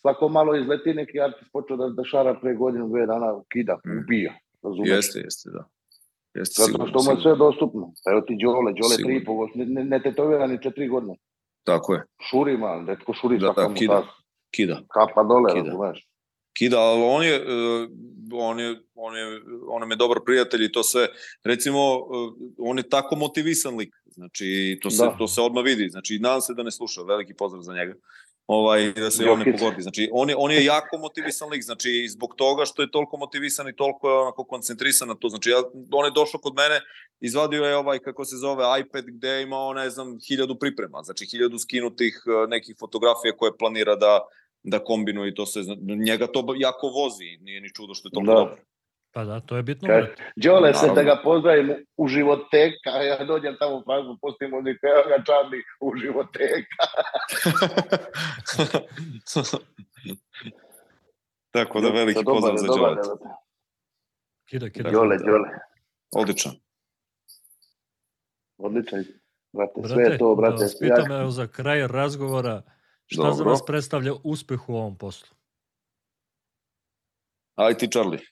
svako malo izleti neki artist počeo da, da šara pre godinu, dve dana, kida, mm. ubija. Razumeš? Jeste, jeste, da. Jeste, Zato što mu je sve dostupno. Evo ti Đole, Đole tri i pol, ne, ne, ne tetovirani četiri godine. Tako je. Šuri, man, detko šuri. Da, da, kida. Kida. Kapa dole, kida. razumeš? Kida, ali on je, on je, on je, on je dobar prijatelj i to sve, recimo, uh, on je tako motivisan lik, znači, to se, da. to se odmah vidi, znači, nadam se da ne sluša, veliki pozdrav za njega ovaj, da se on ne pogodi. Znači, on je, on je jako motivisan lik, znači, zbog toga što je toliko motivisan i toliko je onako koncentrisan na to. Znači, ja, on je došao kod mene, izvadio je ovaj, kako se zove, iPad gde je imao, ne znam, hiljadu priprema, znači, hiljadu skinutih eh, nekih fotografija koje planira da, da kombinuje i to se, njega to jako vozi, nije ni čudo što je toliko da. dobro. Pa da, to je bitno. Kaj, Đole se da ga pozdravim u životeka, ja dođem tamo u Pragu, pustim od evo ga Charlie u životeka. Tako da veliki dobar, pozdrav za Đole. Kida, kida. Đole, Đole. Odličan. Odličan. Brate, brate, sve je to, brate. Da vas pitam evo za kraj razgovora, šta Dobro. za vas predstavlja uspeh u ovom poslu? Aj ti, Charlie.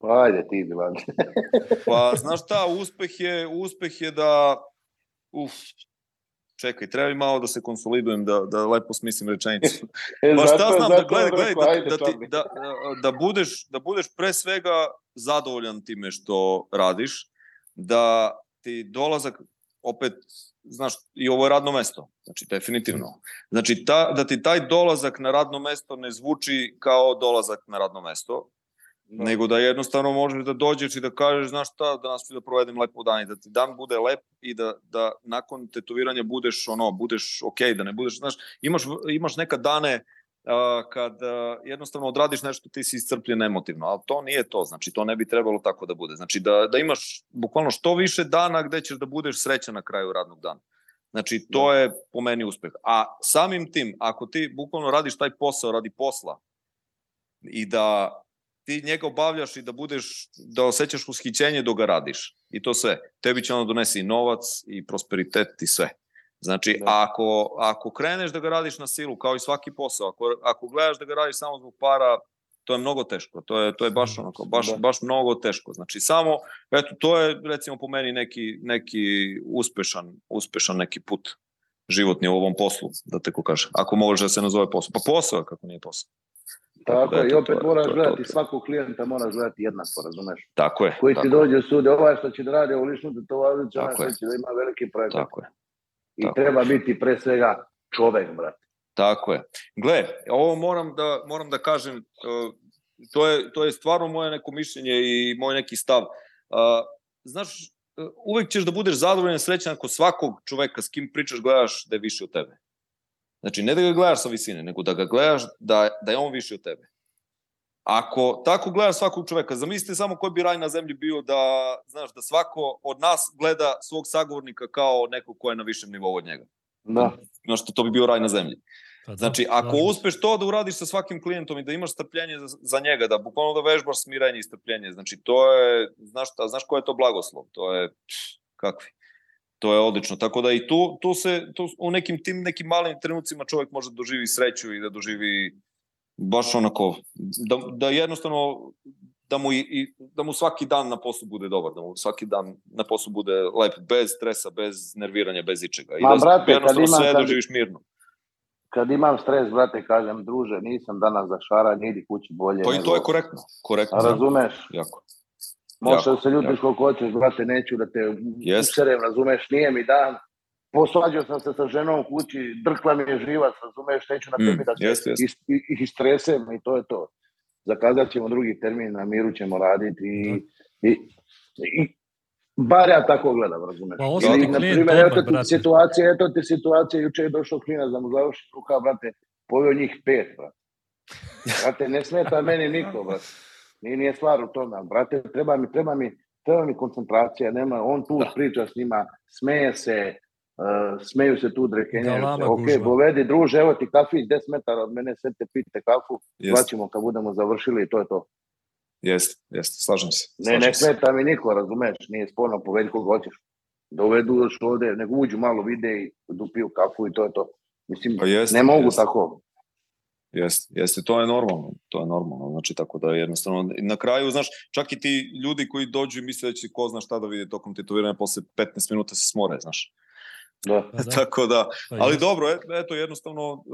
Pa ajde ti, Milan. pa, znaš šta, uspeh je, uspeh je da, uf, čekaj, treba mi malo da se konsolidujem, da, da lepo smislim rečenicu. e, pa šta znam, da gledaj, gledaj, da, da, ti, da, da, budeš, da budeš pre svega zadovoljan time što radiš, da ti dolazak, opet, znaš, i ovo je radno mesto, znači definitivno. Znači, ta, da ti taj dolazak na radno mesto ne zvuči kao dolazak na radno mesto, Da. Nego da jednostavno možeš da dođeš i da kažeš, znaš šta, danas ću da provedem lepo dan i da ti dan bude lep i da, da nakon tetoviranja budeš ono, budeš ok, da ne budeš, znaš, imaš, imaš neka dane kad jednostavno odradiš nešto ti si iscrpljen emotivno, ali to nije to, znači to ne bi trebalo tako da bude. Znači da, da imaš bukvalno što više dana gde ćeš da budeš srećan na kraju radnog dana. Znači to da. je po meni uspeh. A samim tim, ako ti bukvalno radiš taj posao radi posla i da ti njega obavljaš i da budeš, da osjećaš ushićenje dok ga radiš. I to sve. Tebi će ono donesi i novac i prosperitet i sve. Znači, da. ako, ako kreneš da ga radiš na silu, kao i svaki posao, ako, ako gledaš da ga radiš samo zbog para, to je mnogo teško. To je, to je baš onako, baš, da. baš mnogo teško. Znači, samo, eto, to je, recimo, po meni neki, neki uspešan, uspešan neki put životni u ovom poslu, da te ko kaže. Ako može da se nazove posao. Pa posao kako nije posao. Tako, da, i opet to, moraš to, gledati, to, svakog klijenta moraš gledati jednako, razumeš? Tako je. Koji tako ti dođe u sude, ovaj što će da radi ovo lišnu tetovažu, će da ima veliki projekt. Tako je. I tako. treba biti pre svega čovek, brate. Tako je. Gle, ovo moram da, moram da kažem, to je, to je stvarno moje neko mišljenje i moj neki stav. Znaš, uh, uvek ćeš da budeš zadovoljan srećan ako svakog čoveka s kim pričaš gledaš da je više od tebe. Znači, ne da ga gledaš sa visine, nego da ga gledaš da, da je on više od tebe. Ako tako gledaš svakog čoveka, zamislite samo koji bi raj na zemlji bio da, znaš, da svako od nas gleda svog sagovornika kao nekog ko je na višem nivou od njega. Da. Znaš, to bi bio raj na zemlji. Pa, da, znači, ako da, uspeš to da uradiš sa svakim klijentom i da imaš strpljenje za, za njega, da bukvalno da vežbaš smirenje i strpljenje, znači to je, znaš šta, znaš ko je to blagoslov? To je, pff, kakvi? To je odlično. Tako da i tu, tu se, tu, u nekim tim nekim malim trenucima čovjek može da doživi sreću i da doživi baš onako, da, da jednostavno da mu, i, da mu svaki dan na poslu bude dobar, da mu svaki dan na poslu bude lep, bez stresa, bez nerviranja, bez ičega. I Ma, da brate, jednostavno kad imam, sve doživiš mirno. Kad imam stres, brate, kažem, druže, nisam danas za šaranje, idi kući bolje. Pa i to je korektno. korektno. A razumeš? Jako. Možeš da se ljutiš koliko hoćeš, brate, neću da te yes. userem, razumeš, nije mi dan. Posvađao sam se sa ženom u kući, drkla mi je živac, razumeš, neću na tebi mm, da se yes, yes. istresem i to je to. Zakazat ćemo drugi termin, na miru ćemo raditi i, da. i, i bar ja tako gledam, razumeš. Pa I, na primjer, eto ti situacija, eto ti situacija, juče je došao klinac da mu završi ruka, brate, poveo njih pet, brate. Brate, ne smeta meni niko, brate. Nije, nije stvar u tome, brate, treba mi, treba mi, treba mi koncentracija, nema, on tu da. priča s njima, smeje se, uh, smeju se tu drekenje, da, ok, povedi druže, evo ti kafić 10 metara od mene, sve te pite kafu, plaćemo kad budemo završili i to je to. Jeste, jeste, slažem se. Slažem ne, ne smeta mi niko, razumeš, nije sporno, povedi koga hoćeš. Dovedu još ovde, nego uđu malo vide i dupiju kafu i to je to. Mislim, pa jest, ne mogu jest. tako. Jeste, jeste, to je normalno, to je normalno, znači tako da jednostavno, na kraju, znaš, čak i ti ljudi koji dođu i misle da će ko zna šta da vide tokom tetoviranja, posle 15 minuta se smore, znaš. Da. da. tako da, pa ali dobro, eto, jednostavno,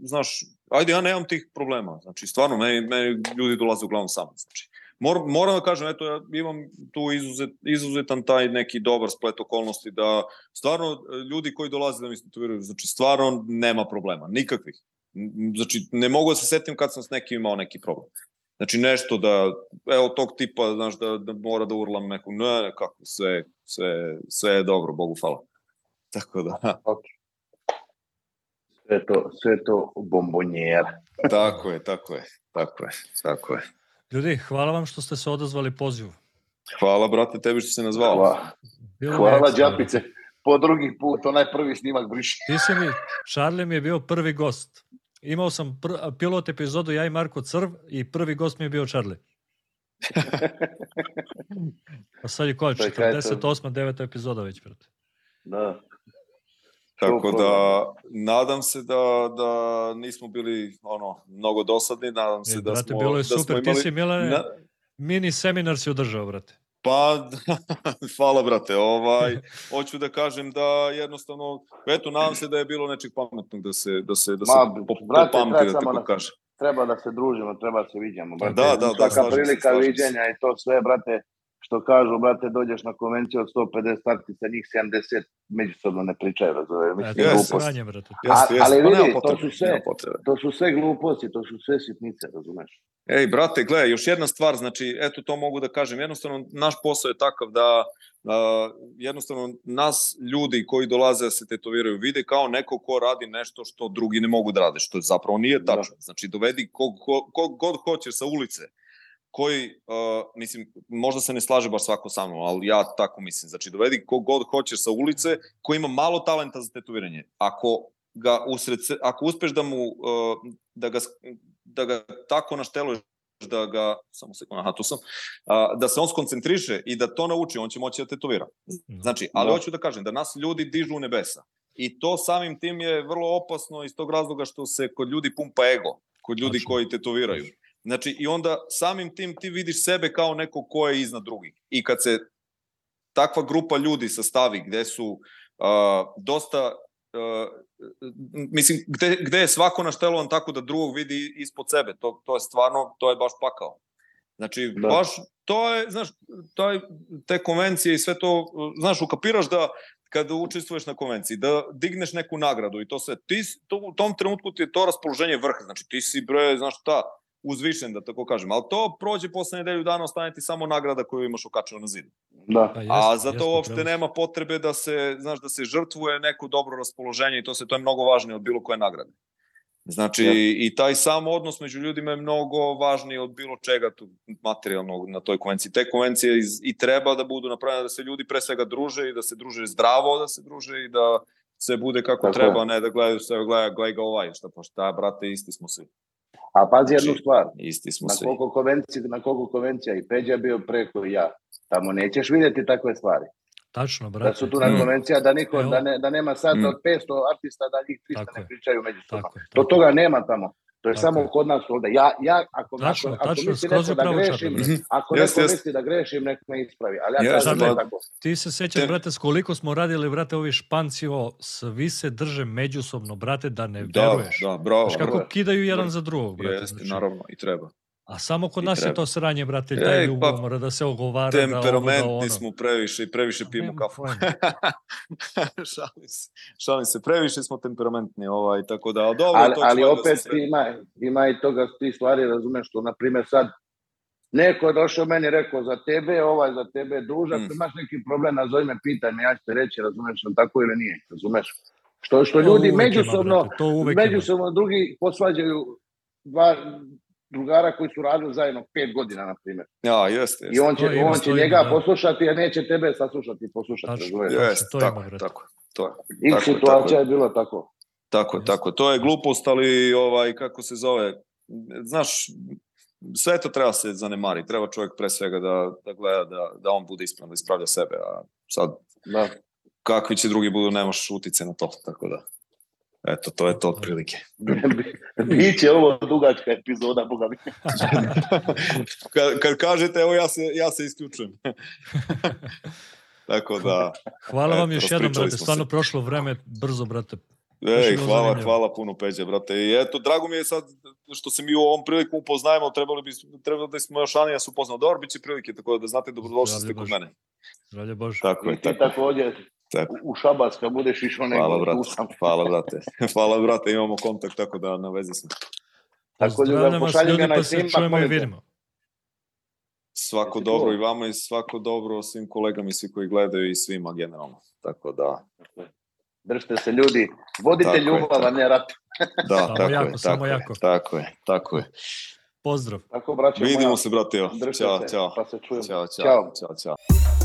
znaš, ajde, ja nemam tih problema, znači, stvarno, meni, meni ljudi dolaze uglavnom sami, znači. Mor, moram da kažem, eto, ja imam tu izuzet, izuzetan taj neki dobar splet okolnosti da stvarno ljudi koji dolaze da mi tetoviraju, znači stvarno nema problema, nikakvih. Znači, ne mogu da se setim kad sam s nekim imao neki problem. Znači, nešto da, evo, tog tipa, znaš, da, da mora da urlam neku, ne, ne, kako, sve, sve, sve je dobro, Bogu hvala. Tako da. Okay. Sve to, sve to bombonjera. tako je, tako je, tako je, tako je. Ljudi, hvala vam što ste se odazvali pozivu. Hvala, brate, tebi što se nazvao. Hvala, hvala Đapice. Po drugi put, onaj prvi snimak briši. Ti si mi, Charlie mi je bio prvi gost. Imao sam pr pilot epizodu ja i Marko Crv i prvi gost mi je bio Charlie. A sad je koja, 48. 9. epizoda već, brate. Da. Tako da, nadam se da, da nismo bili ono, mnogo dosadni, nadam se e, da brate, smo... bilo je da super, imali... ti si Milane, na... mini seminar si održao, brate. Pa, hvala brate, ovaj, hoću da kažem da jednostavno, eto, nadam se da je bilo nečeg pametnog da se, da se, da se Ma, po, brate, popamti, da tako kaže. Treba da se družimo, treba da se viđamo, brate. Da, da, da, Svaka prilika viđenja i to sve, brate, što kažu, brate, dođeš na konvenciju od 150 startica, njih 70 međusobno ne pričaju, razumiješ? Mislim, yes, gluposti. brate. Yes, yes, ali vidi, to su sve, to su sve gluposti, to su sve sitnice, razumeš? Ej, brate, gledaj, još jedna stvar, znači, eto to mogu da kažem, jednostavno naš posao je takav da uh, jednostavno nas ljudi koji dolaze da se tetoviraju vide kao neko ko radi nešto što drugi ne mogu da rade, što zapravo nije da. tačno. Znači, dovedi kog, kog, kog god hoćeš sa ulice, koji, uh, mislim, možda se ne slaže baš svako sa mnom, ali ja tako mislim. Znači, dovedi kog god hoćeš sa ulice, koji ima malo talenta za tetoviranje. Ako ga usred, ako uspeš da mu, uh, da ga, da ga tako našteluješ da ga, samo sekund, aha, tu sam, a, da se on skoncentriše i da to nauči, on će moći da tetovira. Znači, ali da. hoću da kažem, da nas ljudi dižu u nebesa. I to samim tim je vrlo opasno iz tog razloga što se kod ljudi pumpa ego, kod ljudi Tačno. koji tetoviraju. Znači, i onda samim tim ti vidiš sebe kao neko ko je iznad drugih. I kad se takva grupa ljudi sastavi gde su uh, dosta uh, mislim, gde, gde je svako naštelovan tako da drugog vidi ispod sebe, to, to je stvarno, to je baš pakao. Znači, da. baš, to je, znaš, to je, te konvencije i sve to, znaš, ukapiraš da kada učestvuješ na konvenciji, da digneš neku nagradu i to sve, ti, to, u tom trenutku ti je to raspoloženje vrh, znači ti si, bre, znaš šta, uzvišen, da tako kažem. Ali to prođe posle nedelju dana, ostane ti samo nagrada koju imaš ukačeno na zidu. Da. Pa A za to uopšte nema potrebe da se, znaš, da se žrtvuje neko dobro raspoloženje i to se to je mnogo važnije od bilo koje nagrade. Znači, ja. i taj sam odnos među ljudima je mnogo važniji od bilo čega tu materijalnog na toj konvenciji. Te konvencije iz, i treba da budu napravljene da se ljudi pre svega druže i da se druže zdravo, da se druže i da se bude kako Tako treba, je. ne da gledaju sve, gledaj, gledaj ga ovaj, šta pa šta, brate, isti smo svi. A pazi jednu znači, stvar, isti smo na koliko, konvencija, na koliko konvencija i Peđa bio preko i ja, tamo nećeš vidjeti takve stvari. Tačno, brate. Da su tu na mm. konvencija, da, niko, da, ne, da nema sad mm. od 500 artista da njih 300 tako ne pričaju međusobno. To toga nema tamo. To je tako samo kod nas ovde. Ja, ja ako, tačno, ako, ako tačno, misli neko da grešim, čato, ako neko jest, misli da grešim, nek me ispravi. Ali ja kažem ne tako. Ti se sećaš, brate, s koliko smo radili, brate, ovi španci, o, svi se drže međusobno, brate, da ne da, veruješ. Da, bravo. Znaš kako kidaju jedan za drugog, brate. Jeste, znači, naravno, i treba. A samo kod nas je to sranje, brate, taj ljubav pa, mora da se ogovara. Temperamentni da ovo, da ono. smo previše i previše pijemo kafu. šalim se, šalim se, previše smo temperamentni, ovaj, tako da, dobro, ali, to ali opet da ima, ima i toga ti stvari, razumeš, što, na primjer, sad, neko je došao meni rekao, za tebe, ovaj za tebe je dužak, mm. imaš neki problem, nazove me, pitaj me, ja ću te reći, razumeš, tako ili nije, razumeš? Što, što ljudi međusobno, ima, međusobno drugi posvađaju dva, drugara koji su radili zajedno pet godina, na primjer. Ja, jeste. I on će, to on će njega da. poslušati, a neće tebe saslušati i poslušati. Znači, jeste, to tako, ima, tako, to je. I tako, situacija tako, je bila tako. Tako, jeste. tako. To je glupost, ali ovaj, kako se zove, znaš, sve to treba se zanemari. Treba čovjek pre svega da, da gleda da, da on bude ispravan, da ispravlja sebe. A sad, da. kakvi će drugi budu, nemaš utice na to, tako da. Eto, to je to otprilike. Biće ovo dugačka epizoda, boga mi. kad, kad kažete, evo ja se, ja se isključujem. Tako da... Hvala vam još jednom, brate, stvarno prošlo vreme, brzo, brate. Ej, hvala, zanimljivo. hvala puno, Peđa, brate. I eto, drago mi je sad što se mi u ovom priliku upoznajemo, trebali bi, trebali da smo još Anija se upoznao. Dobro, bit će prilike, tako da znate, dobrodošli ste kod mene. Zdravlje Bože. Tako je, tako. I takođe, Tako. u Šabac kad budeš išao nego Hvala, brate. Hvala, brate. Hvala, brate, imamo kontakt, tako da na vezi smo. Tako da pošaljem ga na pa. Čujemo i vidimo. Svako dobro i vama i svako dobro svim kolegama i svi koji gledaju i svima generalno. Tako da... Držite se ljudi, vodite ljubav, a ne rat. Da, samo tako jako, je, samo tako jako. Je, tako je, tako je. Pozdrav. Tako, braćo Vidimo moja. se, brate, jo. Ćao, ćao. Pa se čujemo. Ćao, ćao, ćao, ćao.